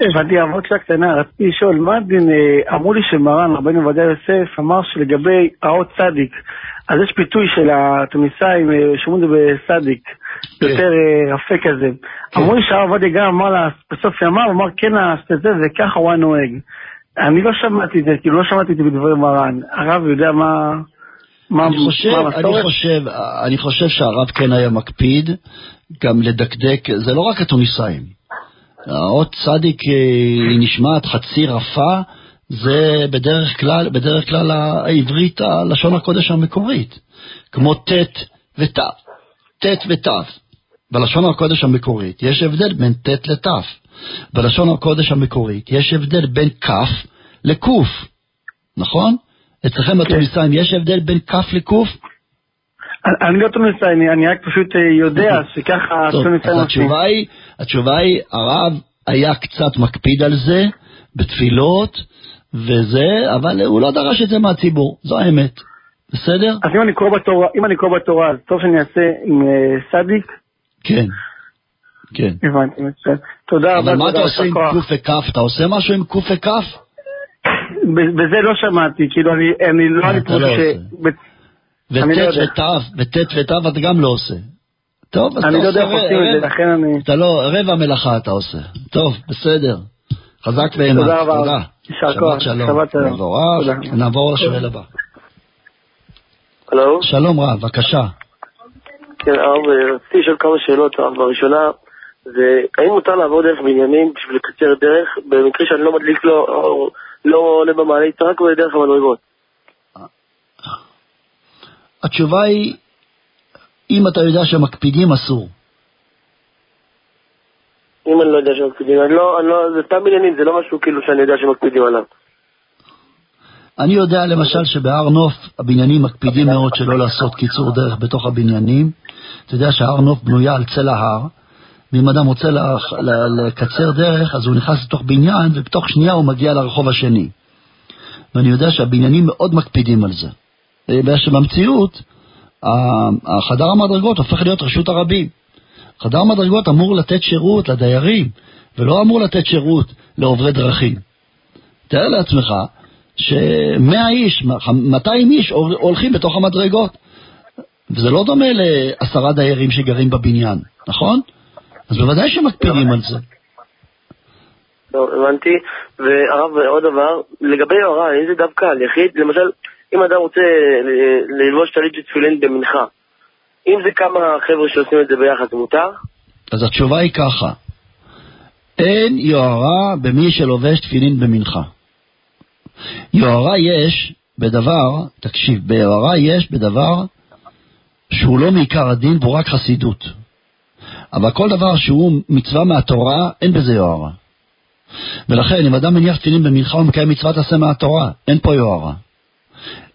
הבנתי, קצת קטנה, רציתי לשאול, מה הדין, אה, אמרו לי שמרן, רבנו עובדיה יוסף, אמר שלגבי האות צדיק, אז יש פיתוי של התוניסאים, אה, שאומרים את זה בסדיק, כן. יותר אה, יפה כזה. כן. אמרו לי שהרב עובדיה גם אמר לה, בסוף ימיו, אמר כן זה, וככה הוא היה נוהג. אני לא שמעתי את זה, כאילו לא שמעתי את זה בדברי מרן. הרב יודע מה... מה, אני חושב, מה אני חושב, אני חושב שהרב כן היה מקפיד גם לדקדק, זה לא רק התוניסאים. האות צדיק היא נשמעת חצי רפה, זה בדרך כלל, בדרך כלל העברית, הלשון הקודש המקורית, כמו ט' ות', ט' ות'. בלשון הקודש המקורית יש הבדל בין ט' לת'. בלשון הקודש המקורית יש הבדל בין כ' לק', נכון? אצלכם כן. בתוניסאים יש הבדל בין כ' לק'? אני לא תוניסאי, אני רק פשוט אה, יודע שככה התוניסאים עושים. התשובה היא, הרב היה קצת מקפיד על זה בתפילות וזה, אבל הוא לא דרש את זה מהציבור, זו האמת. בסדר? אז אם אני קורא בתורה, אם אני קורא בתורה, אז טוב שאני אעשה עם uh, סדיק? כן. כן. הבנתי, מצוין. תודה רבה. אבל מה אתה עושה עם קוף וכף? אתה עושה משהו עם קוף וכף? בזה לא שמעתי, כאילו אני, אני לא... אתה לא עושה. וט' ות', וט' ות' אתה גם לא עושה. טוב, אז אתה עושה... אני לא יודע איך עושים את זה, לכן אני... אתה לא, רבע מלאכה אתה עושה. טוב, בסדר. חזק ואימן. תודה רבה. תודה. יישר כוח. שבת שלום. נעבור לשואל הבא. הלו? שלום רב, בבקשה. כן, הרב, רציתי לשאול כמה שאלות, הרב. בראשונה, זה האם מותר לעבור דרך בנימין בשביל לקצר דרך, במקרה שאני לא מדליק לו, לא עולה במעלית, רק דרך המדרגות? התשובה היא, אם אתה יודע שמקפידים, אסור. אם אני לא יודע שמקפידים, אני לא, אני לא, זה סתם עניינים, זה לא משהו כאילו שאני יודע שמקפידים עליו. אני יודע למשל שבהר נוף הבניינים מקפידים מאוד שלא לעשות קיצור דרך בתוך הבניינים. אתה יודע שהר נוף בנויה על צל ההר, ואם אדם רוצה לקצר דרך, אז הוא נכנס לתוך בניין, ובתוך שנייה הוא מגיע לרחוב השני. ואני יודע שהבניינים מאוד מקפידים על זה. בגלל שבמציאות, החדר המדרגות הופך להיות רשות הרבים. חדר מדרגות אמור לתת שירות לדיירים, ולא אמור לתת שירות לעוברי דרכים. תאר לעצמך שמאה איש, 200 איש הולכים בתוך המדרגות, וזה לא דומה לעשרה דיירים שגרים בבניין, נכון? אז בוודאי שמקפידים על זה. טוב, הבנתי. והרב, עוד דבר, לגבי יוהרה, זה דווקא על יחיד? למשל, אם אדם רוצה ללבוש טלית ותפילין במנחה, אם זה כמה חבר'ה שעושים את זה ביחד, מותר? אז התשובה היא ככה, אין יוהרה במי שלובש תפילין במנחה. יוהרה יש בדבר, תקשיב, ביוהרה יש בדבר שהוא לא מעיקר הדין והוא רק חסידות. אבל כל דבר שהוא מצווה מהתורה, אין בזה יוהרה. ולכן, אם אדם מניח תפילין במנחה ומקיים מצוות עשה מהתורה, אין פה יוהרה.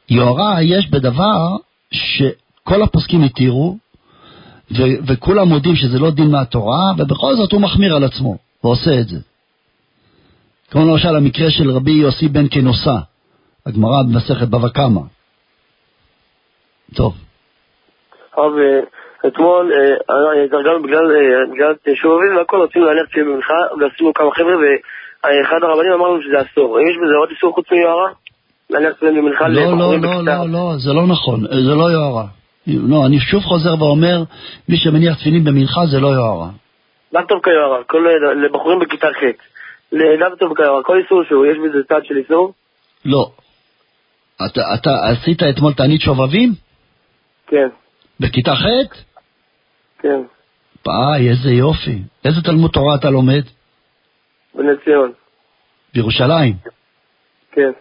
יוהרה יש בדבר שכל הפוסקים התירו, ו- וכולם מודים שזה לא דין מהתורה, ובכל זאת הוא מחמיר על עצמו, ועושה את זה. כמו למשל המקרה של רבי יוסי בן כנוסה, הגמרא במסכת בבא קמא. טוב. הרב, אתמול אה, התארגנו בגלל אה, בגלל שובבים והכל, רצינו להניח תפילה במנחה, ועשינו כמה חבר'ה, ואחד הרבנים אמר לנו שזה אסור. האם יש בזה עוד איסור חוץ מיוהרה? להניח תפילה במנחה לא, לא, לבחורים לא, בכיתה? לא, לא, זה לא נכון, זה לא יוהרה. לא, אני שוב חוזר ואומר, מי שמניח תפילין במנחה זה לא יוהרה. לאו דווקא יוהרה, כל לבחורים בכיתה ח'. לאו דווקא יוהרה, כל איסור שהוא, יש בזה צד של איסור? לא. אתה, אתה עשית אתמול תענית שובבים? כן, בכיתה ח'? כן, פאי, איזה יופי. איזה תלמוד תורה אתה לומד? בני ציון, בירושלים. כן.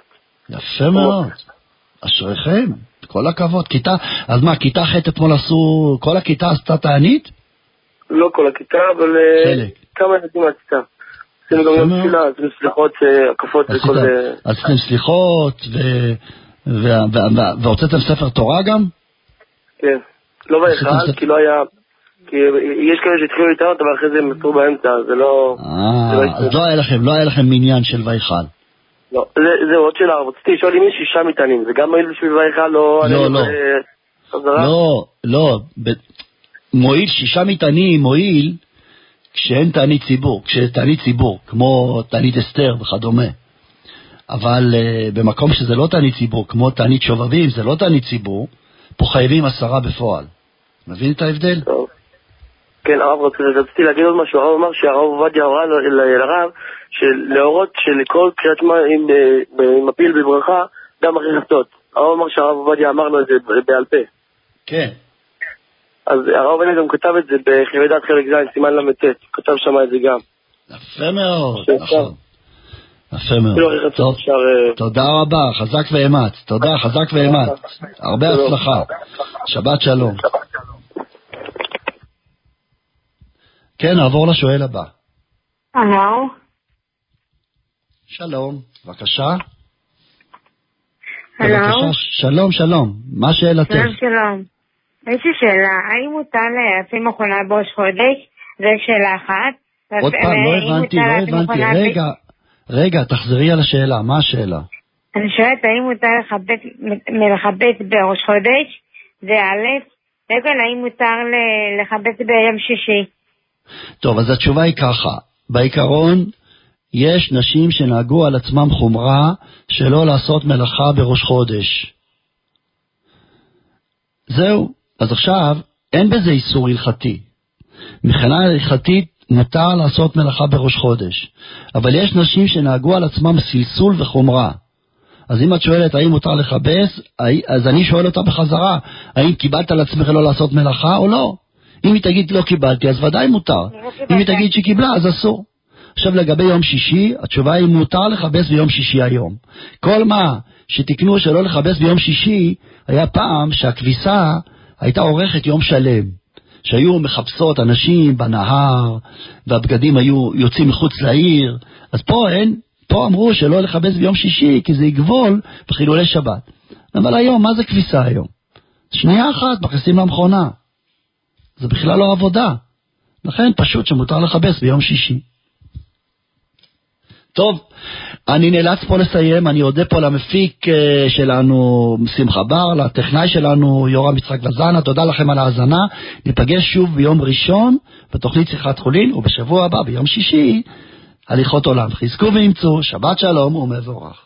יפה מאוד. אשריכם, כל הכבוד. כיתה, אז מה, כיתה ח' אתמול עשו, כל הכיתה עשתה תענית? לא כל הכיתה, אבל אה, חלק. כמה ילדים מהכיתה. עשינו גם יום. תפילה, עשינו סליחות, אה, הקפות וכל... אה, עשיתם סליחות, והוצאתם ספר תורה גם? כן. לא בהיכל, כי לא היה... כי יש כאלה שהתחילו להתענות, אבל אחרי זה הם עצרו באמצע, זה לא... לא אה. אז לא היה לכם, לא היה לכם מניין של ויכל. לא, זה- זהו, עוד שאלה, רציתי לשאול אם יש שישה מטענים, זה גם מועיל בשביל בהיכל, לא... לא, לא. לא, לא, ב- מועיל שישה מטענים, מועיל כשאין תענית ציבור, כשיש תענית ציבור, כמו תענית אסתר וכדומה. אבל uh, במקום שזה לא תענית ציבור, כמו תענית שובבים, זה לא תענית ציבור, פה חייבים עשרה בפועל. מבין את ההבדל? כן, הרב רציתי, רציתי להגיד עוד משהו, הרב אמר שהרב עובדיה הורה לרב שלהורות שלכל קריאת שמע עם, אה, מפיל בברכה, גם אחרי חצות. הרב אמר שהרב עובדיה אמר לו את זה בעל פה. כן. אז הרב עובדיה גם כתב את זה בחיי דת חלק ז', סימן ל"ט, כתב שם את זה גם. יפה מאוד. נכון. יפה מאוד. טוב. אה, תודה רבה, חזק ואמץ. תודה, חזק ואמץ. הרבה הצלחה. שבת שלום. כן, נעבור לשואל הבא. הלו, שלום, בבקשה. הלו, שלום, שלום. מה שאלתך? שלום שלום. יש לי שאלה, האם מותר לשים מכונה בראש חודש? זו שאלה אחת. עוד פעם, לא הבנתי, לא הבנתי. רגע, רגע, תחזרי על השאלה, מה השאלה? אני שואלת האם מותר מלכבד בראש חודש? זה א', רגע, האם מותר ל- לכבד ביום שישי? טוב, אז התשובה היא ככה, בעיקרון, יש נשים שנהגו על עצמם חומרה שלא לעשות מלאכה בראש חודש. זהו, אז עכשיו, אין בזה איסור הלכתי. מבחינה הלכתית מותר לעשות מלאכה בראש חודש, אבל יש נשים שנהגו על עצמם סלסול וחומרה. אז אם את שואלת האם מותר לכבס, אז אני שואל אותה בחזרה, האם קיבלת על עצמך לא לעשות מלאכה או לא? אם היא תגיד לא קיבלתי, אז ודאי מותר. אם היא תגיד שקיבלה, אז אסור. עכשיו לגבי יום שישי, התשובה היא מותר לכבס ביום שישי היום. כל מה שתקנו שלא לכבס ביום שישי, היה פעם שהכביסה הייתה עורכת יום שלם. שהיו מחפשות אנשים בנהר, והבגדים היו יוצאים מחוץ לעיר, אז פה אין, פה אמרו שלא לכבס ביום שישי, כי זה יגבול בחילולי שבת. אבל היום, מה זה כביסה היום? שנייה אחת, מכניסים למכונה. זה בכלל לא עבודה. לכן פשוט שמותר לכבס ביום שישי. טוב, אני נאלץ פה לסיים, אני אודה פה למפיק אה, שלנו, שמחה בר, לטכנאי שלנו, יורם יצחק וזנה, תודה לכם על ההאזנה. ניפגש שוב ביום ראשון בתוכנית שיחת חולין, ובשבוע הבא, ביום שישי, הליכות עולם. חזקו ואמצו, שבת שלום ומבורך.